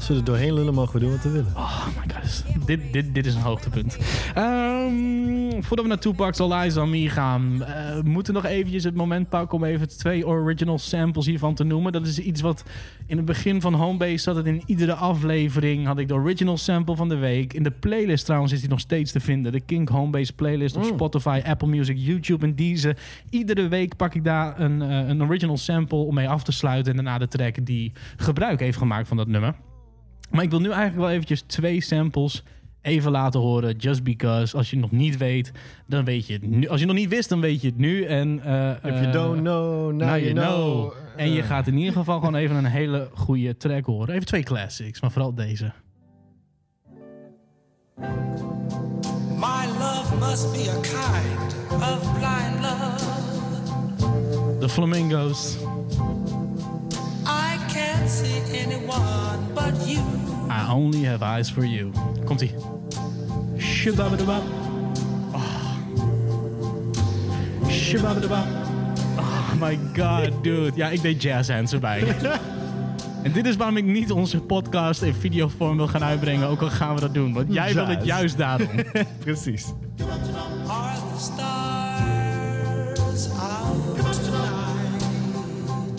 Als we er doorheen lullen, mogen we doen wat we willen. Oh my god, dit, dit, dit is een hoogtepunt. Ehm, voordat we naar Tupac's All Eyes on Me gaan, eh, moeten we nog eventjes het moment pakken om even twee original samples hiervan te noemen. Dat is iets wat in het begin van Homebase zat het in iedere aflevering. Had ik de original sample van de week. In de playlist trouwens is die nog steeds te vinden. De Kink Homebase playlist op Spotify, Apple Music, YouTube en Deezer. Iedere week pak ik daar een, eh, een original sample om mee af te sluiten. En daarna de track die gebruik heeft gemaakt van dat nummer. Maar ik wil nu eigenlijk wel eventjes twee samples even laten horen. Just because. Als je het nog niet weet, dan weet je het nu. Als je het nog niet wist, dan weet je het nu. En, eh, If you eh, don't know, now, now you know. En je gaat in ieder geval gewoon even een hele goede track horen. Even twee classics, maar vooral deze. My love must be a kind of blind love. De Flamingos. See anyone but you. I only have eyes for you. Komt-ie. Shababadabab. Oh. Shababadabab. Oh my god, dude. Ja, ik deed jazz hands erbij. En dit is waarom ik niet onze podcast in videovorm wil gaan uitbrengen. Ook al gaan we dat doen. Want jij wil het juist daarom. Precies.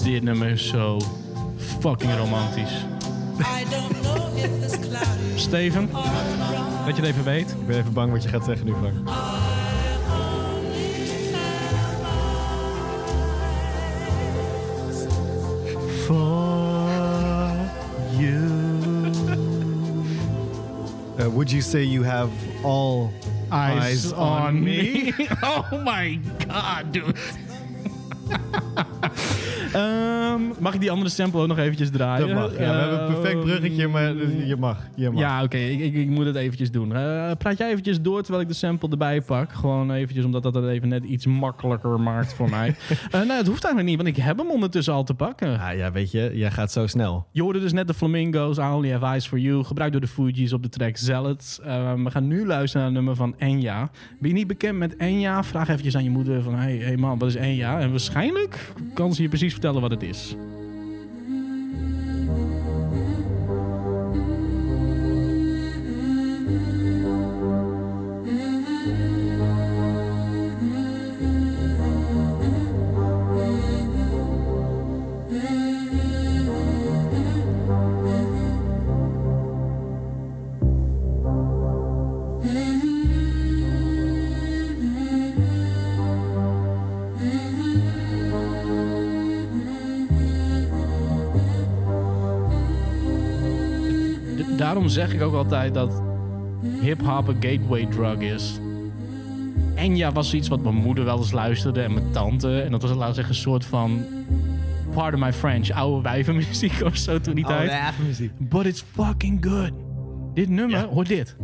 Dit nummer is zo fucking romantisch. Steven, dat je het even weet. Ik ben even bang wat je gaat zeggen nu, Frank. For you. Uh, would you say you have all Eyes, on, me. oh my god, dude. Mag ik die andere sample ook nog eventjes draaien? Dat mag. Ja, we hebben een perfect bruggetje, maar je mag. Je mag. Ja, oké. Ik, ik, ik moet het eventjes doen. Eh, praat jij eventjes door terwijl ik de sample erbij pak? Gewoon eventjes, omdat dat het even net iets makkelijker maakt voor mij. Eh nou, het hoeft eigenlijk niet, want ik heb hem ondertussen al te pakken. Ah, ja, weet je, jij gaat zo snel. Je hoorde dus net de Flamingos, I Only Have Eyes For You, gebruikt door de Fugees op de track Zealots. Eh, we gaan nu luisteren naar het nummer van Enya. Ben je niet bekend met Enya? Vraag eventjes aan je moeder van, hey, hey man, wat is Enya? En waarschijnlijk kan ze je precies vertellen wat het is. Zeg ik ook altijd dat hip-hop een gateway drug is. Enya was iets wat mijn moeder wel eens luisterde en mijn tante. En dat was, laten we zeggen, een soort van. Pardon my French, oude wijvenmuziek of zo toen die tijd. muziek. But it's fucking good. Dit nummer, Ja. hoor dit.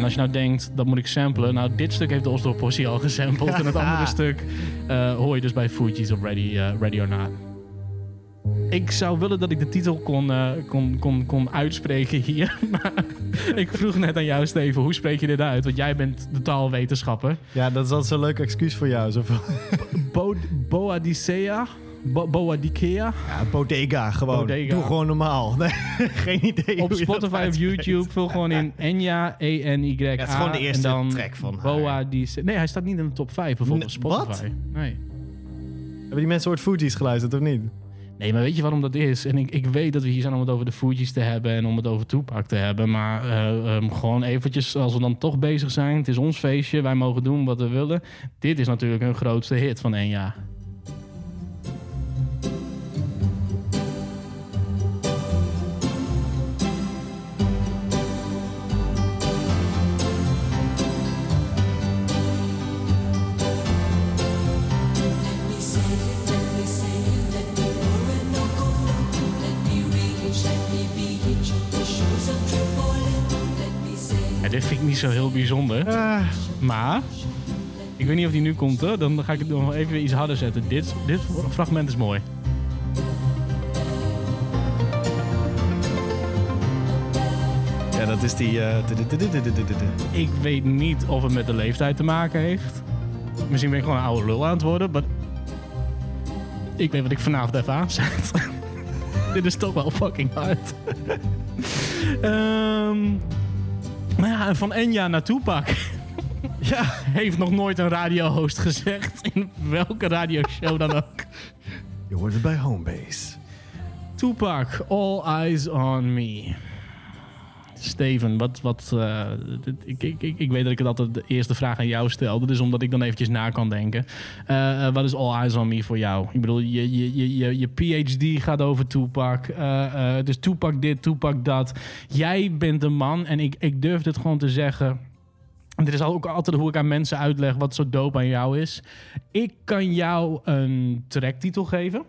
En als je nou denkt, dat moet ik samplen. Nou, dit stuk heeft de Oslo Possie al gesampled. en het andere stuk eh, hoor je dus bij Fuji's op Ready, eh, Ready or Not. Ik zou willen dat ik de titel kon, eh, kon, kon, kon uitspreken hier. Maar ik vroeg net aan jou, Steven, hoe spreek je dit uit? Want jij bent de taalwetenschapper. Ja, dat is altijd zo'n leuk excuus voor jou. Zo Bo Boadicea? Bo Boadicea? ja, bodega gewoon. Bodega. Doe gewoon normaal. Nee, geen idee Op Spotify of. YouTube vul gewoon in Enya, E-N-Y-A. het is gewoon de eerste dan track van haar. Boadicea. Nee, hij staat niet in de top 5 bijvoorbeeld op Nee, wat? Spotify. Nee. Hebben die mensen ooit Fuji's geluisterd of niet? Nee, maar weet je waarom dat is? En ik, ik weet dat we hier zijn om het over de Fuji's te hebben en om het over Tupac te hebben. Maar eh, ehm, gewoon eventjes, als we dan toch bezig zijn. Het is ons feestje, wij mogen doen wat we willen. Dit is natuurlijk hun grootste hit van één jaar. Zo heel bijzonder. Maar, ik weet niet of die nu komt hoor. Dan ga ik het nog even weer iets harder zetten. Dit, dit fragment is mooi. Ja, dat is die... Ik weet niet of het met de leeftijd te maken heeft. Misschien ben ik gewoon een oude lul aan het worden. Maar ik weet wat ik vanavond even aanzet. Dit is toch wel fucking hard. Ehm nou ja, en van Enya naar Tupac. ja, heeft nog nooit een radiohost gezegd. In welke radioshow dan ook. Je hoort het bij Homebase. Tupac, All Eyes on Me. Steven, wat, wat, eh, ik, ik, ik, weet dat ik het altijd de eerste vraag aan jou stel. Dus omdat ik dan eventjes na kan denken. Eh, eh, wat is All Eyes on Me voor jou? Ik bedoel, je, je, je, je, PhD gaat over eh, dus Tupac dit, Tupac dat. Jij bent de man en ik, ik durf dit gewoon te zeggen. En dit is ook altijd hoe ik aan mensen uitleg wat zo dope aan jou is. Ik kan jou een tracktitel geven.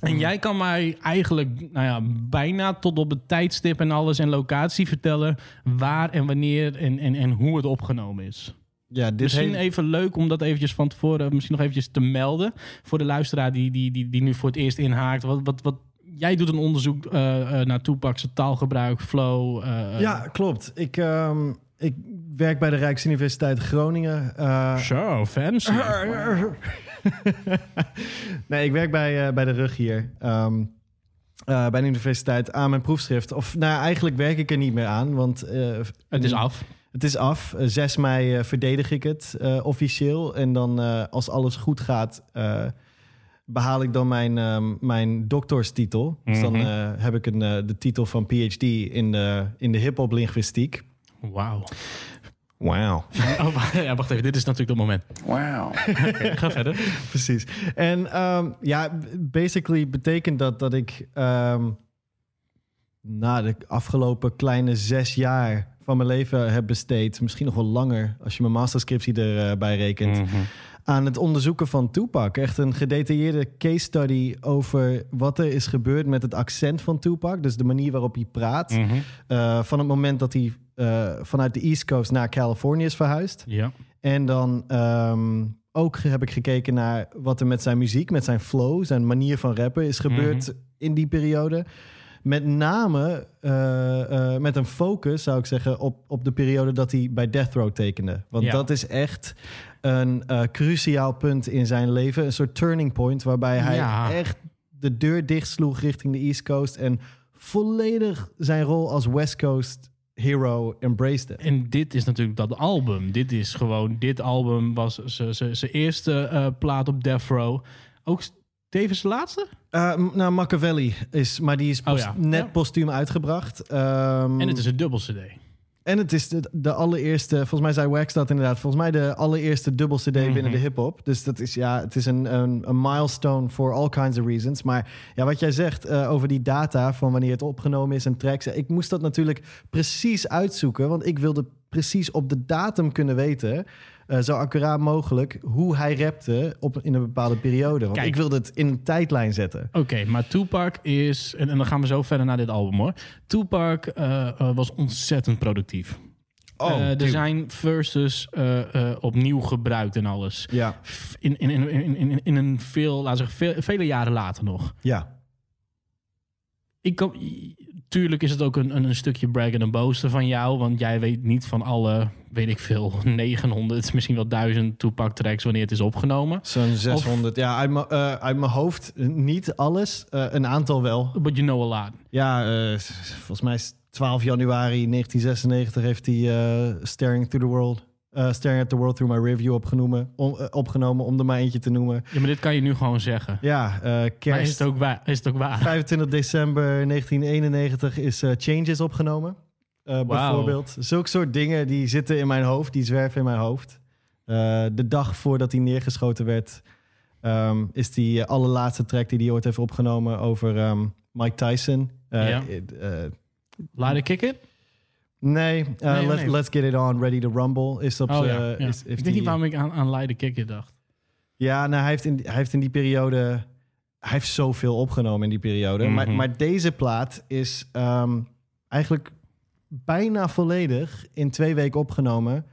En jij kan mij eigenlijk nou ja, bijna tot op het tijdstip en alles en locatie vertellen waar en wanneer en, en, en hoe het opgenomen is. Ja, dit Misschien hele- even leuk om dat eventjes van tevoren misschien nog eventjes te melden voor de luisteraar die, die, die, die nu voor het eerst inhaakt. Wat, wat, wat, jij doet een onderzoek eh, eh, naar Tupac's taalgebruik, flow. eh, Ja, klopt. Ik, ehm, ik werk bij de Rijksuniversiteit Groningen. Eh, Zo, fancy. nee, ik werk bij, eh, bij de rug hier. ehm, eh, bij de universiteit aan mijn proefschrift. Of nou, eigenlijk werk ik er niet meer aan, want... Het is af. Het is af. Eh, 6 mei verdedig ik het officieel. En dan, als alles goed gaat, eh, behaal ik dan mijn, ehm, mijn doctorstitel. Dus dan Mhm. heb ik een, de titel van PhD in de, in de hip-hop linguïstiek. Wauw. Wauw. Oh, ja, wacht even, dit is natuurlijk het moment. Wauw. Ga verder. Precies. En ehm, ja, basically betekent dat dat ik. ehm, na de afgelopen kleine zes jaar van mijn leven heb besteed, misschien nog wel langer als je mijn masterscriptie erbij rekent, Mhm. Aan het onderzoeken van Tupac. Echt een gedetailleerde case study over wat er is gebeurd met het accent van Tupac. Dus de manier waarop hij praat. Mhm. Eh, van het moment dat hij eh, vanuit de East Coast naar Californië is verhuisd. Ja. En dan ehm, ook heb ik gekeken naar wat er met zijn muziek, met zijn flow, zijn manier van rappen is gebeurd in die periode. Met name eh, met een focus, zou ik zeggen, op, op de periode dat hij bij Death Row tekende. Want Ja. dat is echt een eh, cruciaal punt in zijn leven. Een soort turning point waarbij hij Ja. echt de deur dichtsloeg richting de East Coast. En volledig zijn rol als West Coast hero embraced. En dit is natuurlijk dat album. Dit is gewoon, dit album was zijn eerste eh, plaat op Death Row. Ook tevens de laatste? M- nou, Machiavelli is, maar die is Oh ja. net Ja. postuum uitgebracht. Ehm, En het is een dubbel CD. En het is de, de allereerste, volgens mij zei Wax dat inderdaad, volgens mij de allereerste dubbel CD Mhm. binnen de hip-hop. Dus dat is ja, het is een, een, een milestone for all kinds of reasons. Maar ja, wat jij zegt eh, over die data van wanneer het opgenomen is en tracks. Ik moest dat natuurlijk precies uitzoeken, want ik wilde precies op de datum kunnen weten. Eh, zo accuraat mogelijk hoe hij rapte op, in een bepaalde periode. Want Kijk. ik wilde het in een tijdlijn zetten. Oké, maar Tupac is... En, en dan gaan we zo verder naar dit album hoor. Tupac eh, eh, was ontzettend productief. Oh, Eh, er dude. zijn verses opnieuw gebruikt en alles. Ja, In, in, in, in, in, in een veel, laten we zeggen, vele jaren later nog. ja. Ik kan, tuurlijk is het ook een, een, stukje braggen en boasten van jou. Want jij weet niet van alle, weet ik veel, 900, misschien wel 1000 Tupac tracks wanneer het is opgenomen. Zo'n 600. Ja, uit mijn, eh, uit mijn hoofd niet alles. Eh, een aantal wel. But you know a lot. Ja, eh, volgens mij is 12 januari 1996 heeft hij Staring Through the World... eh, Staring at the World Through My Review opgenomen om, eh, opgenomen, om er maar eentje te noemen. Ja, maar dit kan je nu gewoon zeggen. Ja, eh Maar is kerst. het ook waar? Is het ook waar? 25 december 1991 is Changes opgenomen. eh, bijvoorbeeld. Zulke soort dingen die zitten in mijn hoofd, die zwerven in mijn hoofd. De dag voordat hij neergeschoten werd, ehm, is die allerlaatste track die hij ooit heeft opgenomen over ehm, Mike Tyson. Ja. Laat ik kicken? Nee, Nee, oh let's, nee. let's Get It On, Ready to Rumble. Is op Oh z'n- ja. ja. is- ik weet niet waarom ik aan, aan ik kicken dacht. Ja, nou, hij, heeft in, hij heeft in die periode... Hij heeft zoveel opgenomen in die periode. maar, Mhm. maar deze plaat is ehm, eigenlijk bijna volledig in twee weken opgenomen.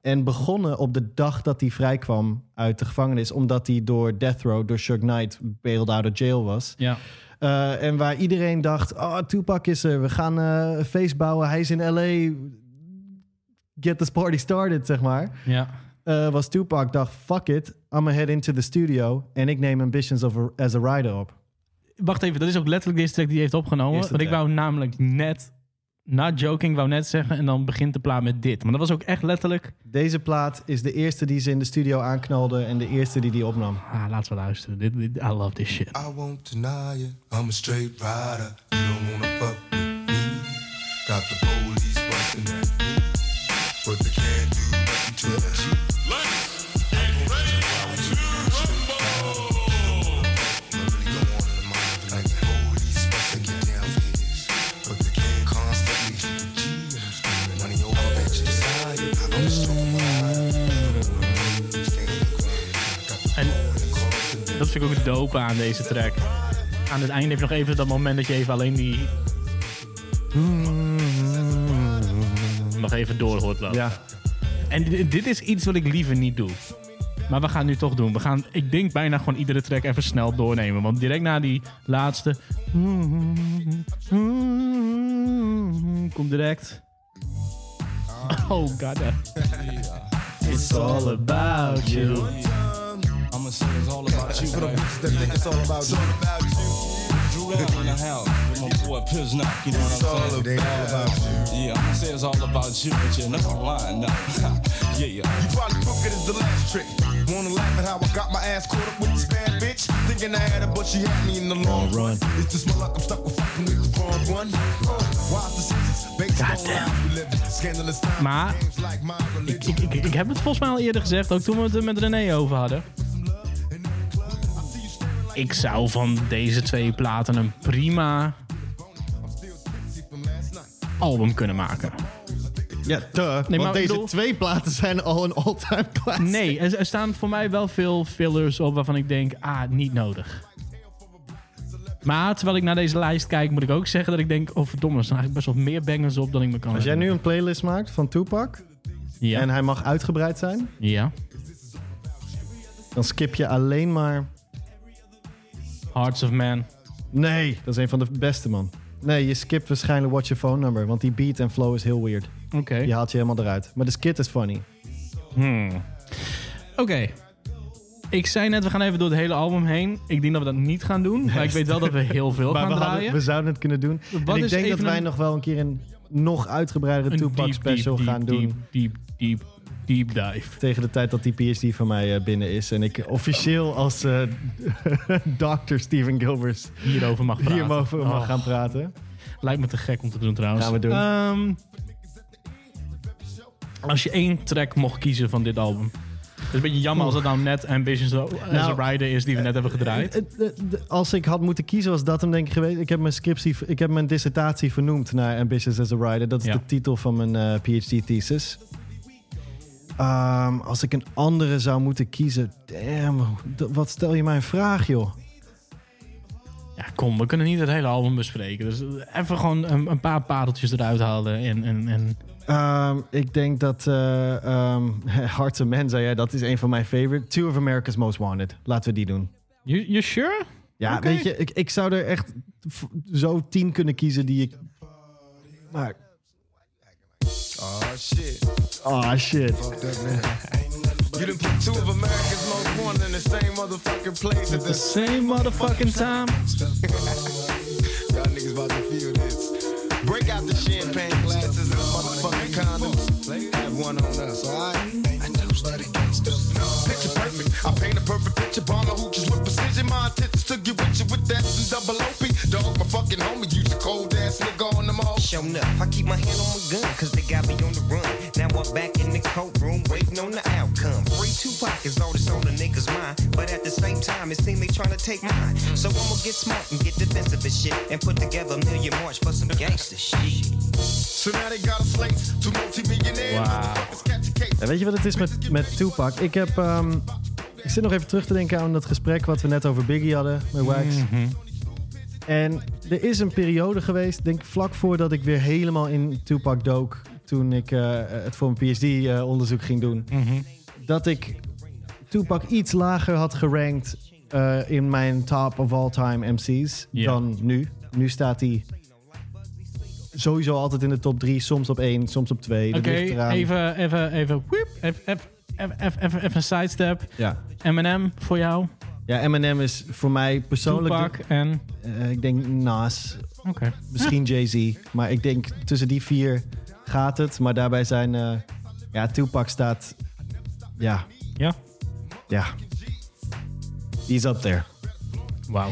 En begonnen op de dag dat hij vrijkwam uit de gevangenis. Omdat hij door Death Row, door Suge Knight, bailed out of jail was. Ja. Eh, en waar iedereen dacht, oh, Tupac is er. We gaan eh, een feest bouwen. Hij is in L.A. Get this party started, zeg maar ja. eh, was Tupac dacht, fuck it, I'm gonna head into the studio en ik neem Ambitions of a- as a Rider op. Wacht even, dat is ook letterlijk deze track die hij heeft opgenomen. Want ik wou namelijk net, not joking, wou net zeggen... en dan begint de plaat met dit. Maar dat was ook echt letterlijk... Deze plaat is de eerste die ze in de studio aanknalde en de eerste die die opnam. Ah, laten we luisteren. Dit, dit- I love this shit. I won't deny it. I'm a straight rider. You don't wanna fuck with me. Got the police busting at me, but they can't do nothing to the vind ik ook het dope aan deze track. Aan het einde heb je nog even dat moment dat je even alleen die... Nog even door hoort lopen. Ja, En dit, dit is iets wat ik liever niet doe. Maar we gaan het nu toch doen. We gaan, ik denk bijna gewoon iedere track even snel doornemen. Want direct na die laatste... Komt direct... Oh god. It's all about you. Say it's all about you. For the bitches that think it's all about you. Drew down in the house with my boy Piznock, you know what I'm saying? They all about you. Yeah, I'ma say it's all about you, but you're not lying now. yeah, yeah. You probably took it as the last trick. Wanna laugh at how I got my ass caught up with this bad bitch? Thinking I had her, but she had me in the long run. It's just my luck, I'm stuck with fucking with the wrong one. Wise decisions, based on life we live. Scandalous times, Maar- games like my Ik, religion. ik, ik, ik heb het volgens mij al eerder gezegd, ook toen we het er met René over hadden. Ik zou van deze twee platen een prima album kunnen maken. Ja, duh. Nee, want maar deze bedoel- twee platen zijn al een all-time classic. Nee, er, er staan voor mij wel veel fillers op waarvan ik denk, ah, niet nodig. Maar terwijl ik naar deze lijst kijk, moet ik ook zeggen dat ik denk, oh verdomme, er staan eigenlijk best wel meer bangers op dan ik me kan Als jij nu een playlist maakt van Tupac Ja. en hij mag uitgebreid zijn, Ja. dan skip je alleen maar... Hearts of Man. Nee, dat is een van de beste, man. Nee, je skipt waarschijnlijk Watch Your Phone Number, want die beat en flow is heel weird. Oké. Die haalt je helemaal eruit. Maar de skit is funny. Hmm. Oké. Ik zei net, we gaan even door het hele album heen. Ik denk dat we dat niet gaan doen. Maar ik weet wel dat we heel veel Maar gaan we, hadden- draaien. we zouden het kunnen doen. Wat en ik denk dat wij een- nog wel een keer een nog uitgebreidere Tupac special gaan doen. Deep, deep, deep, deep dive. Tegen de tijd dat die PhD van mij eh, binnen is. En ik officieel als eh Dr. Steven Gilbers Hierover mag praten. mag gaan praten. Lijkt me te gek om te doen trouwens. Gaan we doen. Ehm, als je één track mocht kiezen van dit album. Het is een beetje jammer als het nou net Ambitions as Nou, a Rider is die we net hebben gedraaid. Eh, eh, eh, Als ik had moeten kiezen, was dat hem denk ik geweest. Ik heb mijn scriptie, ik heb mijn dissertatie vernoemd naar Ambitious as a Rider. Dat is Ja. de titel van mijn eh, PhD-thesis. Ehm, als ik een andere zou moeten kiezen, damn, wat stel je mij een vraag, joh? Ja, kom, we kunnen niet het hele album bespreken. Dus even gewoon een, een paar pareltjes eruit halen. En, en, en Ehm, ik denk dat ehm, Hearts of Man, zei jij, dat is een van mijn favorite. Two of America's Most Wanted. Laten we die doen. You, you sure? Ja, weet je, ik, ik zou er echt zo tien kunnen kiezen die ik... Maar, Oh shit. oh shit. Fuck that man. You done put two of America's most wanted in the same motherfucking place at the same motherfucking time. Y'all niggas about to feel this. Break out the champagne glasses and motherfucking condoms. Have one on us, alright? I toast to the gangsters. Picture perfect. I paint a perfect picture. Bomber hooches with precision. My intentions to get with you with that and double OP. Dog, my fucking homie. Use a cold on them all. Show enough. I keep my hand on my gun, cause they got me on the run. Now I'm back in the courtroom, waiting on the outcome. Free Tupac is all that's on the niggas' mind. But at the same time, it seems they trying to take mine. So I'ma get smart and get defensive and shit. And put together a million march for some gangster shit. So now they got a slate. Two multi-millionaire case. Ja, weet je wat het is met, met Tupac? Ik heb... ehm, ik zit nog even terug te denken aan dat gesprek wat we net over Biggie hadden met Wax. Mhm. En er is een periode geweest, denk ik vlak voordat ik weer helemaal in Tupac dook. Toen ik eh, het voor mijn PhD-onderzoek ging doen. Mhm. Dat ik Tupac iets lager had gerankt eh, in mijn top of all time MC's dan nu. Nu staat hij sowieso altijd in de top 3, soms op 1, soms op 2. Oké, even, even, even, whip, even, even, even, even, even een sidestep. Ja. Eminem voor jou. Ja, Eminem is voor mij persoonlijk... Tupac en... Eh, ik denk Nas, Oké. misschien Jay-Z. Maar ik denk tussen die vier gaat het. Maar daarbij zijn... eh, ja, Tupac staat... Ja. Ja? Ja. He's up there. Wauw.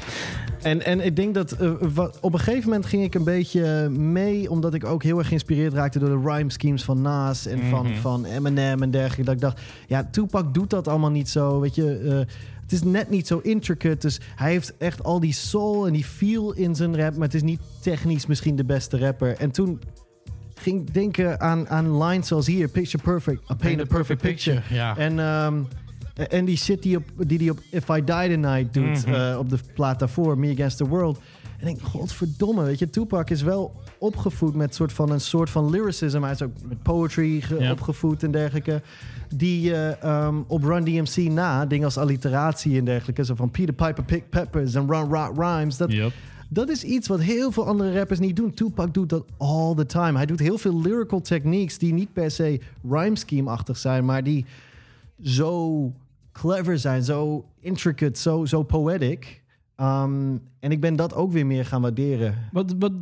En, en ik denk dat eh, wat, op een gegeven moment ging ik een beetje mee, omdat ik ook heel erg geïnspireerd raakte door de rhyme schemes van Nas en van, Mhm. van Eminem en dergelijke. Dat ik dacht, ja, Tupac doet dat allemaal niet zo, weet je. Het is net niet zo intricate, dus hij heeft echt al die soul en die feel in zijn rap, maar het is niet technisch misschien de beste rapper. En toen ging ik denken aan, aan lines zoals hier, picture perfect, I paint a perfect picture. Ja. En, ehm, en die shit die, op, die die op If I Die Tonight doet, Mhm. eh, op de plaat daarvoor, Me Against the World. En ik denk, godverdomme, weet je, Tupac is wel opgevoed met soort van een soort van lyricism. Hij is ook met poetry Ja. opgevoed en dergelijke. Die ehm, op Run DMC na, dingen als alliteratie en dergelijke, zo van Peter Piper Pick Peppers en Run Rock Rhymes. Dat, Yep. dat is iets wat heel veel andere rappers niet doen. Tupac doet dat all the time. Hij doet heel veel lyrical techniques die niet per se rhyme scheme-achtig zijn, maar die zo clever zijn, zo intricate, zo, zo poetic. Um, en ik ben dat ook weer meer gaan waarderen. Wat, wat,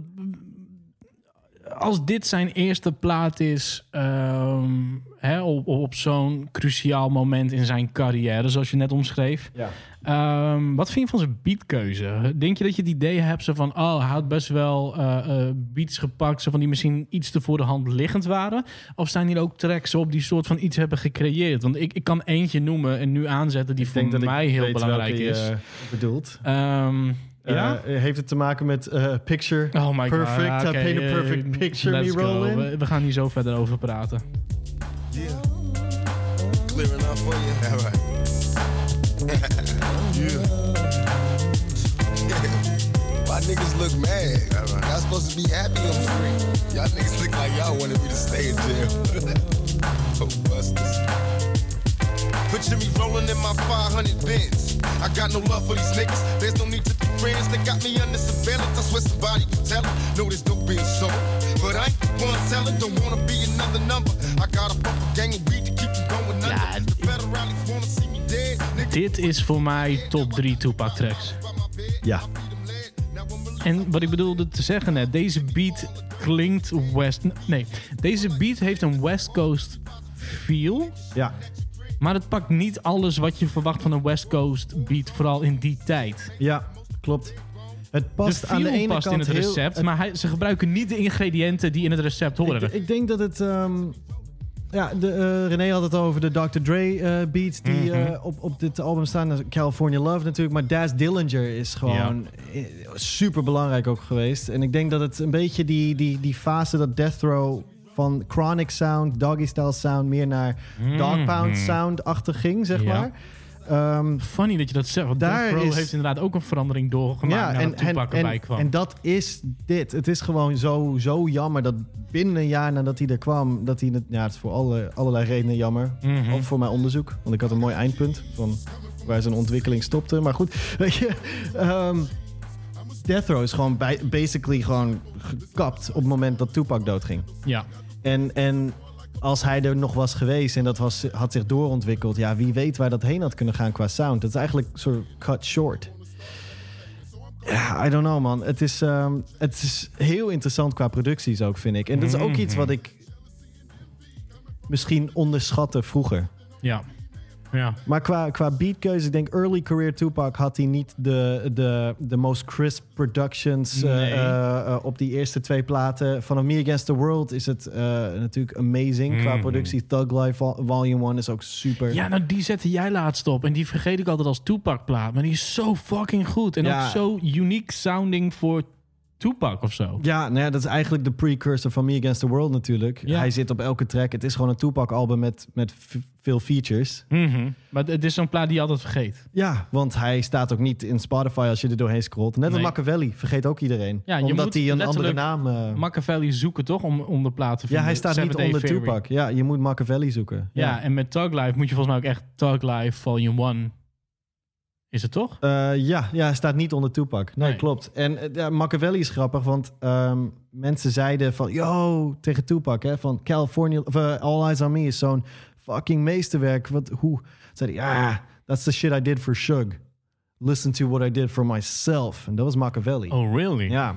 als dit zijn eerste plaat is ehm, hè, op, op zo'n cruciaal moment in zijn carrière, zoals je net omschreef. Ja. Ehm, wat vind je van zijn beatkeuze? Denk je dat je het idee hebt zo van, oh, hij had best wel eh, eh, beats gepakt, zo van die misschien iets te voor de hand liggend waren? Of zijn hier ook tracks op die soort van iets hebben gecreëerd? Want ik, ik kan eentje noemen en nu aanzetten die Ik voor mij heel belangrijk welke is. eh, bedoelt. Ehm, Ja? Eh, heeft het te maken met eh, picture Oh my god. perfect? I oké, paint a eh, perfect picture let's me go. rolling. We, we gaan hier zo verder over praten. Yeah. Clear enough for you? All right. yeah. My niggas look mad. Y'all supposed to be happy on the screen. Y'all niggas look like y'all wanted me to stay in jail. oh, busters. Picture me rolling in my 500 bins. I got no love for these niggas. There's no need to be friends. They got me under surveillance. I swear somebody can tell it. No, there's no being sold. But I ain't the one selling. Don't wanna be another number. I got a fucking gang of weed to keep them going under. Ja, the wanna see me dead. Niggas Dit is voor mij top 3 Tupac tracks. Ja. En wat ik bedoelde te zeggen net, deze beat klinkt West... Nee, deze beat heeft een West Coast feel. Ja. Maar het pakt niet alles wat je verwacht van een West Coast beat, vooral in die tijd. Ja, klopt. Het past de aan de ene past kant in het heel- recept, maar hij, ze gebruiken niet de ingrediënten die in het recept horen. Ik, ik denk dat het. ehm, ja, de, eh, René had het over de Dr. Dre eh, beats die Mhm. eh, op, op dit album staan. California Love natuurlijk. Maar Daz Dillinger is gewoon super belangrijk ook geweest. En ik denk dat het een beetje die, die, die fase dat Death Row van Chronic Sound, Doggy Style Sound, meer naar Dog Pound Mhm. Sound-achtig ging, zeg Ja. maar. Ehm, Funny dat je dat zegt, want Daar Death is- heeft inderdaad ook een verandering doorgemaakt ja, en, en, en, kwam. en dat is dit. Het is gewoon zo, zo jammer dat binnen een jaar nadat hij er kwam, dat hij het, ja, het is voor alle, allerlei redenen jammer. Mhm. Ook voor mijn onderzoek, want ik had een mooi eindpunt van waar zijn ontwikkeling stopte. Maar goed, weet je, ehm, Death Row is gewoon bij, basically gewoon gekapt op het moment dat Tupac doodging. ja. En, en als hij er nog was geweest en dat was, had zich doorontwikkeld, ja, wie weet waar dat heen had kunnen gaan qua sound. Het is eigenlijk een soort cut short. Ja, I don't know, man. Het is, ehm, het is heel interessant qua producties ook, vind ik. En dat is ook iets wat ik misschien onderschatte vroeger. Ja. Ja. Maar qua, qua beatkeuze, ik denk early career Tupac had hij niet de, de, de most crisp productions eh, Nee. eh, op die eerste twee platen. Vanaf Me Against the World is het eh, natuurlijk amazing qua Mhm. productie. Thug Life Vol- Volume 1 is ook super. Ja, nou die zette jij laatst op. En die vergeet ik altijd als Tupac-plaat. Maar die is zo fucking goed. En Ja. ook zo unique sounding voor Tupac of zo. Ja, nou ja, dat is eigenlijk de precursor van Me Against the World natuurlijk. Ja. Hij zit op elke track. Het is gewoon een Tupac-album met, met veel features. Mhm. Maar het is zo'n plaat die je altijd vergeet. Ja, want hij staat ook niet in Spotify als je er doorheen scrolt. Net als Nee. Machiavelli, vergeet ook iedereen. Ja, Omdat hij een andere naam... eh, Machiavelli zoeken toch om, om de plaat te ja, vinden. hij staat Seven niet onder. Tupac. Ja, je moet Machiavelli zoeken. Ja. en met Tug Life moet je volgens mij ook echt Tug Life Volume 1. Is het toch? Eh, ja, ja, staat niet onder Tupac. Nee, Nee. klopt. En ja, Machiavelli is grappig, want ehm, mensen zeiden van... Yo, tegen Tupac, hè, van California... Of, eh, All Eyes on Me is zo'n fucking meesterwerk. Wat, hoe? Zei hij, ja, that's the shit I did for Shug. Listen to what I did for myself. En dat was Machiavelli. Oh, really? Ja.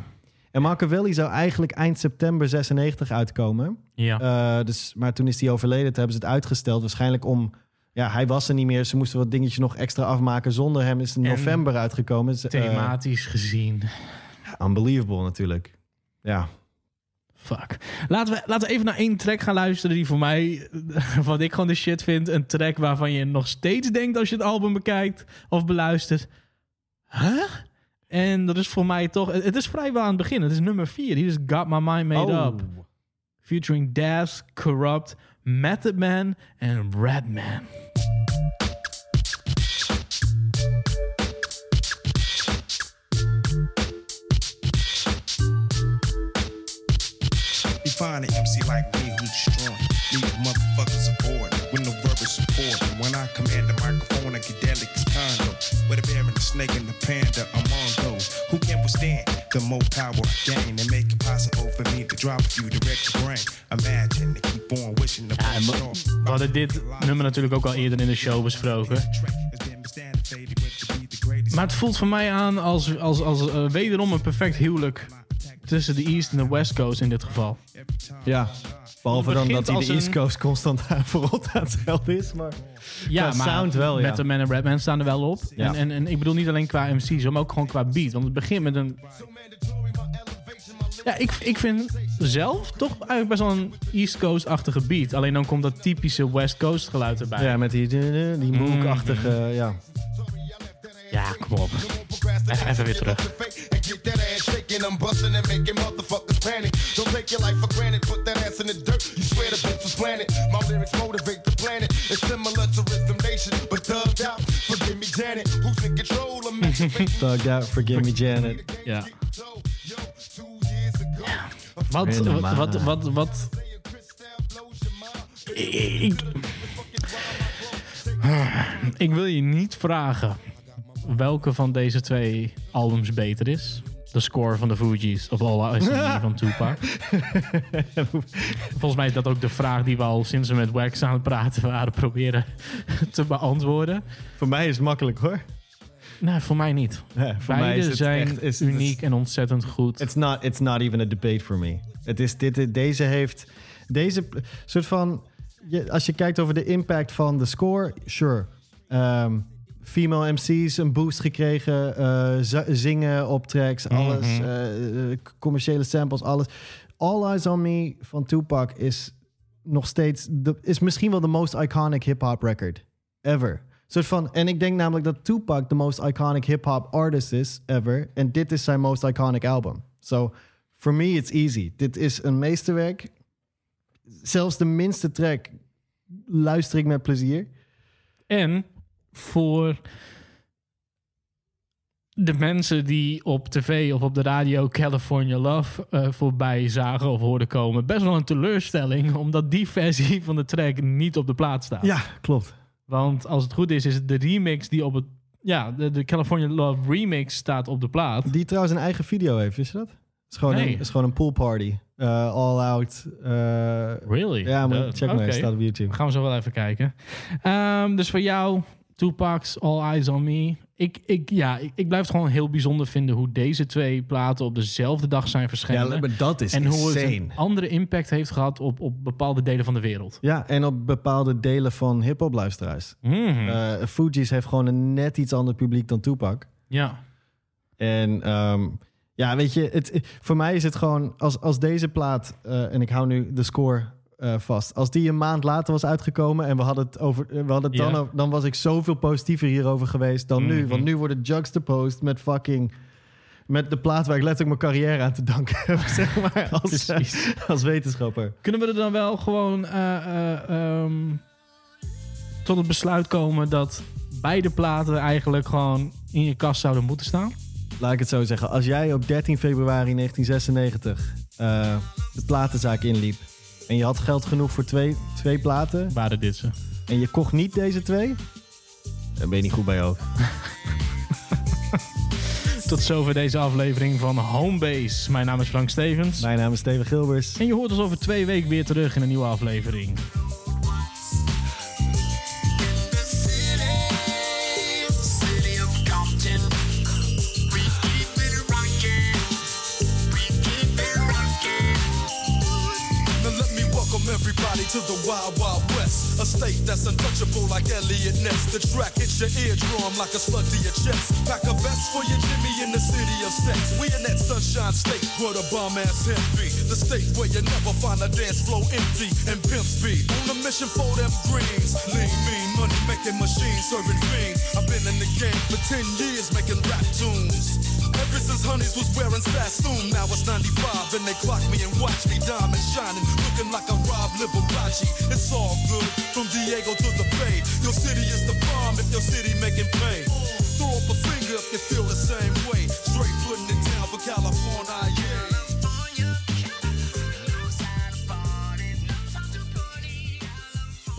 En Machiavelli zou eigenlijk eind september 96 uitkomen. Ja. Dus, maar toen is hij overleden. Toen hebben ze het uitgesteld. Waarschijnlijk om... Ja, hij was er niet meer. Ze moesten wat dingetjes nog extra afmaken. Zonder hem is het in november uitgekomen. Eh, Thematisch gezien. unbelievable natuurlijk. Ja. Fuck. Laten we, laten we even naar één track gaan luisteren die voor mij, wat ik gewoon de shit vind, een track waarvan je nog steeds denkt als je het album bekijkt of beluistert. Huh? En dat is voor mij toch, het is vrijwel aan het begin. Het is nummer 4. Hier is Got My Mind Made Oh. Up. Featuring Daz, Corrupt, Method Man en Redman. You find an MC like me who's strong. Leave motherfuckers aboard with no verbal support. And when I command the microphone, I get as condo. With a bear and a snake and a panda among those who can't withstand the more power I gain and make it possible for me to drop few direct to brain. Imagine to keep on wishing the Ja, we, hadden dit nummer natuurlijk ook al eerder in de show besproken. Maar het voelt voor mij aan als, als, als eh, wederom een perfect huwelijk tussen de East en de West Coast in dit geval. Ja. Behalve dan dat hij de East een- Coast constant voorop aan het schelden is. Maar Ja, qua maar sound wel, ja. Met de Man en Redman staan er wel op. Ja. En, en, en ik bedoel niet alleen qua MC's, maar ook gewoon qua beat. Want het begint met een... Ja, ik, ik vind zelf toch eigenlijk best wel een East Coast-achtige beat. Alleen dan komt dat typische West Coast geluid erbij. ja, met die, die Mook-achtige... Ja. Ja, kom op. Even, even weer terug. Shaking. I'm busting and making motherfuckers panic. Don't take your life for granted. Put that ass in the dirt. You swear the bitch was planted. My lyrics motivate the planet. It's similar to Rhythm Nation, but thugged out. Forgive me, Janet. Who's in control of me? Thugged out, forgive me Janet. Ja. Wat, wat, wat, wat, wat... Ik, ik wil je niet vragen welke van deze twee albums beter is. De score van de Fugees of All Eyes van Tupac. Volgens mij is dat ook de vraag die we al sinds we met Wax aan het praten waren proberen te beantwoorden. Voor mij is het makkelijk hoor. Nee, voor mij niet. Ja, voor Beide mij is het zijn echt- is- uniek en ontzettend goed. It's not, it's not even a debate for me. Het is dit, deze heeft... Deze soort van... Je, als je kijkt over de impact van de score, sure. Ehm, female MC's een boost gekregen. eh, zingen op tracks, alles. Mhm. eh, eh, commerciële samples, alles. All Eyes on Me van Tupac is nog steeds... De, is misschien wel de most iconic hip-hop record ever. Soort van, en ik denk namelijk dat Tupac de most iconic hip-hop artist is ever. En dit is zijn most iconic album. So, for me, it's easy. Dit is een meesterwerk. Zelfs de minste track luister ik met plezier. En voor de mensen die op tv of op de radio California Love eh, voorbij zagen of hoorden komen, best wel een teleurstelling, omdat die versie van de track niet op de plaat staat. Ja, klopt. Want als het goed is, is het de remix die op het. Ja, de, de California Love remix staat op de plaat. Die trouwens een eigen video heeft, wist je dat? Het is gewoon, Nee. een, is gewoon een pool party. Uh, all out. uh, Really? Ja, maar check maar. staat op YouTube. Gaan we zo wel even kijken. Ehm, dus voor jou, Tupac's All Eyes on Me. Ik, ik, ja, ik, ik blijf het gewoon heel bijzonder vinden hoe deze twee platen op dezelfde dag zijn verschenen. Ja, maar dat is en hoe het een andere impact heeft gehad op, op bepaalde delen van de wereld. Ja, en op bepaalde delen van hip-hop luisteraars. Mhm. Eh, Fugees heeft gewoon een net iets ander publiek dan Tupac. Ja. En ehm, ja, weet je, het, voor mij is het gewoon als, als deze plaat, eh, en ik hou nu de score eh, vast, als die een maand later was uitgekomen en we hadden het over, eh, we hadden het dan, over- dan was ik zoveel positiever hierover geweest dan nu. Mhm. Want nu wordt het juxtaposed met fucking. Met de plaat waar ik letterlijk mijn carrière aan te danken heb, zeg maar, als, eh, als wetenschapper. Kunnen we er dan wel gewoon eh, eh, ehm, tot het besluit komen dat beide platen eigenlijk gewoon in je kast zouden moeten staan? Laat ik het zo zeggen. Als jij op 13 februari 1996 eh, de platenzaak inliep en je had geld genoeg voor twee, twee platen Waren dit ze? en je kocht niet deze twee, dan ben je niet goed bij je hoofd. Tot zover deze aflevering van Homebase. Mijn naam is Frank Stevens. Mijn naam is Steven Gilbers. En je hoort ons over twee weken weer terug in een nieuwe aflevering. Everybody to the Wild Wild West. A state that's untouchable like Elliot Ness. The track hits your eardrum like a slug to your chest. Pack a vest for your Jimmy in the city of sex. We in that sunshine state where the bomb ass hemp be. The state where you never find a dance floor empty and pimp speed. On a mission for them greens. Lean, mean, money making machines serving fiends. I've been in the game for 10 years making rap tunes. Ever since Honeys was wearing Sassoon, now it's 95 and they clock me and watch me diamond shining, looking like a Rob Liberace. It's all good from Diego to the Bay. Your city is the bomb if your city making pay. Throw up a finger if you feel the same way. Straight putting it down for California,